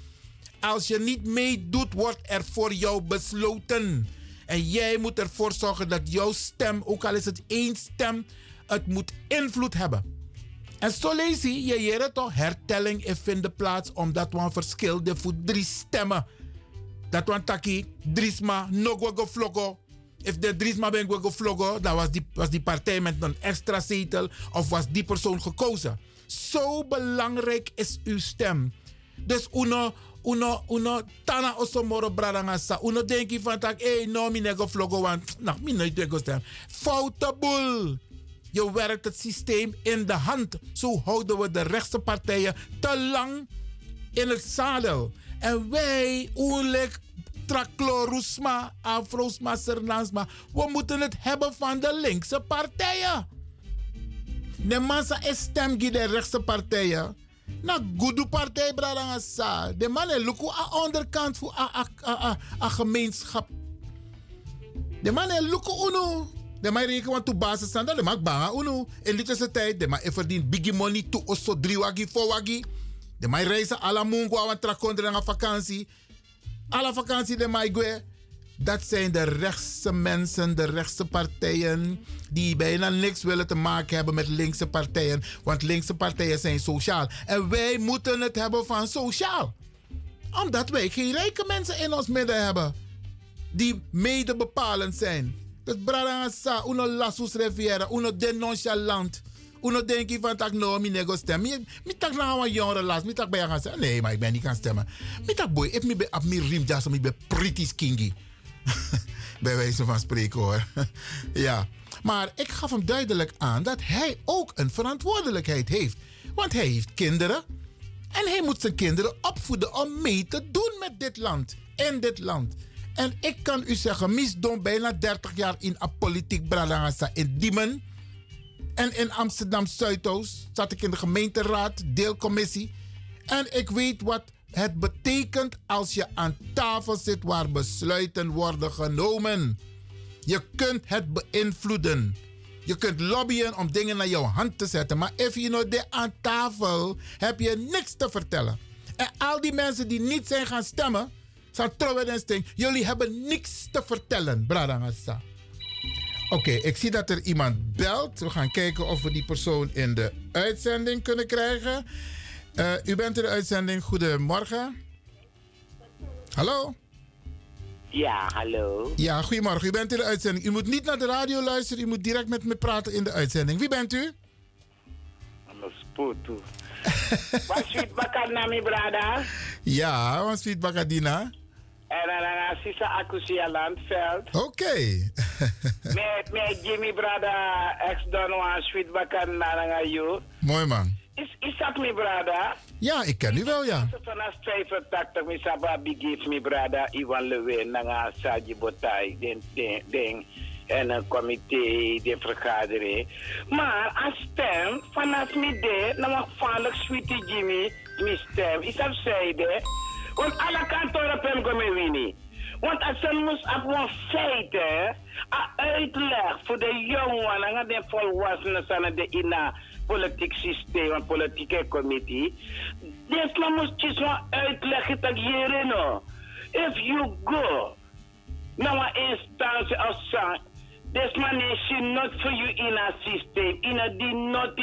Als je niet meedoet, wordt er voor jou besloten. En jij moet ervoor zorgen dat jouw stem, ook al is het één stem, het moet invloed hebben. En zo lees je, je toch hertelling in vinden plaats omdat we een verschil voor drie stemmen. Dat we taki, drisma, no go. If de drisma ben go vloggo, dan was die, was die partij met een extra zetel of was die persoon gekozen. Zo belangrijk is uw stem. Dus uno, uno, uno, tana osomoro bradangasa. Uno je van tak, hey, no, mi nego vloggo, want, nou, mi nooit nego stem. Foute boel. Je werkt het systeem in de hand. Zo houden we de rechtse partijen te lang in het zadel. En wij, Oerlijk, Traklorusma, Afrosma, Sernansma, we moeten het hebben van de linkse partijen. De massa is stem de rechtse partijen. Na goede partij, bradangasa. De man is luku aan onderkant voor een gemeenschap. De man is uno. De mij rekenen want toe basis staan, de maak banga uno. In dit tijd, de mij verdient biggie money toe osso drie wagi, four wagi. De mij reizen alla mungo aan aan vakantie. Alle vakantie de mij gue. Dat zijn de rechtse mensen, de rechtse partijen, die bijna niks willen te maken hebben met linkse partijen. Want linkse partijen zijn sociaal. En wij moeten het hebben van sociaal. Omdat wij geen rijke mensen in ons midden hebben. Die mede bepalend zijn. Dus brada sa, uno lasus reviera, uno den nonchalant. Uno denk je van tak no, mi nego stem. Mi, tak na een jongere las, mi tak bij gaan zeggen. Nee, maar ik ben niet gaan stemmen. Mi tak boy, if mi be op mi rim jas, mi be pretty bij wijze van spreken hoor. ja, maar ik gaf hem duidelijk aan dat hij ook een verantwoordelijkheid heeft. Want hij heeft kinderen. En hij moet zijn kinderen opvoeden om mee te doen met dit land. In dit land. En ik kan u zeggen, misdom bijna 30 jaar in a politiek bralangasa in Diemen. En in Amsterdam Zuidoost zat ik in de gemeenteraad, deelcommissie. En ik weet wat het betekent als je aan tafel zit waar besluiten worden genomen. Je kunt het beïnvloeden. Je kunt lobbyen om dingen naar jouw hand te zetten. Maar if you know aan tafel heb je niks te vertellen. En al die mensen die niet zijn gaan stemmen, zijn trouwens jullie hebben niks te vertellen, Bradangasa. Oké, ik zie dat er iemand belt. We gaan kijken of we die persoon in de uitzending kunnen krijgen. Uh, u bent in de uitzending. Goedemorgen. Hallo? Ja, hallo. Ja, goedemorgen. U bent in de uitzending. U moet niet naar de radio luisteren. U moet direct met me praten in de uitzending. Wie bent u? Wat sweet bakar nami brada? Ja, wat sweet bakadina? En dan Sisa Akusia Landveld. Oké. met, met Jimmy brada ex Don Juan sweet bakar nanga you. Mooi man. Is, is dat mijn brada? Ja, ik ken u wel, ja. Vanaf 85, mijn begeef mijn brada Ivan Lewin, Nanga Saji Botai, den, den, en een comité, de vergadering. Maar als stem, vanaf midden, dan mag vaarlijk Sweetie Jimmy, mijn stem. Is dat zijde? Want alle kantoren hebben komen winnen. Want als ze moest op een feiten, een uitleg voor de jongen en de volwassenen de in een politiek systeem, een politieke committee. Dus man moest je zo'n uitleg dat hierin. If you go naar een instantie als zo, this man is not for you in a systeem, in a die not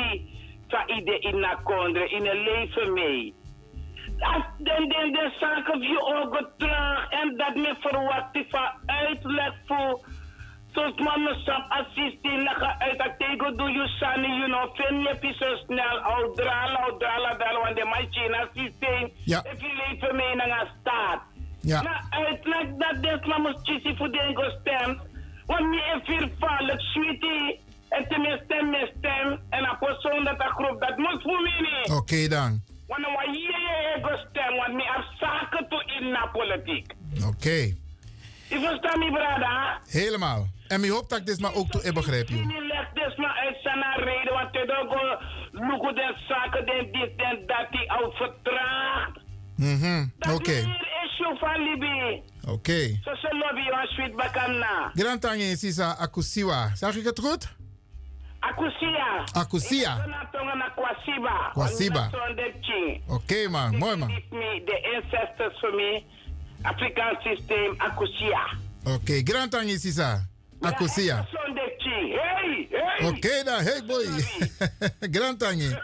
voor ide in a kondre, in een leven mee. Dan dan de zaken je ook terug en dat me verwacht van uitleg voor zoals man sap assistent leggen uit dat tegen doe je sani you know fen je pi zo snel au drala au drala drala want de machine systeem Ja. if je leven mee naar staat Ja. na uitleg dat des moet chisi voor de stem want me sweetie en te me stem en a persoon dat a groep dat moet voor Oké dan. Want wa je go stem want me heb zaken toe in na politiek Oké. je verstaat me brada Helemaal. En ik hoop dat ik dit maar ook toe ik begrijp. Niet leg dus maar uit zijn reden, want het ook lukken de zaken, den dit en dat, die al vertraagd. Mhm. Oké. Oké. Zo ze lobby van sweet bakana. Grand Tangi Sisa Akusiwa. Zag ik het goed? Akusia. Akusia. Kwasiba. Kwasiba. De. Oké man, mooi man. Me, the ancestors for me, African system, Akusia. Oké, Grand Tangi Sisa Akusia. De. Hey, hey. Oké dan, hey boy. Grand Tangi.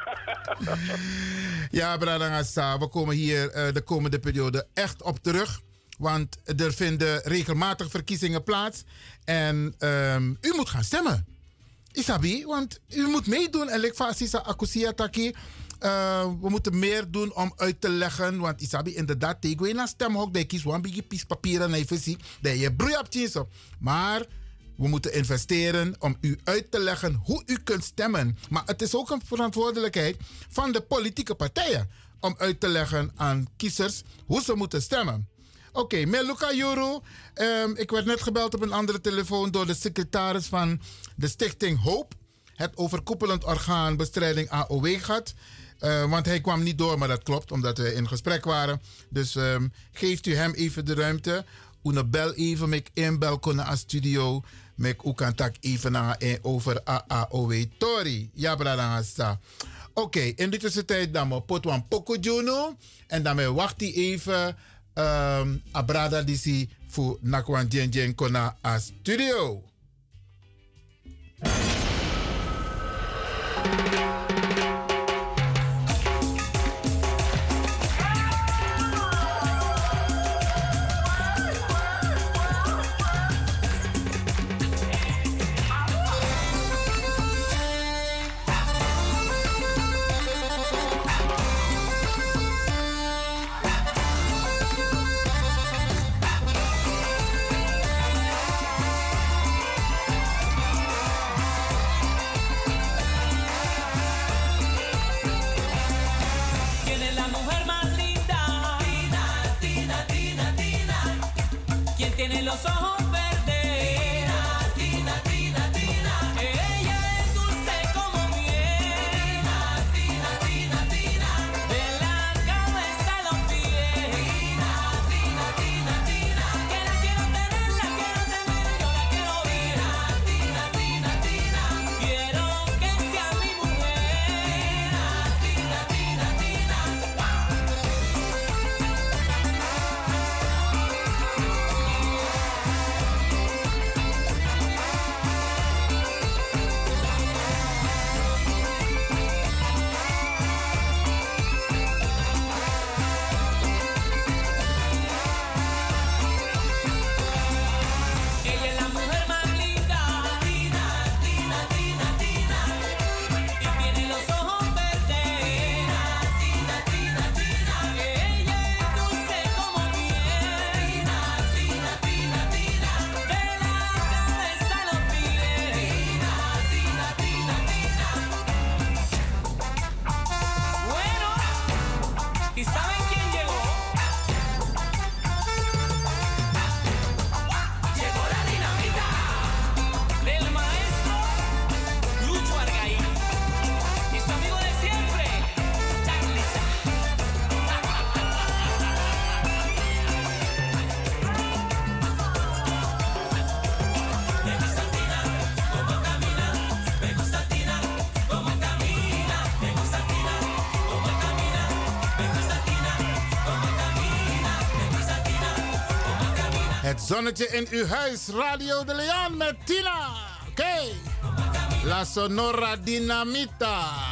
Ja, Bradangasa, we komen hier eh, de komende periode echt op terug. Want er vinden regelmatig verkiezingen plaats. En ehm, u moet gaan stemmen. Isabi, want u moet meedoen. En ik Akusia Taki. we moeten meer doen om uit te leggen. Want Isabi, inderdaad, tegen je naar stemhok. Dat kies een beetje pies papieren en visie. Dat je broei op op. Maar we moeten investeren om u uit te leggen hoe u kunt stemmen. Maar het is ook een verantwoordelijkheid van de politieke partijen. Om uit te leggen aan kiezers hoe ze moeten stemmen. Oké, Meluka Juru. ehm, ik werd net gebeld op een andere telefoon door de secretaris van de Stichting Hoop. Het overkoepelend orgaan bestrijding AOW gaat. Eh, want hij kwam niet door, maar dat klopt, omdat we in gesprek waren. Dus ehm, geeft u hem even de ruimte. Una bel even met inbel kunnen als studio. Met u kan even naar eh, over AOW Tori. Ja, brada. Oké, in de tussentijd dan we potwan poko. En dan wacht hij even. Um, abrada disi voor nakwan jen jen kona a studio. Zonnetje in uw huis, Radio de Leon met Tina. Oké. La Sonora Dinamita.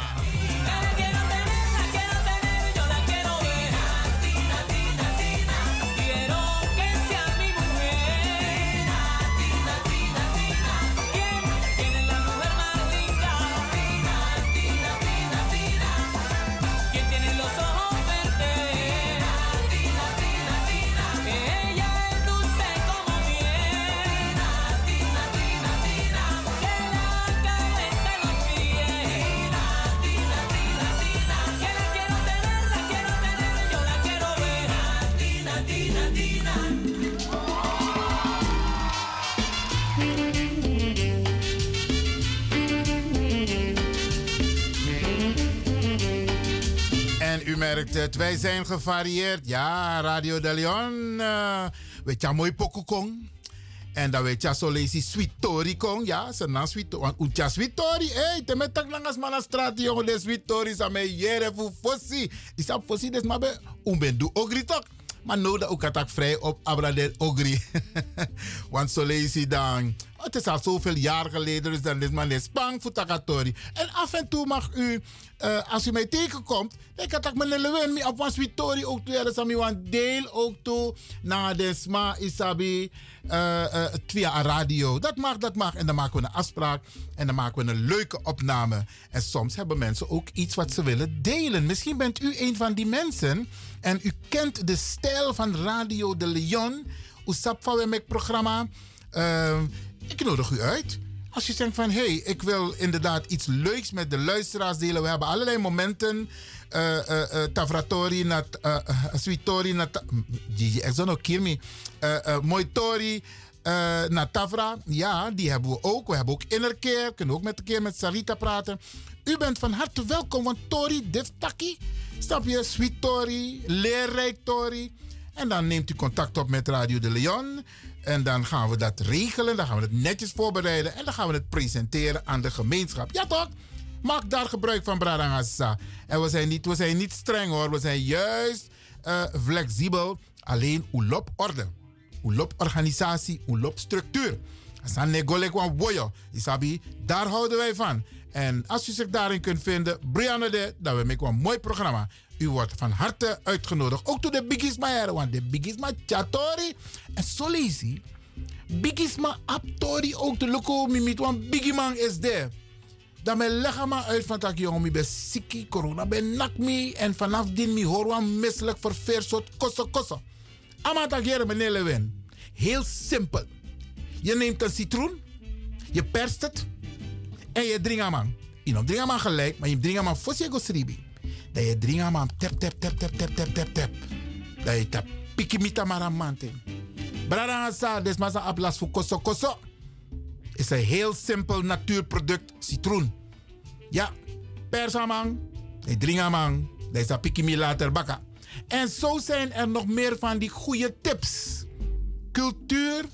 Het, wij zijn gevarieerd. Ja, Radio de Leon. eh, weet je, mooi pokokong. En dan weet je, zo lees je Sweetori kong. Ja, ze na Sweetori. Want uja Sweetori, hé, hey, te met tak langas man straat, jongen, de Sweetori, sa me jere fu fossi. Is dat fossi, des maar be, umben du ogri toch. Maar dat ook attack vrij op Abra de Ogri. Want zo lees je dan. Het is al zoveel jaar geleden, dus dan is man de spang voor Takatori. En af en toe mag u, eh, als u mij tegenkomt, dan kan ik mijn mee op een Sweetori ook toe. Dat is deel ook toe naar de Sma Isabi eh, eh, via radio. Dat mag, dat mag. En dan maken we een afspraak en dan maken we een leuke opname. En soms hebben mensen ook iets wat ze willen delen. Misschien bent u een van die mensen en u kent de stijl van Radio de Leon. Oesap van programma. Ehm, ik nodig u uit. Als je zegt van, hé, hey, ik wil inderdaad iets leuks met de luisteraars delen. We hebben allerlei momenten. eh eh eh, Tavratori, nat, eh, Sweetori, nat, ik zou Kirmi. eh eh, Moitori, naar Tavra. Ja, die hebben we ook. We hebben ook Innerkeer. Kunnen ook met een keer met Sarita praten. U bent van harte welkom, want Tori Diftaki. Snap je? Sweet Tori, leerrijk Tori. En dan neemt u contact op met Radio de Leon. En dan gaan we dat regelen. Dan gaan we het netjes voorbereiden. En dan gaan we het presenteren aan de gemeenschap. Ja toch? Maak daar gebruik van, Bradangasa. En we zijn niet, we zijn niet streng hoor. We zijn juist eh, flexibel. Alleen oelop orde. Oelop organisatie, oelop structuur. Asan negolek wan. Isabi, daar houden wij van. En als u zich daarin kunt vinden, Brianna de, dan we maken een mooi programma. U wordt van harte uitgenodigd. Ook door de Bigisma her, want de Bigisma Chatori. En zo lees je, Bigisma Aptori ook de loco mimit, want Bigiman is there. Dan me leg maar uit van dat jongen, ik ben ziek, corona ben nak me. En vanaf die me hoor wan misselijk verveer soort kosso kosso. Ama dat hier meneer Lewin. Heel simpel. Je neemt een citroen, je perst het en je drinkt man. Je gelijk, maar je drinkt aan man voor je gosribi. Dat je drinkt man tap tap tap tap tap tap tap tap. Dat je tap pikimita man. Brada maar sa ablas voor kosso kosso. Is een heel simpel natuurproduct, citroen. Ja, pers aan man, je drinkt aan man. Dat is pikimi later bakken. En zo zijn er nog meer van die goede tips. Cultuur,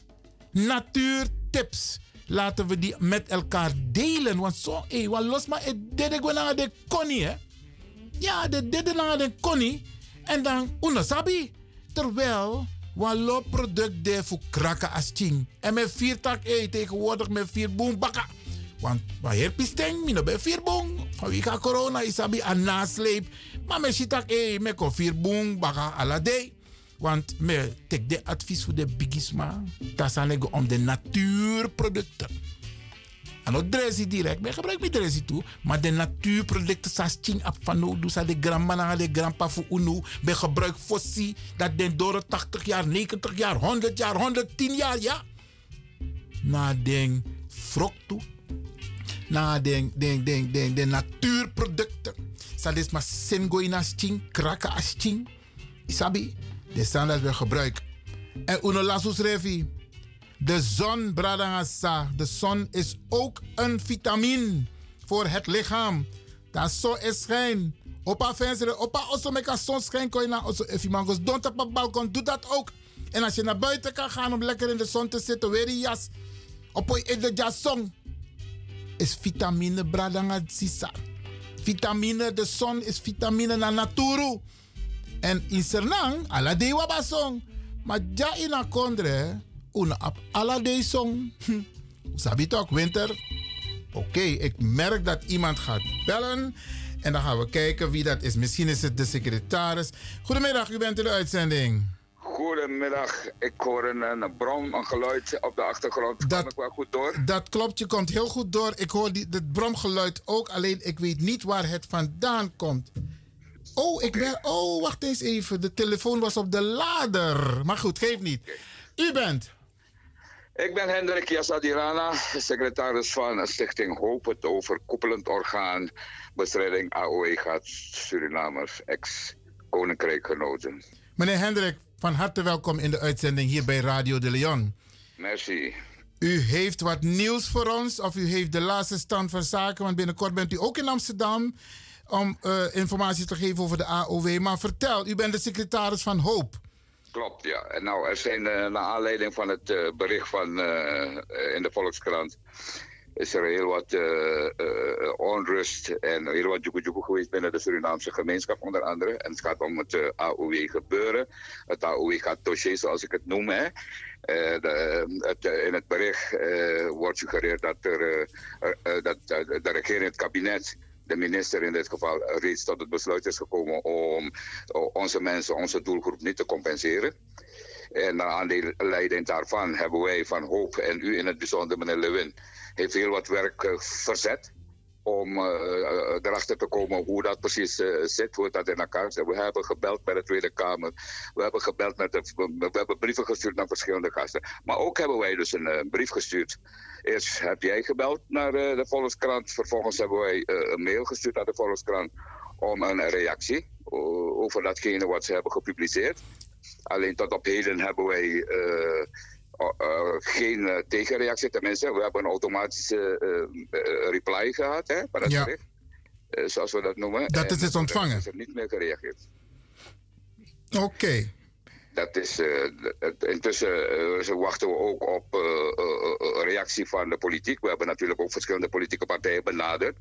natuurtips. Laten we die met elkaar delen. Want zo, hé, wat los maar, dit ik naar de konie, hè? Ja, dit naar de konie. En dan, unasabi. Terwijl, wat product de voor kraken als ching. En met vier tak, hé, tegenwoordig met vier boom bakken. Want waar pisteng, mino bij vier boom. Vanwege corona is abi aan nasleep. Maar met shit tak, hé, met kon vier boom bakken alla day. Want me tek de advies voor de bigisma. Dat zijn om de natuurproducten. En ook dresi direct. Maar gebruik niet dresi toe. Maar de natuurproducten zoals ching ap van nou. Dus de grandma de grandpa voor unu. Bij gebruik fossie. Dat den door de 80 jaar, 90 jaar, 100 jaar, 110 jaar. Ja. Na den frok toe. Na den, den, den, den, den natuurproducten. Dat is maar sengoi na ching. Kraken as ching. Isabi. De staan dat we gebruiken. En uno lasus revi. De zon, bradangasa. De zon is ook een vitamine voor het lichaam. Dat zo is schijn. Opa venster, opa also met een zonschijn kon je naar also if mangos don't op het balkon, doe dat ook. En als je naar buiten kan gaan om lekker in de zon te zitten, weer een jas. Op in de jasong. Is vitamine bradangasa. Vitamine, de zon is vitamine na naturu. En in Sernang, ala de wabasong. Maar ja in a kondre, una ap alla de song. Sabi toch, winter? Oké, ik merk dat iemand gaat bellen. En dan gaan we kijken wie dat is. Misschien is het de secretaris. Goedemiddag, u bent in de uitzending. Goedemiddag, ik hoor een, een brom, een geluid op de achtergrond. Dat- Kom ik wel goed door? Dat klopt, je komt heel goed door. Ik hoor die, het bromgeluid ook, alleen ik weet niet waar het vandaan komt. Oh, ik ben. Oh, wacht eens even. De telefoon was op de lader. Maar goed, geeft niet. U bent. Ik ben Hendrik Jassadirana, secretaris van Stichting Hoop, het overkoepelend orgaan bestrijding AOE gaat Surinamers, ex-koninkrijkgenoten. Meneer Hendrik, van harte welkom in de uitzending hier bij Radio de Leon. Merci. U heeft wat nieuws voor ons, of u heeft de laatste stand van zaken, want binnenkort bent u ook in Amsterdam om eh, informatie te geven over de AOW. Maar vertel, u bent de secretaris van Hoop. Klopt, ja. En nou, er zijn eh, naar aanleiding van het eh, bericht van, in de Volkskrant... is er heel wat onrust en heel wat joekoe geweest binnen de Surinaamse gemeenschap onder andere. En het gaat om het AOW gebeuren. Het AOW gaat dossier zoals ik het noem. Hè. In het bericht wordt suggereerd dat, er, dat de regering, het kabinet de minister in dit geval reeds tot het besluit is gekomen om onze mensen, onze doelgroep niet te compenseren. En naar aanleiding daarvan hebben wij van Hoop en u in het bijzonder, meneer Lewin, heeft heel wat werk eh, verzet om eh, eh, erachter te komen hoe dat precies eh, zit, hoe dat in elkaar zit. We hebben gebeld bij de Tweede Kamer, we hebben gebeld met de, we hebben brieven gestuurd naar verschillende gasten. Maar ook hebben wij dus een eh, brief gestuurd. Eerst heb jij gebeld naar eh, de Volkskrant, vervolgens hebben wij eh, een mail gestuurd naar de Volkskrant om een reactie over datgene wat ze hebben gepubliceerd. Alleen tot op heden hebben wij eh, eh, geen eh, tegenreactie. Tenminste, we hebben een automatische eh, eh, reply gehad hè, van het Ja. bericht. Eh, zoals we dat noemen. Dat is En dus ontvangen. is er niet meer gereageerd. Oké. Dat is, eh, het- intussen eh, wachten we ook op eh, eh, eh, reactie van de politiek. We hebben natuurlijk ook verschillende politieke partijen benaderd.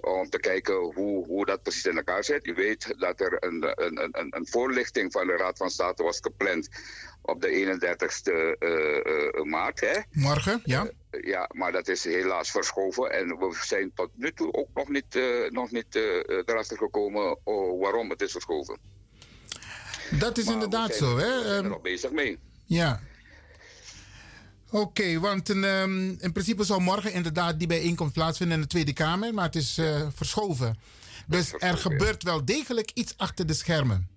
Om te kijken hoe, hoe dat precies in elkaar zit. U weet dat er een, een, een, een voorlichting van de Raad van State was gepland op de 31ste eh, eh, maart. Hè? Morgen, ja? Ja, maar dat is helaas verschoven. En we zijn tot nu toe ook nog niet, eh, nog niet eh, erachter gekomen oh, waarom het is verschoven. Dat is inderdaad We zo, zijn hè? er Ehm, nog bezig mee. Ja. Oké, want een, ehm, in principe zou morgen inderdaad die bijeenkomst plaatsvinden in de Tweede Kamer, maar het is eh, verschoven. Dus er gebeurt wel degelijk iets achter de schermen.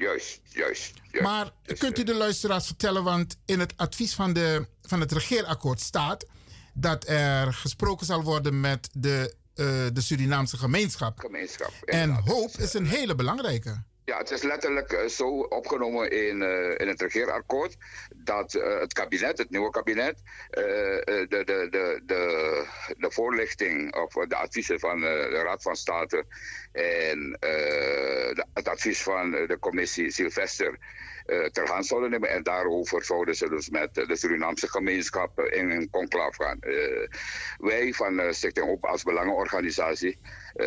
Juist, juist. juist. Maar kunt u de luisteraars vertellen, want in het advies van, de, van het regeerakkoord staat dat er gesproken zal worden met de, eh, de Surinaamse gemeenschap. Gemeenschap. En hoop is een hele belangrijke. Ja, het is letterlijk eh, zo opgenomen in, eh, in het regeerakkoord dat eh, het kabinet, het nieuwe kabinet, de, de, de, de, de voorlichting of de adviezen van de Raad van State en het advies van de commissie Sylvester ter hand zouden nemen. En daarover zouden ze dus met de Surinaamse gemeenschap in een conclave gaan. Eh, wij van eh, Stichting Hoop als belangenorganisatie eh,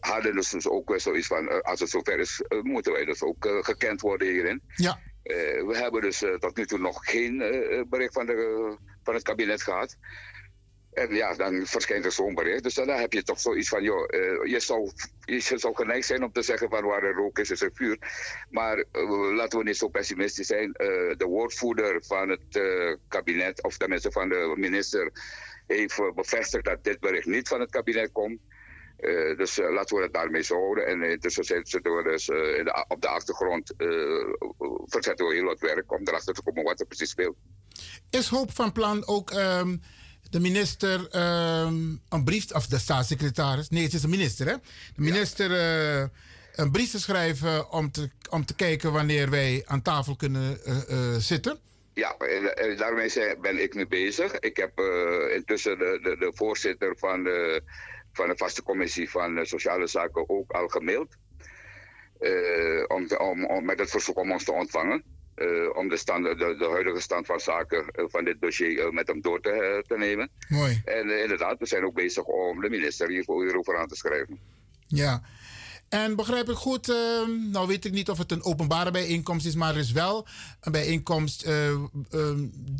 hadden dus, dus ook zoiets van, eh, als het zover is, eh, moeten wij dus ook eh, gekend worden hierin. Ja. Eh, we hebben dus eh, tot nu toe nog geen eh, bericht van, de, van het kabinet gehad. En ja, dan verschijnt er zo'n bericht. Dus dan heb je toch zoiets van, joh, eh, je, zou, je zou geneigd zijn om te zeggen van waar er rook is, is er vuur. Maar eh, laten we niet zo pessimistisch zijn. Eh, de woordvoerder van het kabinet, of tenminste van de minister, heeft bevestigd dat dit bericht niet van het kabinet komt. Dus laten we het daarmee zo houden. En intussen zitten we dus op de achtergrond, verzetten we heel wat werk om erachter te komen wat er precies speelt. Is Hoop van plan ook ehm, de minister ehm, een brief, of de staatssecretaris, nee, het is een minister, hè? De minister eh, een brief te schrijven om te, om te kijken wanneer wij aan tafel kunnen eh, eh, zitten? Ja, daarmee ben ik nu bezig. Ik heb intussen de, de, de voorzitter van de, van de vaste commissie van Sociale Zaken ook al gemaild. Om, te- om, om, met het verzoek om ons te ontvangen. Eh, om de, stand, de, de huidige stand van zaken eh, van dit dossier eh, met hem door te, te nemen. Mooi. En inderdaad, we zijn ook bezig om de minister hierover aan te schrijven. Ja. En begrijp ik goed, eh, nou weet ik niet of het een openbare bijeenkomst is, maar er is wel een bijeenkomst eh, eh,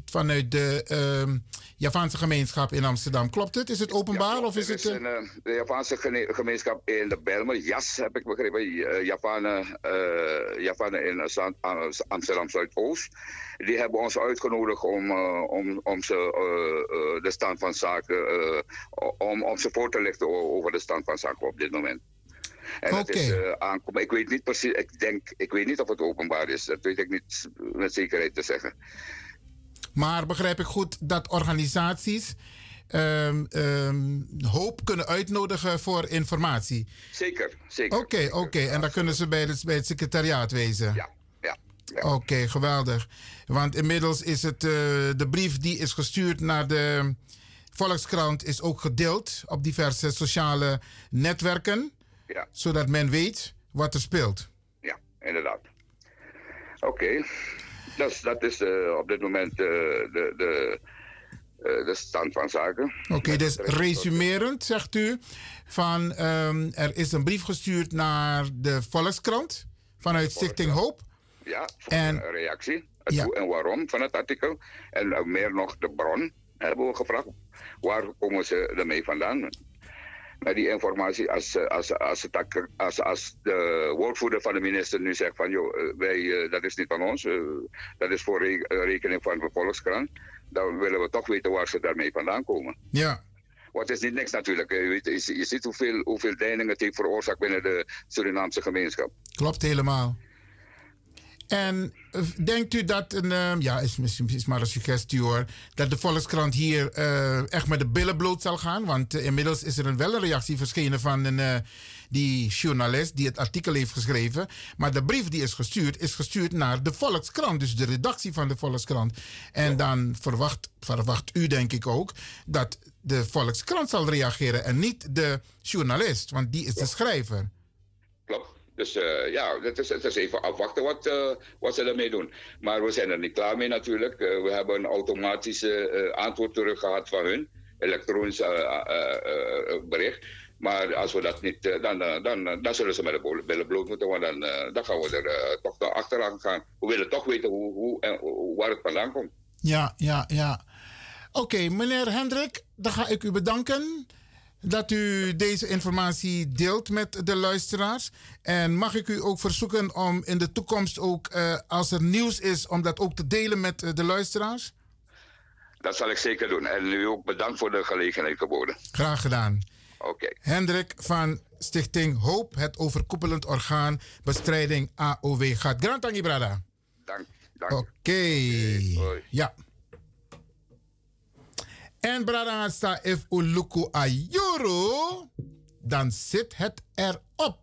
vanuit de eh, Javaanse gemeenschap in Amsterdam. Klopt het? Is het openbaar of is het... is eh, een, eh, de Javaanse gemeenschap in de Belmer, JAS heb ik begrepen, Javanen, Javanen in Amsterdam Zuidoost. Die hebben ons uitgenodigd om, om, om ze de stand van zaken, om, om ze voor te lichten over de stand van zaken op dit moment. En dat is aankomen. Ik weet niet precies, ik denk, ik weet niet of het openbaar is. Dat weet ik niet met zekerheid te zeggen. Maar begrijp ik goed dat organisaties ehm, ehm, hoop kunnen uitnodigen voor informatie? Zeker, zeker. Oké, oké. En dan kunnen ze bij het, bij het secretariaat wezen? Ja, ja. Oké, geweldig. Want inmiddels is het, eh, de brief die is gestuurd naar de Volkskrant... is ook gedeeld op diverse sociale netwerken. Ja. Zodat men weet wat er speelt. Ja, inderdaad. Oké. Dus dat is eh, op dit moment eh, de, de, eh, de stand van zaken. Oké, dus resumerend zegt u van ehm, er is een brief gestuurd naar de Volkskrant vanuit Stichting Hoop. Ja, voor En- een reactie. Ja. en waarom van het artikel. En meer nog de bron hebben we gevraagd. Waar komen ze ermee vandaan? Met die informatie, als, eh, als, als, het, ak- als, als de woordvoerder van de minister nu zegt van joh, eh, wij, eh, dat is niet van ons, dat is voor re- rekening van de Volkskrant, dan willen we toch weten waar ze daarmee vandaan komen. Ja. Het is niet niks natuurlijk. Je, weet, je, je ziet hoeveel, hoeveel deiningen het heeft veroorzaakt binnen de Surinaamse gemeenschap. Klopt helemaal. En eh, denkt u dat, een, eh, ja, is misschien is maar een suggestie hoor, dat de Volkskrant hier eh, echt met de billen bloot zal gaan? Want eh, inmiddels is er een, wel een reactie verschenen van een, eh, die journalist die het artikel heeft geschreven. Maar de brief die is gestuurd, is gestuurd naar de Volkskrant, dus de redactie van de Volkskrant. En dan verwacht, verwacht u denk ik ook dat de Volkskrant zal reageren en niet de journalist, want die is de schrijver. Klopt. Dus eh, ja, het is, is even afwachten wat, eh, wat ze ermee doen. Maar we zijn er niet klaar mee natuurlijk. Eh, we hebben een automatische antwoord terug gehad van hun. Elektronisch bericht. Maar als we dat niet, dan, dan, dan zullen ze met de billen bloot moeten. Want dan, dan gaan we er toch naar achteraan gaan. We willen toch weten hoe, hoe en waar het vandaan komt. Ja, ja, ja. Oké, meneer Hendrik, dan ga ik u bedanken dat u deze informatie deelt met de luisteraars. En mag ik u ook verzoeken om in de toekomst ook, eh, als er nieuws is, om dat ook te delen met eh, de luisteraars? Dat zal ik zeker doen. En u ook bedankt voor de gelegenheid geboden. Graag gedaan. Oké. Hendrik van Stichting Hoop, het overkoepelend orgaan bestrijding AOW gaat. Grand Tangi Brada. Dank. dank. Oké. Ja. En Brada sta if uluku ayuro, dan zit het erop.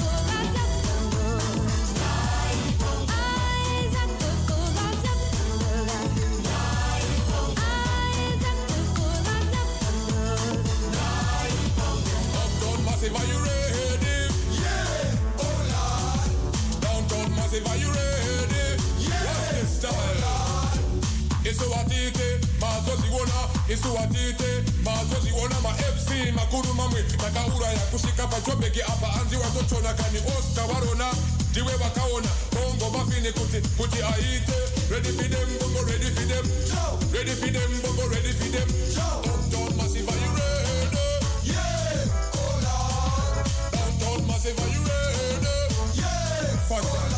massive, are you ready? Yeah, oh Lord. Downtown massive, are you ready? Yeah, what's the style? Oh Isuwatite, mazoziona, isuwatite, mazoziona my FC makuruma mwe takauraya kusvika pachobheki apa. Anzi hanzi chona kani osta varona ndiwe vakaona bongo bafini kuti kuti aite. Ready for them bongo ready for them. Ready for them bongo ready for them. favor you ready. Yeah. Fuck that.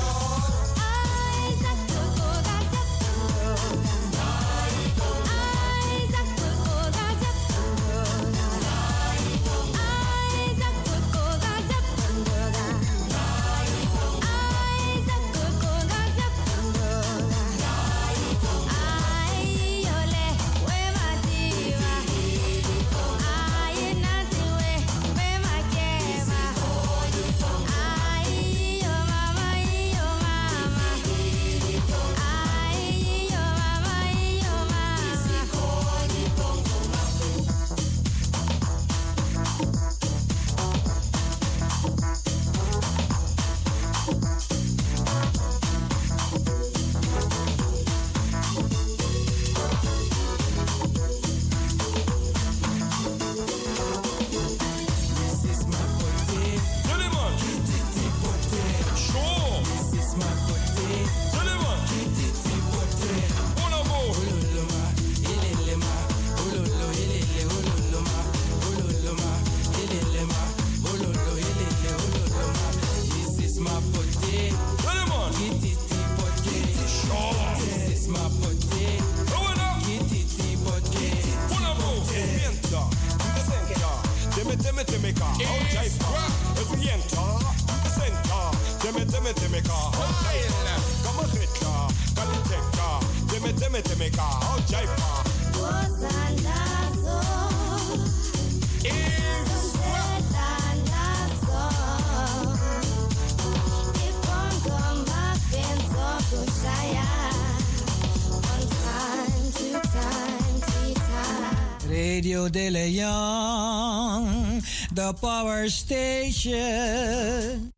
Radio De Leon, the power station.